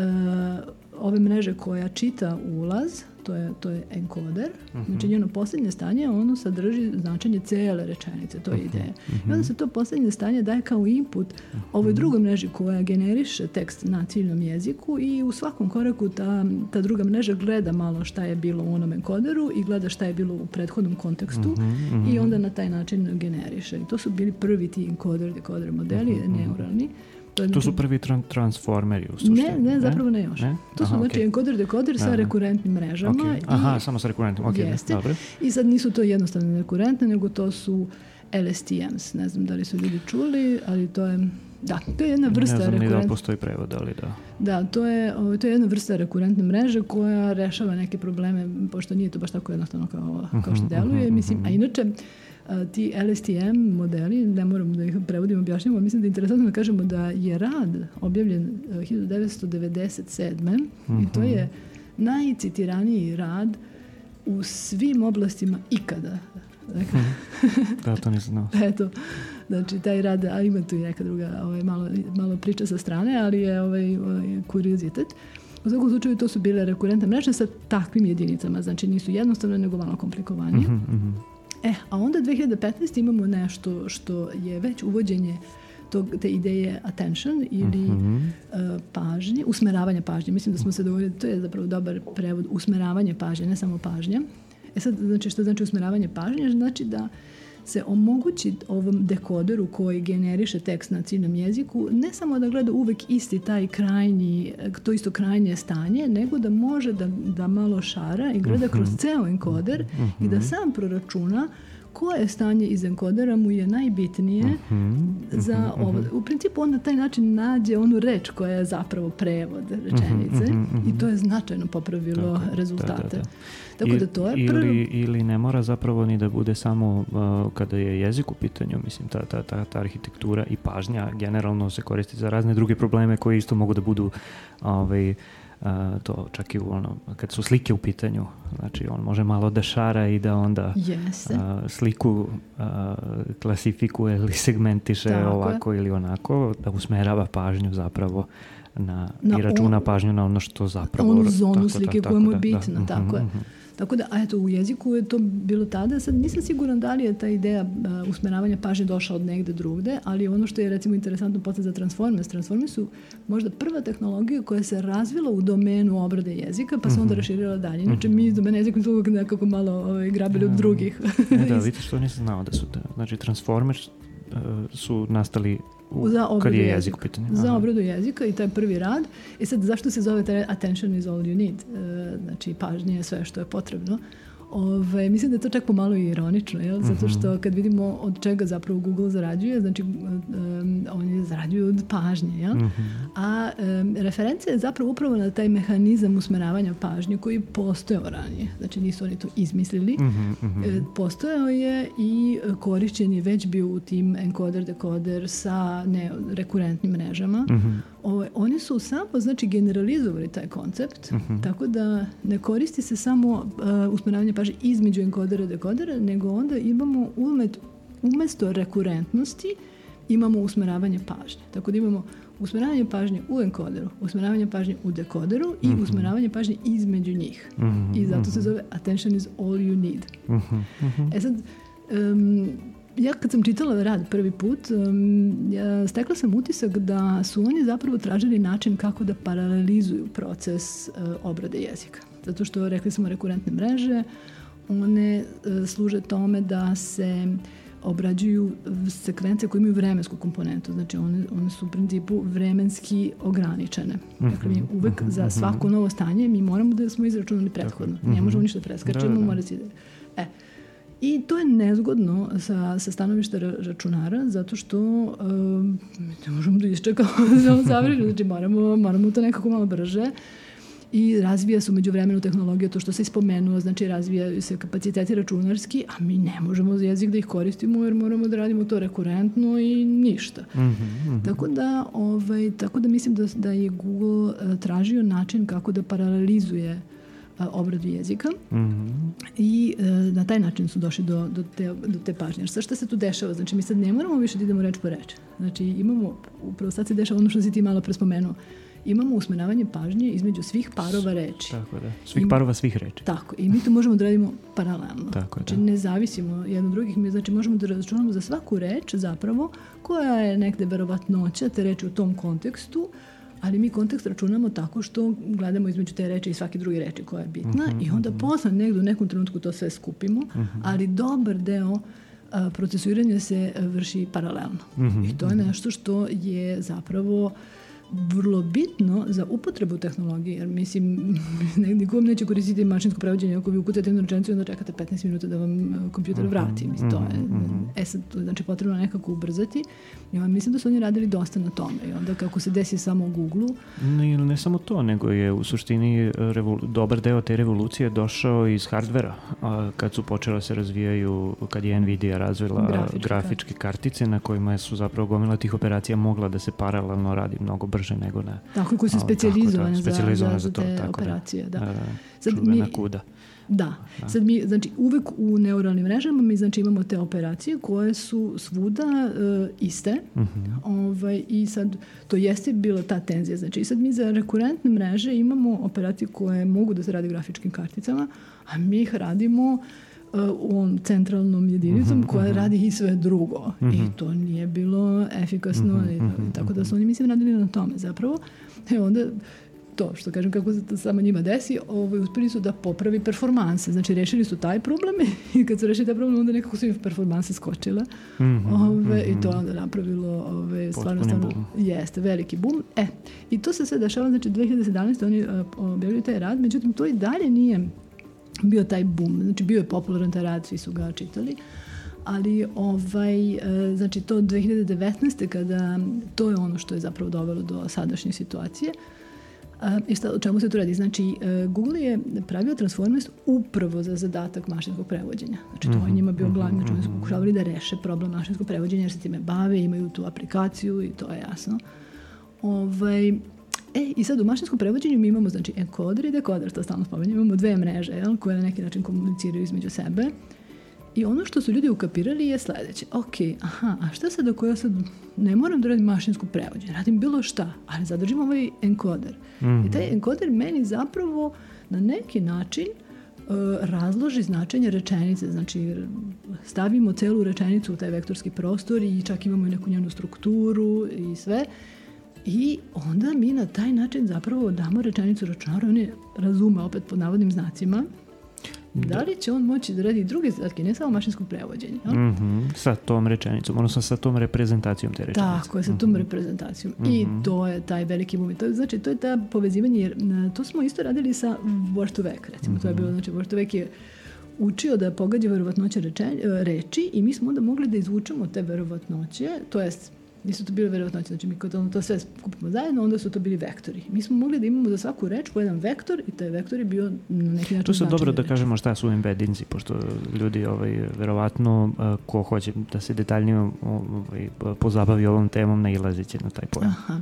B: ove mreže koja čita ulaz, to je, to je enkoder.
A: Mhm.
B: Znači njeno posljednje stanje, ono sadrži značenje cele rečenice, to je
A: Mhm.
B: ideja. I onda se to posljednje stanje daje kao input ovoj drugoj mreži koja generiše tekst na ciljnom jeziku i u svakom koraku ta, ta druga mreža gleda malo šta je bilo u onom enkoderu i gleda šta je bilo u prethodnom kontekstu
A: Mhm,
B: i onda na taj način generiše. I to su bili prvi ti encoder, decoder modeli, neuralni. To,
A: To su prvi tran- transformeri u suštini.
B: ne, ne, zapravo ne još.
A: Ne?
B: To su
A: Aha,
B: znači
A: okej.
B: encoder decoder
A: Da,
B: sa
A: da.
B: rekurentnim mrežama.
A: Ok.
B: i-
A: Aha, samo sa rekurentnim. Ok,
B: Jeste.
A: dobro.
B: I sad nisu to jednostavne rekurentne, nego to su LSTMs. Ne znam da li su ljudi čuli, ali to je da, to je jedna vrsta
A: ne znam ni da
B: rekurent-
A: postoji prevod, ali da.
B: Da, to je, ovo, to je jedna vrsta rekurentne mreže koja rešava neke probleme, pošto nije to baš tako jednostavno kao, kao što
A: Mhm,
B: deluje.
A: mhm,
B: Mislim, a inače, a, ti LSTM modeli, ne moram da ih prevodim, objašnjamo, mislim da je interesantno da kažemo da je rad objavljen a, 1997. i to je najcitiraniji rad u svim oblastima ikada. Dakle,
A: Da, to nisam znao. (laughs)
B: Eto, znači taj rad, a ima tu i neka druga ovaj, malo, malo priča sa strane, ali je ovaj, ovaj kuriozitet. U svakom slučaju to su bile rekurentne mreže sa takvim jedinicama, znači nisu jednostavne nego malo komplikovanije.
A: Mhm, mhm.
B: E, a onda 2015 imamo nešto što je već uvođenje tog, te ideje attention ili
A: Mhm.
B: e, pažnje, usmeravanje pažnje. Mislim da smo se dovoljili, to je zapravo dobar prevod, usmeravanje pažnje, ne samo pažnja. E sad, znači što znači usmeravanje pažnje? Znači da se omogući ovom dekoderu koji generiše tekst na ciljnom jeziku ne samo da gleda uvek isti taj krajnji, to isto krajnje stanje, nego da može da, da malo šara i gleda kroz ceo enkoder i da sam proračuna koje stanje iz enkodera mu je najbitnije za ovo. U principu on na taj način nađe onu reč koja je zapravo prevod rečenice i to je značajno popravilo
A: Tako je,
B: rezultate.
A: da, da, da.
B: Tako da to je
A: ili,
B: prvi...
A: ili ne mora zapravo ni da bude samo uh, kada je jezik u pitanju, mislim, ta, ta, ta, ta arhitektura i pažnja generalno se koristi za razne druge probleme koji isto mogu da budu ovaj, uh, to čak i u ono, kad su slike u pitanju, znači on može malo da šara i da onda
B: Jeste.
A: a, sliku a, klasifikuje ili segmentiše
B: Tako je.
A: ovako ili onako, da usmerava pažnju zapravo na,
B: Na
A: i računa
B: on-
A: pažnju na ono što zapravo...
B: onu zonu
A: tako,
B: slike
A: tako,
B: koja mu je
A: da,
B: bitna,
A: da.
B: tako je.
A: Mhm.
B: Tako da, a eto, u jeziku je to bilo tada, sad nisam siguran da li je ta ideja a, usmeravanja pažnje došla od negde drugde, ali ono što je recimo interesantno poslije za Transformers, Transformers su možda prva tehnologija koja se razvila u domenu obrade jezika, pa se onda raširila dalje. Inače, mi iz domena jezika smo nekako malo ovaj, grabili od drugih.
A: E, da, (laughs) vidiš, to nisam znao da su, da, znači Transformers uh, su nastali u,
B: za
A: kad
B: obradu
A: je
B: jezika.
A: jezik u pitanju.
B: Za obradu jezika i taj prvi rad. I sad zašto se zove attention is all you need? E, znači pažnje je sve što je potrebno. Ove, mislim da je to čak pomalo i ironično, jel? zato
A: Mhm.
B: što kad vidimo od čega zapravo Google zarađuje, znači um, oni zarađuju od pažnje, jel?
A: Mhm.
B: a um, referencija je zapravo upravo na taj mehanizam usmeravanja pažnje koji postojao ranije. Znači nisu oni to izmislili,
A: Mhm, mhm.
B: E, Postojao je i korišćen je već bio u tim encoder decoder sa ne, rekurentnim mrežama.
A: Mhm.
B: O, oni su samo znači generalizovali taj koncept,
A: Mhm.
B: tako da ne koristi se samo e, usmeravanje pažnje između enkodera i dekodera, nego onda imamo umet, umesto rekurentnosti imamo usmeravanje pažnje. Tako da imamo usmeravanje pažnje u enkoderu, usmeravanje pažnje u dekoderu i usmeravanje pažnje između njih.
A: Mhm,
B: I zato se zove attention is all you need.
A: Mhm, mhm.
B: E sad, em, ja kad sam čitala rad prvi put, stekla sam utisak da su oni zapravo tražili način kako da paralelizuju proces e, obrade jezika. Zato što, rekli smo, rekurentne mreže, one e, služe tome da se obrađuju sekvence koje imaju vremensku komponentu. Znači, one, one su u principu vremenski ograničene. Dakle, mi uvek za svako novo stanje mi moramo da smo izračunali prethodno. Ne možemo ništa da preskačemo,
A: Da, da, da.
B: mora se ide. E, I to je nezgodno sa, sa stanovišta ra- računara, zato što um, ne možemo da iščekamo (laughs) da on završi, znači moramo, moramo to nekako malo brže. I razvija se umeđu vremenu tehnologija, to što se ispomenuo, znači razvijaju se kapaciteti računarski, a mi ne možemo za jezik da ih koristimo jer moramo da radimo to rekurentno i ništa.
A: Mhm, mhm.
B: Tako da, ovaj, tako da mislim da, da je Google eh, tražio način kako da paralelizuje eh, obradu jezika
A: Mhm.
B: i e, na taj način su došli do, do, te, do te pažnje. Sad šta se tu dešava? Znači mi sad ne moramo više da idemo reč po reč. Znači imamo, upravo sad se dešava ono što si ti malo prespomenuo. imamo usmeravanje pažnje između svih parova reči.
A: Tako da. Svih
B: Ima-
A: parova svih reči.
B: Tako, i mi to možemo da radimo paralelno.
A: Tako je,
B: znači,
A: da.
B: ne zavisimo jedno od drugih, mi znači možemo da računamo za svaku reč zapravo koja je negde verovatnoća te reči u tom kontekstu, ali mi kontekst računamo tako što gledamo između te reči i svake druge reči koja je bitna
A: Mhm,
B: i onda posle negde u nekom trenutku to sve skupimo, ali dobar deo a, procesuiranja se a, vrši paralelno.
A: Mhm,
B: I to je nešto što je zapravo vrlo bitno za upotrebu tehnologije, jer mislim, (laughs) nikom neće koristiti mašinsko prevođenje ako vi ukucate jednu rečenicu i onda čekate 15 minuta da vam e, kompjuter vrati. Mislim, to je, e sad, to je znači potrebno nekako ubrzati. I onda mislim da su oni radili dosta na tome. I onda kako se desi samo u Google-u,
A: Ne, ne samo to, nego je u suštini e, revol, dobar deo te revolucije došao iz hardvera, a, kad su počele da se razvijaju, kad je Nvidia razvila
B: Grafičke
A: grafičke kartice na kojima su zapravo gomila tih operacija mogla da se paralelno radi mnogo brže nego na
B: tako koji su
A: tako da,
B: specijalizovane za, za,
A: za to,
B: te
A: tako da.
B: operacije. Da.
A: a,
B: Sad
A: čuvena
B: mi-
A: kuda.
B: Da. Sad mi, znači, uvek u neuralnim mrežama mi znači imamo te operacije koje su svuda e, iste. ovaj, I sad, to jeste bila ta tenzija. Znači, i sad mi za rekurentne mreže imamo operacije koje mogu da se radi grafičkim karticama, a mi ih radimo ovom centralnom jedinicom koja radi i sve drugo. I to nije bilo efikasno. i, i tako da su oni, mislim, radili na tome zapravo. E onda, to što kažem kako se to samo njima desi, ovaj, uspeli su da popravi performanse. Znači rešili su taj problem (laughs) i kad su rešili taj problem onda nekako su im performanse skočile. Ove, I to onda napravilo ove, stvarno, stvarno, jeste, veliki bum. E, i to se sve dešava, znači 2017. oni uh, objavljaju taj rad, međutim to i dalje nije bio taj bum. Znači bio je popularan taj rad, svi su ga čitali. Ali ovaj, e, znači to 2019. kada to je ono što je zapravo dovelo do sadašnje situacije. A, I šta, o čemu se tu radi? Znači, e, Google je pravio Transformers upravo za zadatak mašinskog prevođenja. Znači, to je njima bio glavni, znači oni su pokušavali da reše problem mašinskog prevođenja jer se time bave, imaju tu aplikaciju i to je jasno. Ovaj, E, i sad u mašinskom prevođenju mi imamo znači encoder i decoder, to stalno spominjamo, imamo dve mreže jel, koje na neki način komuniciraju između sebe. I ono što su ljudi ukapirali je sledeće. Ok, aha, a šta sad ako ja sad ne moram da radim mašinsko prevođenje, radim bilo šta, ali zadržim ovaj encoder. I taj encoder meni zapravo na neki način e, razloži značenje rečenice, znači stavimo celu rečenicu u taj vektorski prostor i čak imamo i neku njenu strukturu i sve. I onda mi na taj način zapravo damo rečenicu računaru, on je razume opet pod navodnim znacima, da li će on moći da radi druge zadatke, ne samo mašinsko prevođenje. jel?
A: Mhm, Sa tom rečenicom, odnosno sa tom reprezentacijom te rečenice.
B: Tako je, sa tom reprezentacijom. I to je taj veliki je- znači, to je ta povezivanje, jer na, to smo isto radili sa word to vec, recimo. To je bilo, znači, word to vec je učio da pogađa verovatnoće reče, reči i mi smo onda mogli da izvučemo te verovatnoće, to jest nisu to bile verovatnoće, znači mi kad ono to sve skupimo zajedno, onda su to bili vektori. Mi smo mogli da imamo za svaku reč po jedan vektor i taj vektor je bio na neki način
A: Tu se dobro da
B: reči.
A: kažemo šta su embeddingsi, pošto ljudi ovaj, verovatno a, ko hoće da se detaljnije ovaj, pozabavi ovom temom nailazit će na taj pojam.
B: Aha.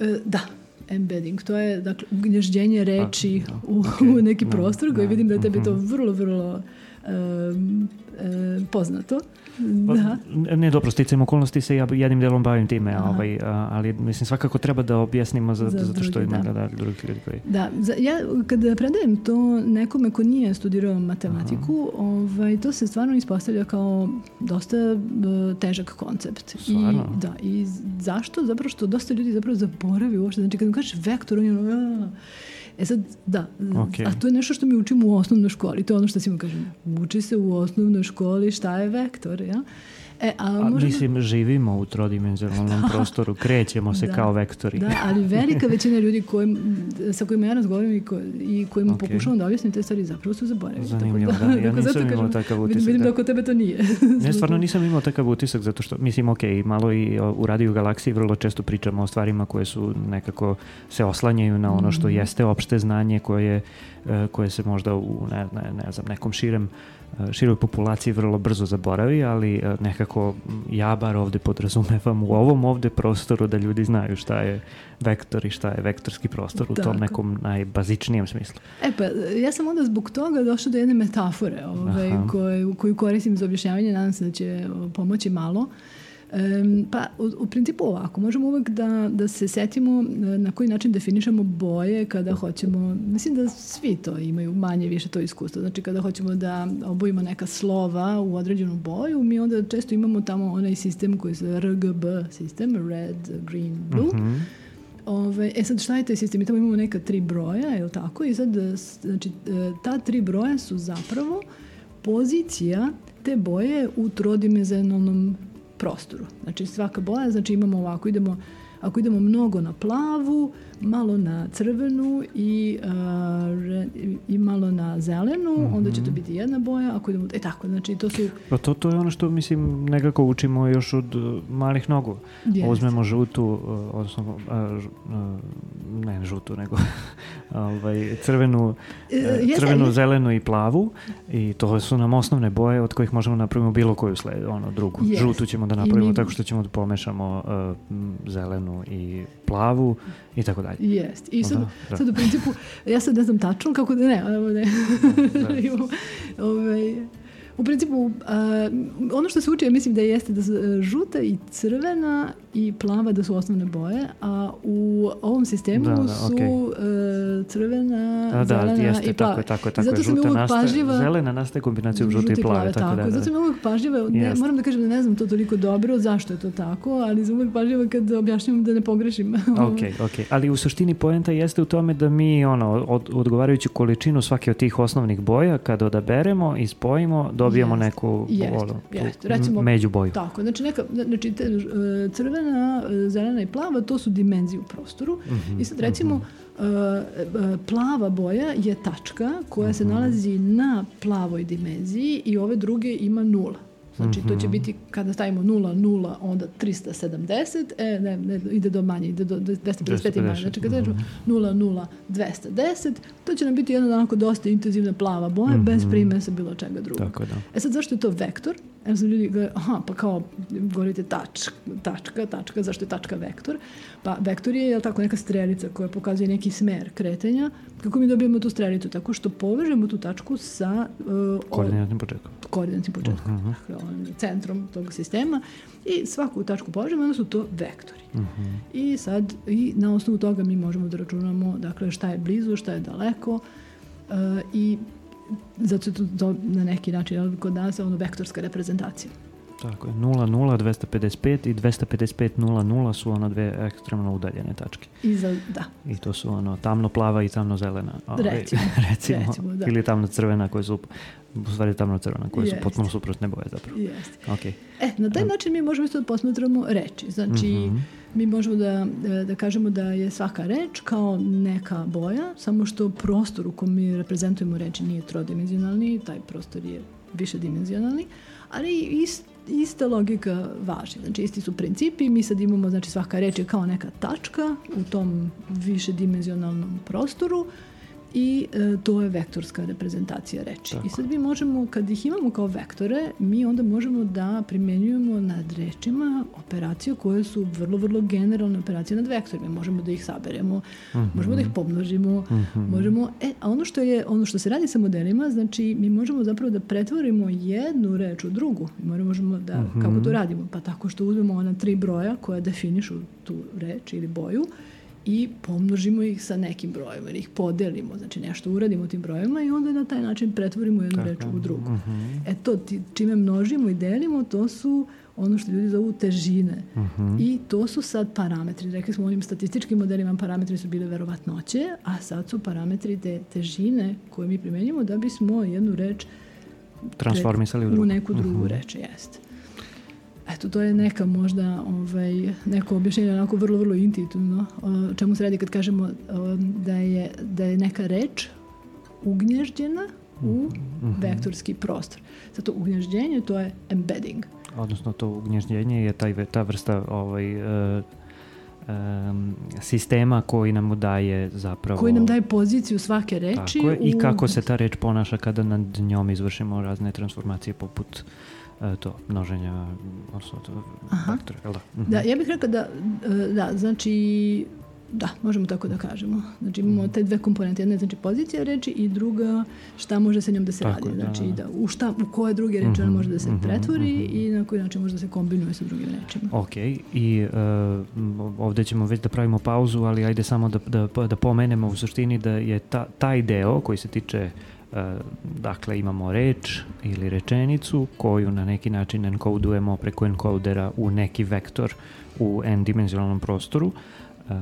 B: E, da, embedding, to je dakle ugnježđenje reči
A: da,
B: u,
A: okej,
B: u neki
A: da,
B: prostor koji
A: da,
B: vidim da je tebi to
A: mhm.
B: vrlo, vrlo em, em, poznato.
A: Pa,
B: Da.
A: Ne, dobro, sticajem okolnosti se ja jednim delom bavim time,
B: Aha.
A: ovaj, ali mislim svakako treba da objasnimo za,
B: Za
A: zato što
B: druge,
A: ima
B: da.
A: da. drugih ljudi koji...
B: Da, za, ja kada predajem to nekome ko nije studirao matematiku, ovaj, to se stvarno ispostavlja kao dosta e, težak koncept.
A: Stvarno?
B: I, da, i zašto? Zapravo što dosta ljudi zapravo zaboravi uopšte. Znači kad mu kažeš vektor, on je ono. E sad, da,
A: Okej.
B: a to je nešto što mi učimo u osnovnoj školi. To je ono što svima kažem. Uči se u osnovnoj školi šta je vektor, ja? E, a, možemo-
A: mislim, živimo u trodimenzionalnom (laughs) prostoru, krećemo se
B: Da.
A: kao vektori.
B: Da, ali velika (laughs) većina ljudi kojim, sa kojima ja razgovaram i, ko, i kojima
A: Ok.
B: pokušavam da objasnim te stvari zapravo su zaboravili.
A: Zanimljivo,
B: Tako
A: da. Ja (laughs)
B: tako
A: nisam
B: zato
A: imao
B: kažem,
A: takav utisak,
B: Vidim
A: da.
B: da kod tebe to nije.
A: Ne, stvarno nisam imao takav utisak zato što, mislim, ok, malo i u Radio Galaksiji vrlo često pričamo o stvarima koje su nekako se oslanjaju na ono što
B: Mhm.
A: jeste opšte znanje koje, e, koje se možda u ne, ne, ne znam, nekom širem e, široj populaciji vrlo brzo zaboravi, ali e, nekako ja bar ovde podrazumevam u ovom ovde prostoru da ljudi znaju šta je vektor i šta je vektorski prostor u tom
B: Tako.
A: nekom najbazičnijem smislu.
B: E pa, ja sam onda zbog toga došla do jedne metafore ovaj,
A: Aha.
B: koju, koristim za objašnjavanje, nadam se da će pomoći malo. Pa u, u principu ovako, možemo uvek da, da se setimo e, na koji način definišemo boje kada hoćemo, mislim da svi to imaju manje više to iskustvo, znači kada hoćemo da obojimo neka slova u određenu boju, mi onda često imamo tamo onaj sistem koji se RGB sistem, red, green, blue,
A: Mhm.
B: Ove, e sad šta je taj sistem? Mi tamo imamo neka tri broja, je li tako? I sad, e, znači, e, ta tri broja su zapravo pozicija te boje u trodimenzionalnom prostoru. Znači svaka boja, znači imamo ovako, idemo, ako idemo mnogo na plavu, malo na crvenu i, re- i- malo na zelenu, onda će to biti jedna boja, ako idemo, e tako, znači to su
A: Pa to, to je ono što, mislim, nekako učimo još od uh, malih nogu.
B: Jeste.
A: Uzmemo žutu, uh, odnosno, uh, uh, ne žutu, nego (laughs) ovaj, crvenu, uh,
B: jeste,
A: crvenu,
B: je-
A: zelenu i plavu i to su nam osnovne boje od kojih možemo napravimo bilo koju sled, ono, drugu.
B: Jeste.
A: Žutu ćemo da napravimo
B: mi-
A: tako što ćemo da pomešamo uh, zelenu i plavu i tako dalje.
B: Jest. I sad,
A: Da, da.
B: sad u principu, ja sad ne znam tačno kako da ne, evo ne.
A: Da. (laughs)
B: Imamo, ovaj, u principu, a, ono što se uči, ja mislim da jeste da su e, žuta i crvena i plava da su osnovne boje, a u ovom sistemu
A: Da, da,
B: su
A: okej.
B: e, crvena,
A: A, da,
B: zelena
A: jeste,
B: i plava.
A: tako tako tako
B: zato sam
A: nastaje,
B: pažljiva,
A: zelena nastaje kombinacijom žute i plave, tako, da, da.
B: Zato sam uvek pažljiva, ne, moram da kažem da ne znam to toliko dobro, zašto je to tako, ali sam uvek pažljiva kad objašnjavam da ne pogrešim. (laughs)
A: Ok, ok. Ali u suštini poenta jeste u tome da mi ono, od, odgovarajuću količinu svake od tih osnovnih boja, kada odaberemo i spojimo, dobijamo
B: Jeste,
A: neku
B: jeste,
A: ono, tu
B: jeste. Recimo-
A: među boju.
B: Tako, znači, neka, znači te, e, crvena, e, zelena i plava, to su dimenzije u prostoru.
A: Mhm,
B: I sad recimo, e, e, plava boja je tačka koja
A: Mhm.
B: se nalazi na plavoj dimenziji i ove druge ima nula. Znači, to
A: Mhm.
B: će biti, kada stavimo 0, 0, onda 370, e, ne, ne, ide do manje, ide do 255 i manje. Znači, kada
A: Mhm.
B: kažemo 0, 0, 210, to će nam biti jedna onako dosta intenzivna plava boja, bez primesa bilo čega drugog.
A: Mhm. Tako da.
B: E sad, zašto je to vektor? Evo sam ljudi gledaju, aha, pa kao, govorite tač, tačka, tačka, zašto je tačka vektor? Pa vektor je, jel tako, neka strelica koja pokazuje neki smer kretanja. Kako mi dobijemo tu strelicu? Tako što povežemo tu tačku sa uh,
A: Koordinatnim početkom.
B: Koordinatnim početkom,
A: Mhm.
B: dakle, onim centrom tog sistema i svaku tačku povežemo, onda su to vektori.
A: Mhm.
B: I sad, i na osnovu toga mi možemo da računamo, dakle, šta je blizu, šta je daleko uh, i zato je to, to na neki način kod nas ono vektorska reprezentacija.
A: Tako je. 0, 0, 255 i 255, 0, 0 su ono dve ekstremno udaljene tačke.
B: I za, da,
A: I to su ono tamno plava i tamno zelena.
B: Recimo, (laughs)
A: recimo,
B: recimo, da.
A: Ili tamno crvena koje su, u stvari tamno crvena koje su
B: Jeste.
A: potpuno suprotne boje zapravo.
B: jeste.
A: Ok.
B: E, na taj način mi možemo isto da posmatramo reči. Znači,
A: Mhm.
B: mi možemo da, da kažemo da je svaka reč kao neka boja, samo što prostor u kom mi reprezentujemo reči nije trodimenzionalni, taj prostor je višedimenzionalni, ali ist, ista logika važi. Znači, isti su principi, mi sad imamo, znači, svaka reč je kao neka tačka u tom višedimenzionalnom prostoru i e, to je vektorska reprezentacija reči.
A: Tako.
B: I sad mi možemo, kad ih imamo kao vektore, mi onda možemo da primenjujemo nad rečima operacije koje su vrlo, vrlo generalne operacije nad vektorima. Možemo da ih saberemo, možemo da ih pomnožimo, možemo... E, a ono što, je, ono što se radi sa modelima, znači mi možemo zapravo da pretvorimo jednu reč u drugu. Mi moramo- možemo da, kako to radimo? Pa tako što uzmemo ona tri broja koja definišu tu reč ili boju i pomnožimo ih sa nekim brojima, ili ih podelimo, znači nešto uradimo tim brojevima i onda na taj način pretvorimo jednu reč u drugu. E to, ti, čime množimo i delimo, to su ono što ljudi zovu težine. I to su sad parametri. Rekli smo onim statističkim modelima parametri su bile verovatnoće, a sad su parametri te težine koje mi primenjamo da bismo jednu reč
A: Transformisali u
B: u
A: drugu.
B: neku drugu reč, jeste. Eto, to je neka možda ovaj, neko objašnjenje onako vrlo, vrlo intuitivno o čemu se radi kad kažemo o, da je, da je neka reč ugnježđena u vektorski prostor. Zato ugnježđenje to je embedding.
A: Odnosno to ugnježđenje je taj, ta vrsta ovaj, em, sistema koji nam daje zapravo...
B: koji nam daje poziciju svake reči.
A: Tako je, i
B: u-
A: kako se ta reč ponaša kada nad njom izvršimo razne transformacije poput e, to, množenja, odnosno to, jel da? Mhm.
B: Da, ja bih rekla da, e, da, znači Da, možemo tako da kažemo. Znači imamo te dve komponente. Jedna je znači pozicija reči i druga šta može sa njom da se
A: Tako
B: radi.
A: da.
B: Znači da, u, šta, u koje druge reči ona može da se
A: mhm,
B: pretvori i na koji način može da se kombinuje sa drugim rečima.
A: Ok, i e, m, ovdje ćemo već da pravimo pauzu, ali ajde samo da, da, da pomenemo u suštini da je ta, taj deo koji se tiče e, dakle imamo reč ili rečenicu koju na neki način enkodujemo preko enkodera u neki vektor u n-dimenzionalnom prostoru. E,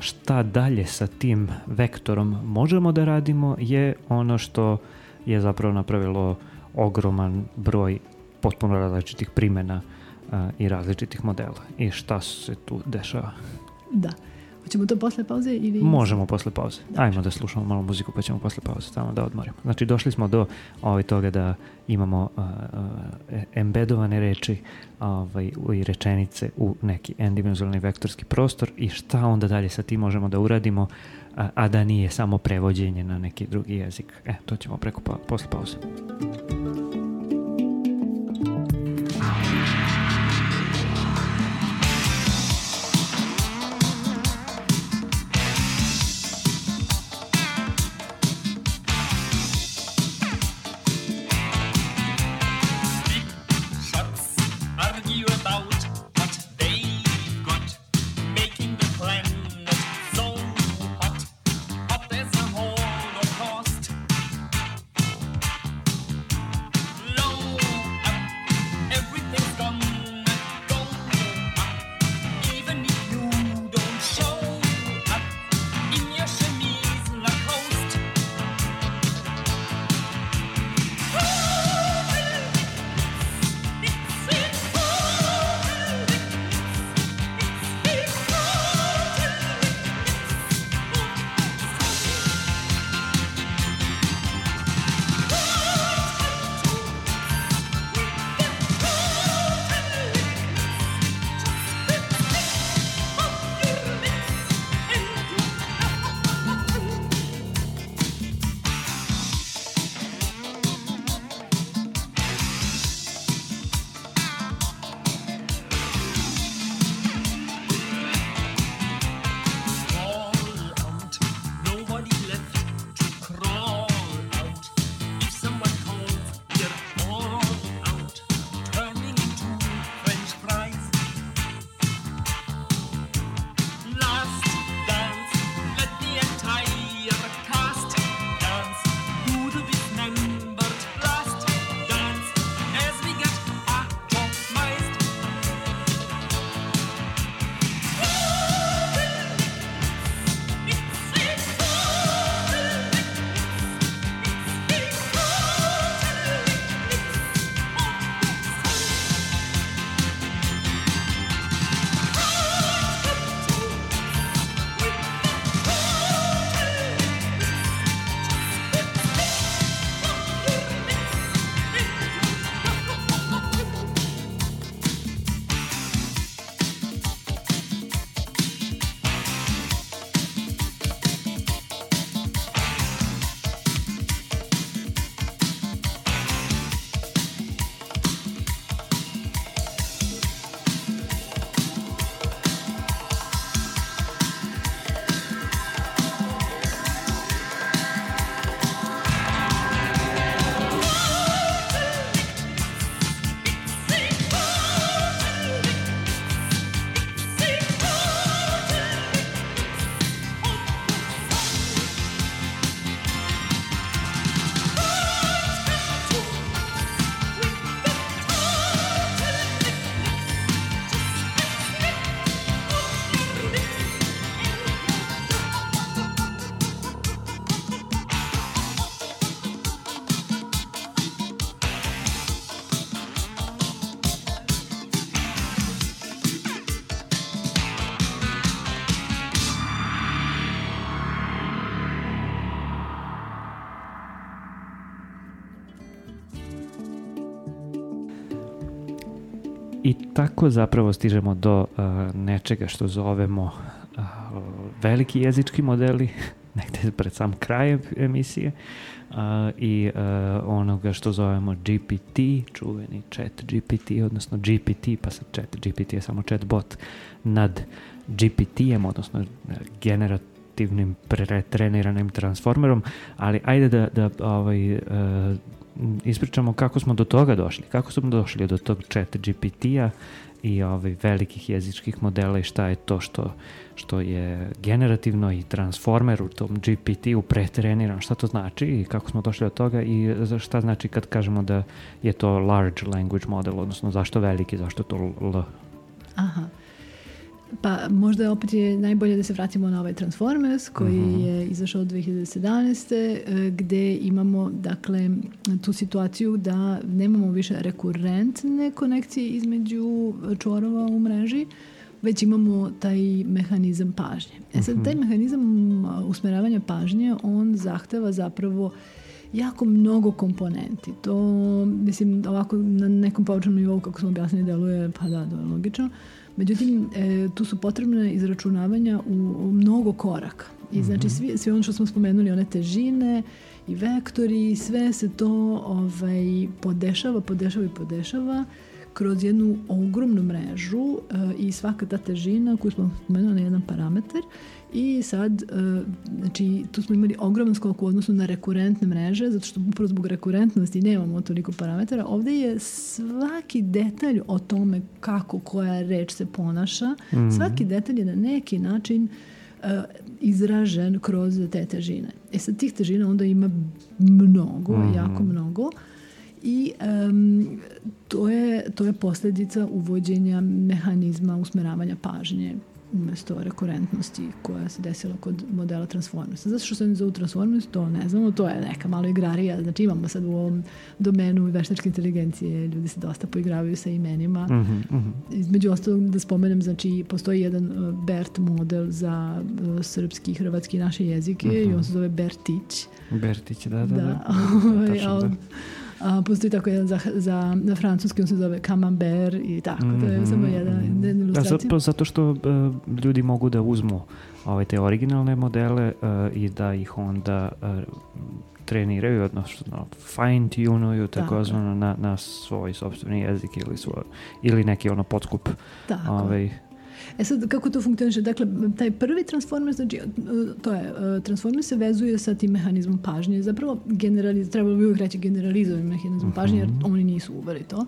A: šta dalje sa tim vektorom možemo da radimo je ono što je zapravo napravilo ogroman broj potpuno različitih primjena a, i različitih modela. I šta se tu dešava?
B: Da. Hoćemo to posle pauze ili...
A: Možemo posle pauze. Ajmo da slušamo malo muziku pa ćemo posle pauze samo da odmorimo. Znači došli smo do ovaj, toga da imamo a, e- embedovane reči ovaj, i rečenice u neki n-dimenzionalni vektorski prostor i šta onda dalje sa tim možemo da uradimo a, a da nije samo prevođenje na neki drugi jezik. E, to ćemo preko pa, posle pauze.
D: shots
A: tako zapravo stižemo do uh, nečega što zovemo uh, veliki jezički modeli, (laughs) negde pred sam kraj emisije a, i a, onoga što zovemo GPT, čuveni chat GPT, odnosno GPT, pa sad chat GPT je samo chatbot nad GPT-em, odnosno generativnim pretreniranim transformerom, ali ajde da, da ovaj, e, ispričamo kako smo do toga došli, kako smo došli do tog chat GPT-a i ovaj, velikih jezičkih modela i šta je to što, što je generativno i transformer u tom GPT-u pretreniran, šta to znači i kako smo došli do toga i šta znači kad kažemo da je to large language model, odnosno zašto veliki, zašto to L?
B: Aha. Pa možda opet je najbolje da se vratimo na ovaj Transformers koji
A: Mhm.
B: je izašao 2017. e, gde imamo dakle tu situaciju da nemamo više rekurentne konekcije između čvorova u mreži već imamo taj mehanizam pažnje. E sad, taj mehanizam usmeravanja pažnje, on zahteva zapravo jako mnogo komponenti. To, mislim, ovako na nekom površnom nivou, kako smo objasnili, deluje, pa da, to je logično. Međutim, e, tu su potrebne izračunavanja u, u mnogo koraka. I znači, svi, svi ono što smo spomenuli, one težine i vektori, sve se to ovaj, podešava, podešava i podešava kroz jednu ogromnu mrežu e, i svaka ta težina koju smo spomenuli na jedan parametar i sad, e, znači, tu smo imali ogroman skok u odnosu na rekurentne mreže, zato što upravo zbog rekurentnosti nemamo toliko parametara. Ovde je svaki detalj o tome kako koja reč se ponaša, svaki detalj je na neki način e, izražen kroz te težine. E sad tih težina onda ima mnogo, jako mnogo. I em, to, je, to je posljedica uvođenja mehanizma usmeravanja pažnje umesto rekurentnosti koja se desila kod modela Transformersa. Zato što se oni zovu Transformers, to ne znamo, to je neka malo igrarija. Znači imamo sad u ovom domenu veštačke inteligencije, ljudi se dosta poigravaju sa imenima.
A: Mhm, mhm.
B: Između ostalog da spomenem, znači postoji jedan uh, BERT model za uh, srpski, hrvatski i naše jezike i on se zove BERTić.
A: Bertić, da, da, da.
B: Da, (laughs) ovaj,
A: Tačno, da.
B: A postoji tako jedan za, za, na francuski, on se zove Camembert i tako, to je samo jedan, jedna
A: Da,
B: ilustracija.
A: zato, zato što uh, ljudi mogu da uzmu ove te originalne modele uh, i da ih onda uh, treniraju, odnosno fine tunuju
B: Tako
A: takozvano na, na svoj sobstveni jezik ili, svoj, ili neki ono podskup
B: Tako.
A: ovaj,
B: E sad, kako to funkcioniše? Dakle, taj prvi transformer, znači, e, to je, e, transformer se vezuje sa tim mehanizmom pažnje. Zapravo, generaliz, trebalo bi uvijek reći generalizovan mehanizam pažnje, jer oni nisu uveli to.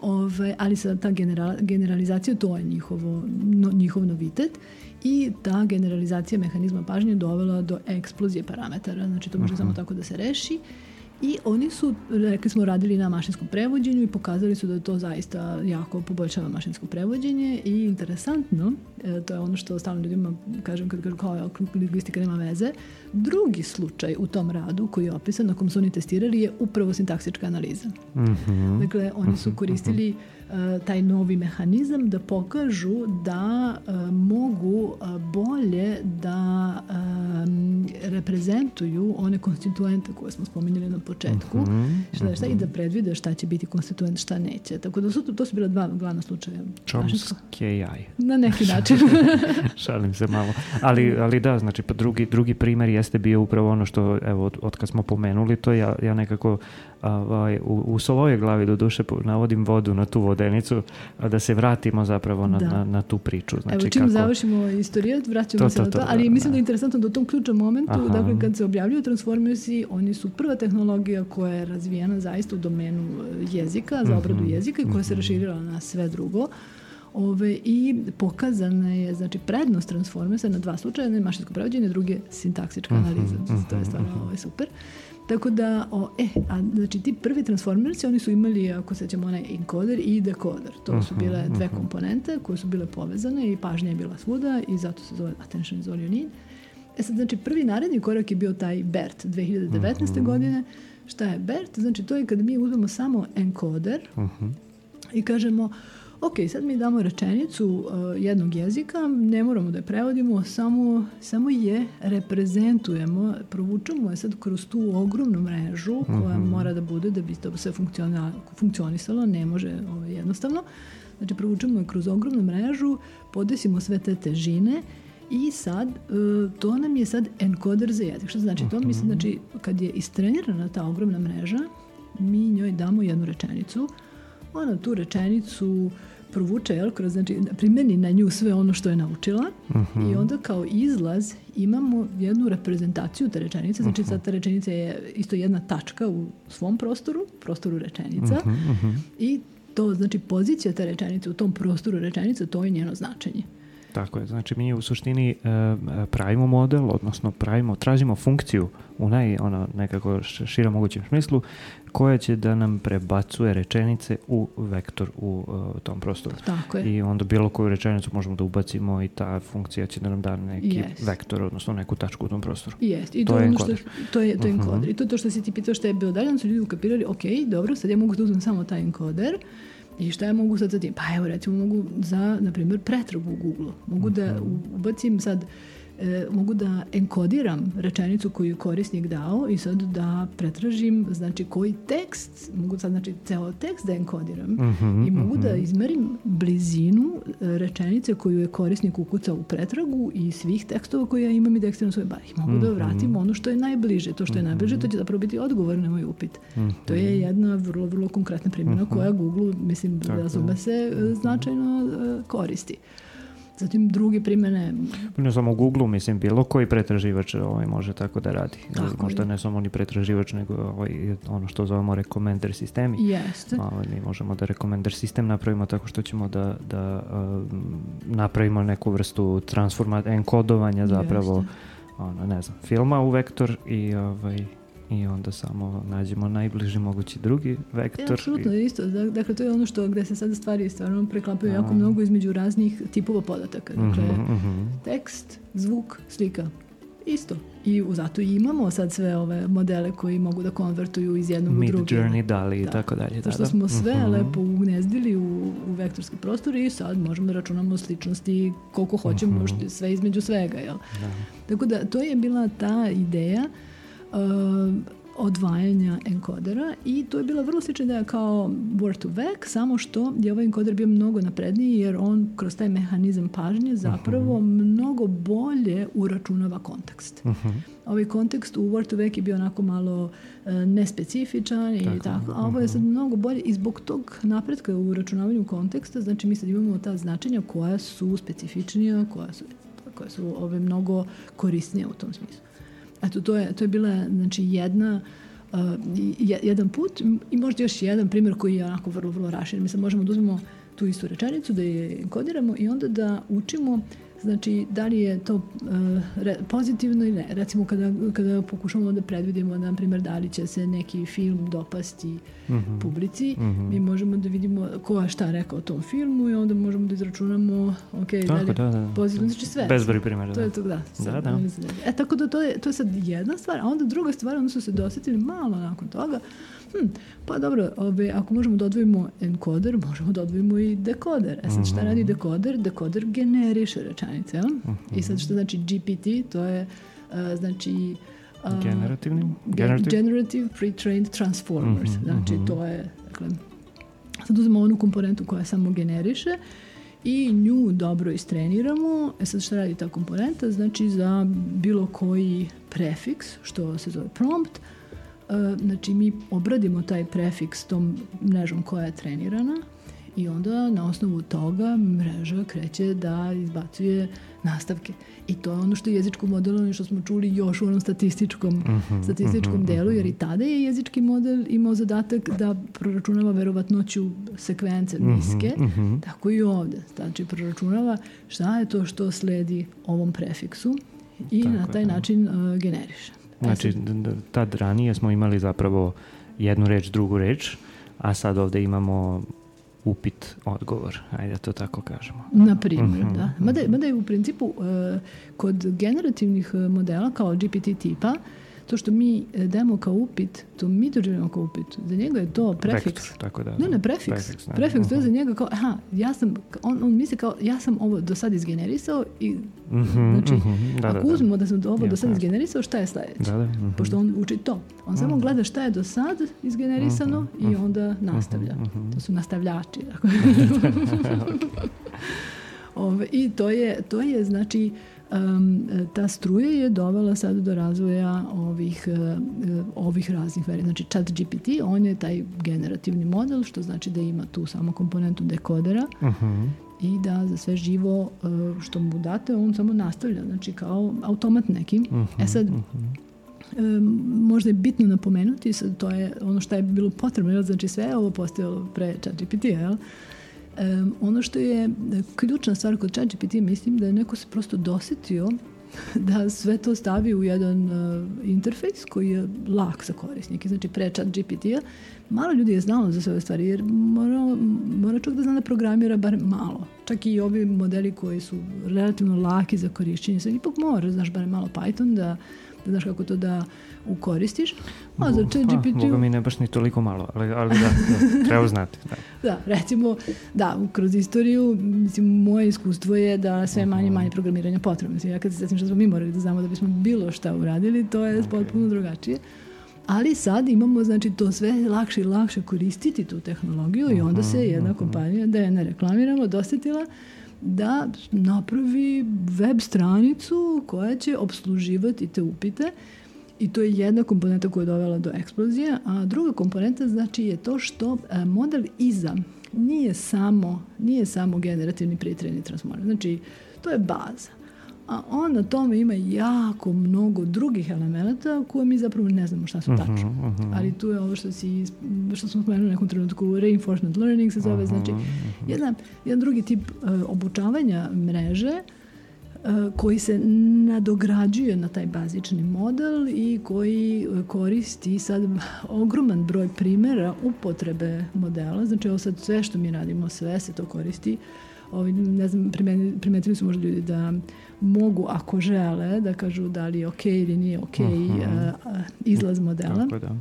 B: Ove, ali sad ta general, generalizacija, to je njihovo, no, njihov novitet i ta generalizacija mehanizma pažnje je dovela do eksplozije parametara. Znači, to može samo tako da se reši. I oni su, rekli smo, radili na mašinskom prevođenju i pokazali su da to zaista jako poboljšava mašinsko prevođenje. I interesantno, e, to je ono što stalno ljudima kažem kad kažu kao lingvistika nema veze, drugi slučaj u tom radu koji je opisan na kom su oni testirali je upravo sintaksička analiza.
A: mhm,
B: Dakle, oni su koristili e, taj novi mehanizam da pokažu da e, mogu e, bolje da e, reprezentuju one konstituente koje smo spominjali na početku, šta, šta, i da predvide šta će biti konstituent, šta neće. Tako da su, to, to su bila dva glavna slučaja.
A: Chomsky AI.
B: Na neki način. (laughs)
A: Šalim se malo. Ali, ali da, znači pa drugi, drugi primer jeste bio upravo ono što, evo, od, od kad smo pomenuli to, ja, ja nekako ovaj, u, u svojoj glavi do duše navodim vodu na tu vodenicu, a da se vratimo zapravo na,
B: Da.
A: na, na tu priču. Znači,
B: Evo, čim završimo istorijat, vraćamo
A: To,
B: se
A: to,
B: na to,
A: to,
B: ali
A: da,
B: mislim
A: da.
B: da je interesantno da u tom ključnom momentu,
A: Aha.
B: dakle, kad se objavljuju Transformersi, oni su prva tehnologija koja je razvijena zaista u domenu e, jezika, za obradu
A: Mhm,
B: jezika i koja se raširila na sve drugo. Ove, I pokazana je znači, prednost Transformersa na dva slučaja, jedan je mašinsko prevođenje, drugi je sintaksička
A: Mhm,
B: analiza. To je stvarno ovaj, super. Tako da, o, e, a, znači ti prvi transformersi, oni su imali, ako se ćemo, onaj encoder i decoder. To su
A: Mhm,
B: bile dve komponente koje su bile povezane i pažnja je bila svuda i zato se zove attention is all you need. E sad, znači, prvi naredni korak je bio taj BERT 2019.
A: Mhm.
B: godine. Šta je BERT? Znači, to je kad mi uzmemo samo encoder
A: Mhm.
B: i kažemo ok, sad mi damo rečenicu uh, jednog jezika, ne moramo da je prevodimo, samo, samo je reprezentujemo, provučemo je sad kroz tu ogromnu mrežu koja mora da bude da bi to sve funkcionisalo, ne može ovaj, jednostavno. Znači, provučemo je kroz ogromnu mrežu, podesimo sve te težine I sad, e, to nam je sad enkoder za jezik. Što znači? To mislim, znači, kad je istrenirana ta ogromna mreža, mi njoj damo jednu rečenicu, ona tu rečenicu provuče, jel, kroz, znači, primeni na nju sve ono što je naučila i onda kao izlaz imamo jednu reprezentaciju te rečenice, znači sad ta rečenica je isto jedna tačka u svom prostoru, prostoru rečenica. I to znači pozicija te rečenice u tom prostoru rečenice, to je njeno značenje.
A: Tako je, znači mi u suštini e, e, pravimo model, odnosno pravimo, tražimo funkciju u naj, ono, nekako š- širem mogućem smislu, koja će da nam prebacuje rečenice u vektor u e, tom prostoru.
B: Tako je.
A: I onda bilo koju rečenicu možemo da ubacimo i ta funkcija će da nam da neki
B: Yes.
A: vektor, odnosno neku tačku u tom prostoru.
B: Jest. I
A: To
B: to,
A: je
B: ono što, to je, to je
A: Mhm.
B: enkoder. I to je to što si ti pitao šta je bilo dalje, onda su ljudi ukapirali, ok, dobro, sad ja mogu da uzmem samo taj enkoder i šta ja mogu sad sa tim? Pa evo recimo mogu za, na primjer, pretragu u Google. Mogu da
A: Mhm.
B: ubacim sad e, mogu da enkodiram rečenicu koju je korisnik dao i sad da pretražim znači koji tekst, mogu sad znači ceo tekst da enkodiram
A: Mhm,
B: i mogu da izmerim blizinu e, rečenice koju je korisnik ukucao u pretragu i svih tekstova koje ja imam i da eksterno svoje bavi. Mogu da vratim ono što je najbliže. To što je najbliže, to će zapravo biti odgovor na moj upit. To je jedna vrlo, vrlo konkretna primjena koja Google, mislim, razume se, e, značajno e, koristi. Zatim druge primjene,
A: Ne samo u Google, mislim, bilo koji pretraživač ovaj, može tako da radi.
B: Tako
A: Možda
B: je.
A: ne samo ni pretraživač, nego ovaj, ono što zovemo recommender sistemi.
B: jeste,
A: Ovaj, mi možemo da recommender sistem napravimo tako što ćemo da, da um, napravimo neku vrstu transforma, enkodovanja zapravo
B: Jeste.
A: ono, ne znam, filma u vektor i ovaj i onda samo nađemo najbliži mogući drugi
B: E,
A: vektor.
B: apsolutno,
A: i,
B: isto. Da- Dakle, to je ono što gde se sada stvari stvarno preklapaju jako
A: A.
B: mnogo između raznih tipova podataka. Dakle,
A: Mhm, mhm.
B: tekst, zvuk, slika. Isto. I u- zato i imamo sad sve ove modele koji mogu da konvertuju iz jednog u
A: Mid
B: drugi.
A: journey, dali i
B: Da.
A: tako dalje.
B: Zato
A: da,
B: što
A: da.
B: smo sve
A: Mhm.
B: lepo ugnezdili u, u vektorski prostor i sad možemo da računamo sličnosti koliko hoćemo,
A: Mhm.
B: što- sve između svega. Jel? Tako da to je bila ta ideja uh, odvajanja enkodera i to je bila vrlo slična ideja kao word to vec, samo što je ovaj enkoder bio mnogo napredniji jer on kroz taj mehanizam pažnje zapravo mnogo bolje uračunava kontekst.
A: Mhm.
B: Ovaj kontekst u word to vec je bio onako malo e, nespecifičan i
A: Tako,
B: tako, a ovo je sad mnogo bolje i zbog tog napretka u uračunavanju konteksta, znači mi sad imamo ta značenja koja su specifičnija, koja su, koja su ove mnogo korisnije u tom smislu. Eto, to je, to je bila znači, jedna uh, je- jedan put i možda još jedan primjer koji je onako vrlo, vrlo raširen. Mi sad možemo da uzmemo tu istu rečenicu, da je enkodiramo i onda da učimo Znači, da li je to re- pozitivno ili ne? Recimo, kada, kada pokušamo da predvidimo, na primjer, da li će se neki film dopasti
A: Mhm.
B: publici, mi možemo da vidimo ko je šta rekao o tom filmu i onda možemo da izračunamo, ok, da li
A: Tako,
B: je
A: da, da.
B: pozitivno, znači sve.
A: Bezbroj primjera.
B: To
A: da.
B: je to, da. sad,
A: da.
B: mislim E, tako da to je, to je sad jedna stvar, a onda druga stvar, onda su se dosetili malo nakon toga, hm, pa dobro, ove, ako možemo da odvojimo enkoder, možemo da odvojimo i dekoder. E sad šta
A: Mhm.
B: radi dekoder? Dekoder generiše rečenice, jel? I sad što znači GPT, to je, a, znači, a,
A: Generativni?
B: Ge-
A: Generative?
B: Generative Pre-trained Transformers.
A: Mhm,
B: znači,
A: mhm.
B: to je, dakle, sad uzmemo onu komponentu koja samo generiše i nju dobro istreniramo. E sad šta radi ta komponenta? Znači, za bilo koji prefiks, što se zove prompt, e, znači mi obradimo taj prefiks tom mrežom koja je trenirana i onda na osnovu toga mreža kreće da izbacuje nastavke. I to je ono što je jezičko modelovanje što smo čuli još u onom statističkom,
A: Mhm,
B: statističkom delu, jer i tada je jezički model imao zadatak da proračunava verovatnoću sekvence niske,
A: mhm.
B: tako i ovde. Znači, proračunava šta je to što sledi ovom prefiksu i
A: Tako
B: na
A: je,
B: taj
A: da.
B: način uh, generiše.
A: Znači, tad ranije smo imali zapravo jednu reč, drugu reč, a sad ovde imamo upit, odgovor, ajde da to tako kažemo.
B: Na primjer,
A: Mhm,
B: da. Mada, mada je u principu uh, kod generativnih uh, modela kao GPT tipa, to što mi uh, damo kao upit, to mi doživljamo kao upit. Za njega je to prefiks.
A: Vektor, tako da.
B: Ne, ne, prefiks.
A: Prefiks,
B: Prefiks,
A: da.
B: to je za njega kao, aha, ja sam, on, on misli kao, ja sam ovo do sad izgenerisao i,
A: Mhm,
B: znači,
A: mhm, da, da,
B: ako
A: da.
B: uzmemo da sam ovo do
A: Jasno,
B: sad izgenerisao, šta je sledeće?
A: Da, da. mhm.
B: Pošto on uči to. On samo gleda šta je do sad izgenerisano
A: Mhm,
B: i onda nastavlja. To su nastavljači. Tako. (laughs) (laughs) Ove, I to je, to je znači, uh, ta struja je dovela sad do razvoja ovih, uh, ovih raznih verija. Znači chat GPT, on je taj generativni model, što znači da ima tu samo komponentu dekodera
A: Mhm.
B: i da za sve živo uh, što mu date, on samo nastavlja, znači kao automat neki. E sad, um, možda je bitno napomenuti, sad to je ono što je bilo potrebno, znači sve je ovo postojalo pre ChatGPT, jel? Um, ono što je e, ključna stvar kod ChatGPT, mislim da je neko se prosto dosetio (laughs) da sve to stavi u jedan uh, interfejs koji je lak za korisnike. Znači, pre chat GPT-a malo ljudi je znalo za sve ove stvari, jer mora, mora čovjek da zna da programira bar malo. Čak i ovi modeli koji su relativno laki za korišćenje, sad ipak mora, znaš, bar malo Python da da znaš kako to da ukoristiš. A za chat
A: Pa,
B: GPT...
A: Boga mi ne baš ni toliko malo, ali, ali da, da, treba znati. Da. (laughs)
B: Da, recimo, da, kroz istoriju, mislim, moje iskustvo je da sve manje i manje programiranja potrebno. Mislim, ja kad se setim što smo mi morali da znamo da bismo bilo šta uradili, to je potpuno drugačije. Ali sad imamo, znači, to sve lakše i lakše koristiti tu tehnologiju i onda se jedna kompanija, da je ne reklamiramo, dosetila da napravi web stranicu koja će obsluživati te upite i to je jedna komponenta koja je dovela do eksplozije, a druga komponenta znači je to što e, model iza nije samo, nije samo generativni pritreni transformer. Znači, to je baza. A on na tome ima jako mnogo drugih elemenata koje mi zapravo ne znamo šta su tačno. Ali tu je ovo što, si, što smo spomenuli u nekom trenutku, reinforcement learning se zove, znači jedna, jedan drugi tip e, obučavanja mreže e, koji se nadograđuje na taj bazični model i koji e, koristi sad ogroman broj primera upotrebe modela. Znači ovo sad sve što mi radimo, sve se to koristi. Ovi, ne znam, primeni- primetili su možda ljudi da mogu, ako žele, da kažu da li je ok ili nije ok a, a, izlaz modela.
A: Tako da.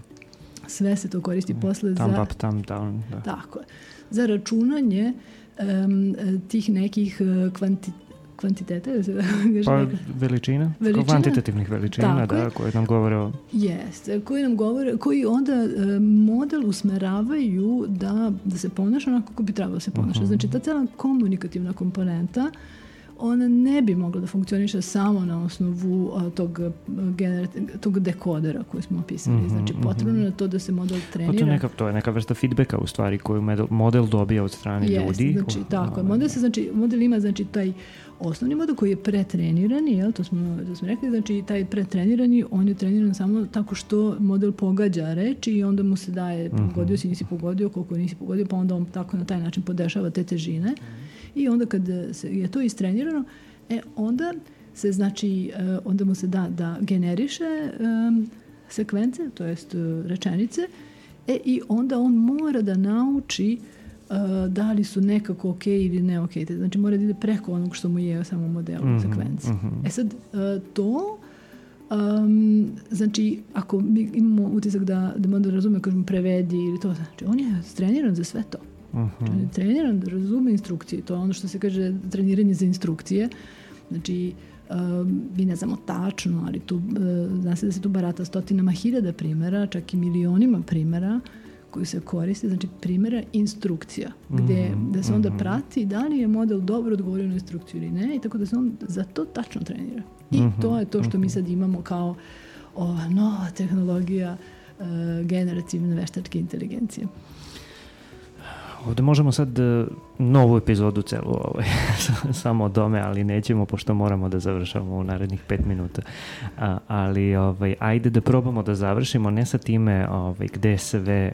B: Sve se to koristi posle
A: Thumb
B: za...
A: up, thumb down. Da.
B: Tako je. Za računanje em, tih nekih e, kvanti, kvantiteta, ili se da (laughs) kaže
A: Pa
B: neka-
A: veličina,
B: Veličina?
A: kvantitativnih veličina,
B: Tako
A: da,
B: je.
A: koje nam govore o...
B: Jeste, koji nam govore, koji onda e, model usmeravaju da, da se ponaša onako kako bi trebalo da se ponaša. Znači, ta cela komunikativna komponenta ona ne bi mogla da funkcioniše samo na osnovu a, tog, generat- tog dekodera koji smo opisali. Znači, potrebno je to da se model
A: Pa
B: trenira.
A: to, je neka, to je neka vrsta feedbacka u stvari koju medel- model dobija od strane
B: Jeste,
A: ljudi.
B: znači, tako je.
A: ovaj,
B: Model, se, znači, model ima znači, taj osnovni model koji je pretrenirani, jel, to smo, to smo rekli, znači taj pretrenirani, on je treniran samo tako što model pogađa reči i onda mu se daje pogodio si, nisi pogodio, koliko nisi pogodio, pa onda on tako na taj način podešava te težine. I onda kad se, je to istrenirano, e, onda se znači, e, onda mu se da da generiše em, sekvence, to jest e, rečenice, e, i onda on mora da nauči uh, da li su nekako ok ili ne ok. Znači mora da ide preko onog što mu je samo model
A: Mhm,
B: sekvenci. E sad, uh, to um, znači ako mi imamo utisak da, da model razume, kažemo prevedi ili to, znači on je treniran za sve to.
A: Mhm.
B: On je treniran da razume instrukcije. To je ono što se kaže treniranje za instrukcije. Znači, um, mi ne znamo tačno, ali tu, uh, zna se da se tu barata stotinama hiljada primjera, čak i milionima primjera koji se koriste, znači primjera instrukcija, gde, da se onda prati da li je model dobro odgovorio na instrukciju ili ne i tako da se on za to tačno trenira. I to je to što mi sad imamo kao ova nova tehnologija uh, generativne veštačke inteligencije.
A: Ovde možemo sad e, novu epizodu celu ovaj, (laughs) samo o tome, ali nećemo pošto moramo da završamo u narednih pet minuta. A, ali ovaj, ajde da probamo da završimo ne sa time ovaj, gde sve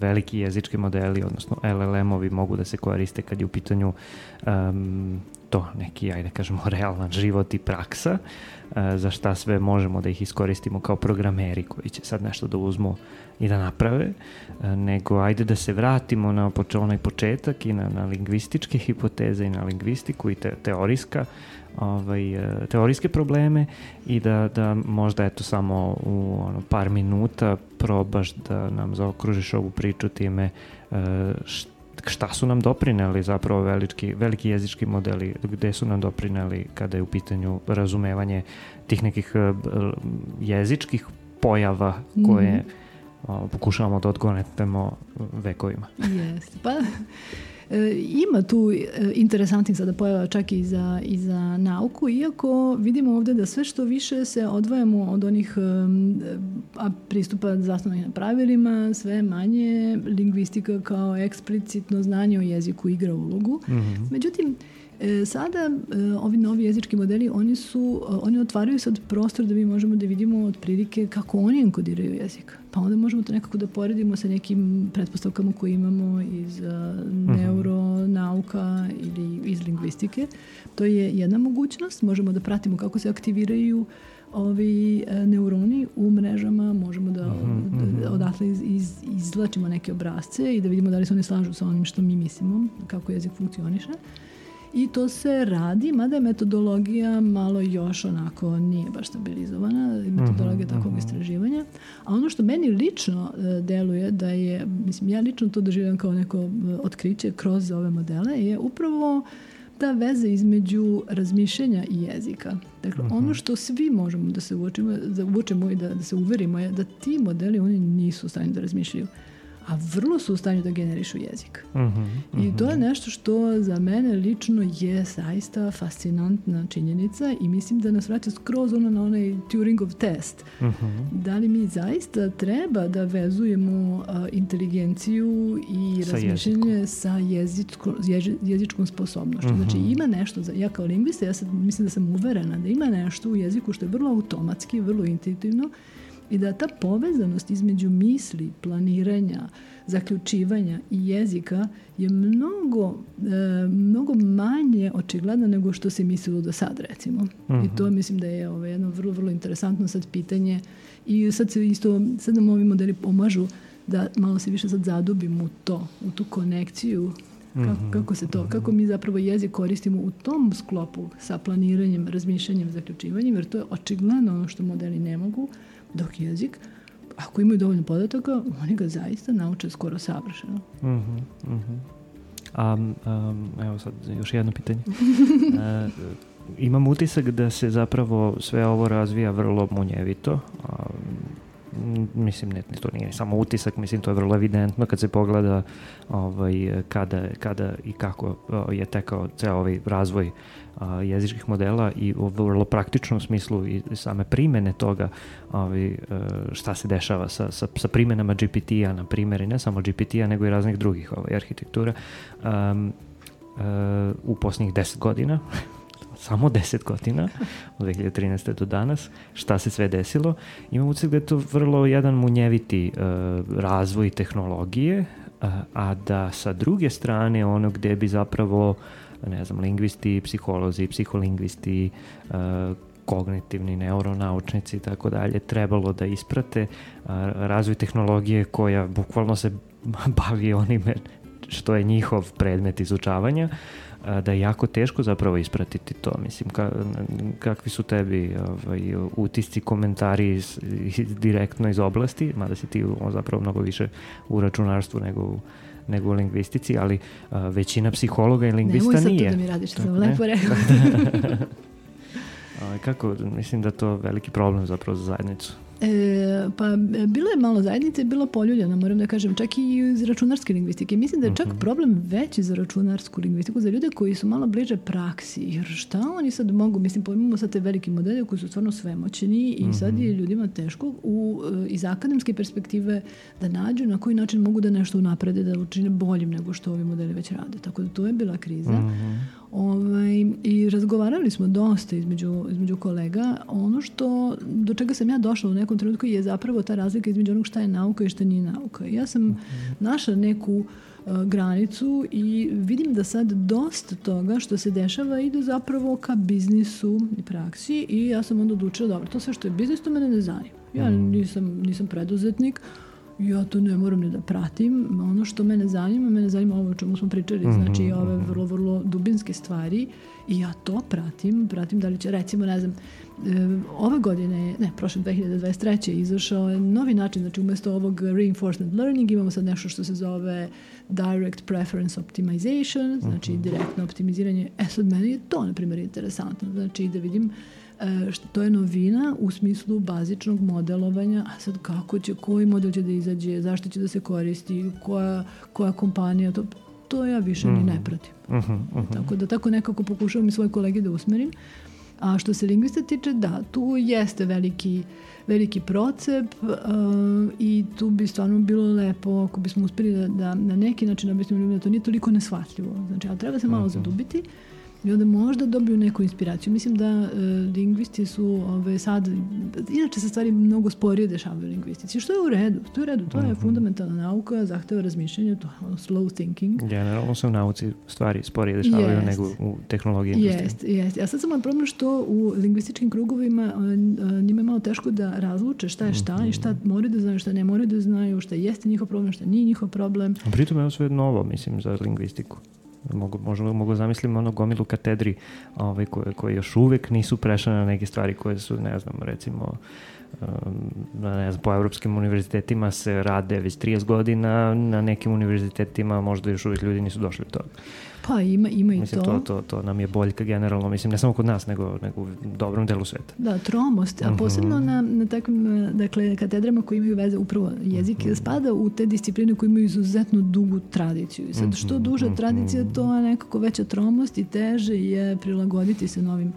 A: veliki jezički modeli, odnosno LLM-ovi mogu da se koriste kad je u pitanju um, to neki, ajde kažemo, (laughs) realan život i praksa, e, za šta sve možemo da ih iskoristimo kao programeri koji će sad nešto da uzmu i da naprave, e, nego ajde da se vratimo na poč onaj početak i na, na lingvističke hipoteze i na lingvistiku i te, teorijska ovaj, e, teorijske probleme i da, da možda eto samo u ono, par minuta probaš da nam zaokružiš ovu priču time e, št- šta su nam doprineli zapravo veliki, veliki jezički modeli, gde su nam doprineli kada je u pitanju razumevanje tih nekih jezičkih pojava koje o, pokušavamo da odgonetnemo vekovima.
B: Jeste. Pa, E, ima tu e, interesantnih sada pojava čak i za, i za nauku, iako vidimo ovde da sve što više se odvajamo od onih em, a, pristupa zasnovanih na pravilima, sve manje lingvistika kao eksplicitno znanje o jeziku igra ulogu. Međutim, E, sada e, ovi novi jezički modeli oni su e, oni otvaraju sad prostor da mi možemo da vidimo otprilike kako oni enkodiraju jezik. Pa onda možemo to nekako da poredimo sa nekim pretpostavkama koje imamo iz uh, neuronauka ili iz lingvistike. To je jedna mogućnost. Možemo da pratimo kako se aktiviraju ovi e, neuroni u mrežama, možemo da, da odatle iz, iz, izlačimo neke obrazce i da vidimo da li se oni slažu sa onim što mi mislimo, kako jezik funkcioniše. I to se radi, mada je metodologija malo još onako nije baš stabilizovana, metodologija takvog istraživanja. A ono što meni lično e, deluje da je, mislim, ja lično to doživljam kao neko e, otkriće kroz ove modele, je upravo ta veza između razmišljanja i jezika. Dakle, ono što svi možemo da se uočimo, da uočimo i da, da se uverimo je da ti modeli, oni nisu u stanju da razmišljaju a vrlo su u stanju da generišu jezik. I to je nešto što za mene lično je zaista fascinantna činjenica i mislim da nas vraća skroz ono na onaj Turingov test. Da li mi zaista treba da vezujemo a, inteligenciju i
A: Sa
B: razmišljanje sa jezičko, ježi- jezičkom sposobnošću. Znači ima nešto, za, ja kao lingvista, ja sad mislim da sam uverena da ima nešto u jeziku što je vrlo automatski, vrlo intuitivno i da ta povezanost između misli, planiranja, zaključivanja i jezika je mnogo, e, mnogo manje očigledna nego što se mislilo do sad recimo. I to mislim da je ovo jedno vrlo, vrlo interesantno sad pitanje. I sad se isto, sad nam ovi modeli pomažu da malo se više sad zadubimo u to, u tu konekciju. Kako, kako se to, kako mi zapravo jezik koristimo u tom sklopu sa planiranjem, razmišljanjem, zaključivanjem, jer to je očigledno ono što modeli ne mogu, dok jezik, ako imaju dovoljno podataka, oni ga zaista nauče skoro savršeno.
A: Mhm, mhm. A, um, evo sad još jedno pitanje. (laughs) E, imam utisak da se zapravo sve ovo razvija vrlo munjevito. A, mislim, ne, to nije samo utisak, mislim, to je vrlo evidentno kad se pogleda ovaj, kada, kada i kako je tekao ceo ovaj razvoj a, jezičkih modela i u vrlo praktičnom smislu i same primene toga ovaj, e, šta se dešava sa, sa, sa primenama GPT-a, na primjer, i ne samo GPT-a, nego i raznih drugih ovaj, arhitektura um, e, u posljednjih 10 godina (laughs) samo 10 godina, od 2013. do danas, šta se sve desilo. Imam utisak da je to vrlo jedan munjeviti uh, razvoj tehnologije, uh, a da sa druge strane ono gde bi zapravo ne znam, lingvisti, psiholozi, psiholingvisti, uh, kognitivni neuronaučnici i tako dalje trebalo da isprate a, razvoj tehnologije koja bukvalno se (laughs) bavi onime što je njihov predmet izučavanja a, da je jako teško zapravo ispratiti to. Mislim, ka, kakvi su tebi ovaj, utisci, komentari iz, iz, direktno iz oblasti, mada si ti zapravo mnogo više u računarstvu nego u nego u lingvistici, ali a, većina psihologa i lingvista
B: Nemoj sad
A: nije.
B: to da mi radiš, sam lepo rekla. (laughs)
A: A, kako, mislim da je to veliki problem zapravo za zajednicu.
B: E, pa e, bilo je malo zajednice, bilo poljuljeno, moram da kažem, čak i iz računarske lingvistike. Mislim da je čak problem veći za računarsku lingvistiku, za ljude koji su malo bliže praksi. Jer šta oni sad mogu, mislim, pojmimo sad te velike modele koji su stvarno svemoćni i sad je ljudima teško u, e, iz akademske perspektive da nađu na koji način mogu da nešto unaprede, da učine boljim nego što ovi modeli već rade. Tako da to je bila kriza. Ovaj, I razgovarali smo dosta između, između kolega. Ono što, do čega sam ja došla u nekom trenutku je zapravo ta razlika između onog šta je nauka i šta nije nauka. Ja sam našla neku uh, granicu i vidim da sad dosta toga što se dešava ide zapravo ka biznisu i praksi i ja sam onda odlučila, dobro, to sve što je biznis, to mene ne zanima. Ja nisam, nisam preduzetnik, ja to ne moram ni da pratim. Ono što mene zanima, mene zanima ovo o čemu smo pričali, znači ove vrlo, vrlo dubinske stvari i ja to pratim. Pratim da li će, recimo, ne znam, e, ove godine, ne, prošle 2023. je izašao novi način, znači umjesto ovog reinforcement learning imamo sad nešto što se zove direct preference optimization, znači direktno optimiziranje. E sad meni je to, na primjer, interesantno. Znači da vidim E, što to je novina u smislu bazičnog modelovanja, a sad kako će, koji model će da izađe, zašto će da se koristi, koja, koja kompanija, to to ja više ni ne pratim.
A: Mhm, mhm.
B: Tako da tako nekako pokušavam i svoje kolege da usmerim. A što se lingvista tiče, da, tu jeste veliki, veliki procep uh, i tu bi stvarno bilo lepo ako bismo uspeli da, da na neki način objasnimo ljudima da to nije toliko nesvatljivo. Znači, ali treba se malo zadubiti i onda možda dobiju neku inspiraciju. Mislim da e, lingvisti su ove, sad, inače se stvari mnogo sporije dešavaju u lingvistici, što je u redu, to je u redu, to je fundamentalna nauka, zahteva razmišljanje, to je slow thinking.
A: Generalno se u nauci stvari sporije dešavaju
B: Jest.
A: nego u tehnologiji i industriji.
B: Jeste, jeste. A sad samo je problem što u lingvističkim krugovima a, a, njima je malo teško da razluče šta je šta i šta moraju da znaju, šta ne moraju da znaju, šta jeste njihov problem, šta nije njihov problem.
A: A pritom je ovo sve novo, mislim, za lingvistiku. Mogu, možemo, mogu zamislim ono gomilu katedri ovaj, koje, koje još uvek nisu prešle na neke stvari koje su, ne znam, recimo na, ne znam, po evropskim univerzitetima se rade već 30 godina, na nekim univerzitetima možda još uvek ljudi nisu došli do toga.
B: Pa ima, ima i
A: Mislim, to, to, to nam je boljka generalno, mislim, ne samo kod nas, nego, nego u dobrom delu sveta.
B: Da, tromost,
A: Mhm.
B: a posebno na, na takvim, dakle, katedrama koji imaju veze upravo jezik
A: Mhm.
B: spada u te discipline koje imaju izuzetno dugu tradiciju. I sad,
A: Mhm,
B: što duža tradicija, to je nekako veća tromost i teže je prilagoditi se novim,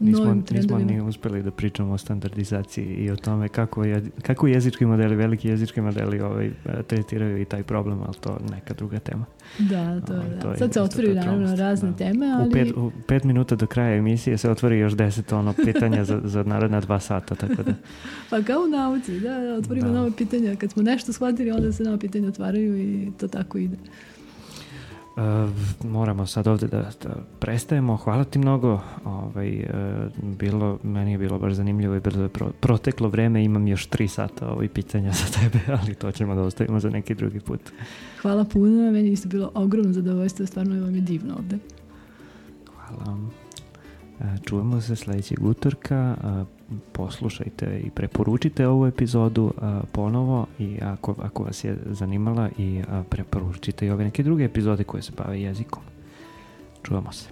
A: Nismo, nismo ni uspeli da pričamo o standardizaciji i o tome kako, je, kako jezički modeli, veliki jezički modeli ovaj, tretiraju i taj problem, ali to neka druga tema.
B: Da, to,
A: Ovaj,
B: je,
A: to
B: da.
A: je
B: Sad se
A: ta
B: naravno razne
A: da.
B: teme, ali...
A: U, pet, u pet minuta do kraja emisije se otvori još deset ono pitanja za, za naredna dva sata, tako da (laughs)
B: Pa kao u nauci, da, da otvorimo
A: Da.
B: nove pitanja. Kad smo nešto shvatili, onda se nova pitanja otvaraju i to tako ide.
A: Uh, moramo sad ovde da, da prestajemo. Hvala ti mnogo. Ovaj, uh, bilo, meni je bilo baš zanimljivo i bilo je pro, proteklo vreme. Imam još tri sata ovih pitanja za tebe, (laughs) ali to ćemo da ostavimo za neki drugi put.
B: Hvala puno, meni je isto bilo ogromno zadovoljstvo, stvarno vam je divno ovde.
A: Hvala vam. Čujemo se sledećeg utorka, poslušajte i preporučite ovu epizodu ponovo i ako, ako vas je zanimala i preporučite i ove neke druge epizode koje se bave jezikom. Čujemo se.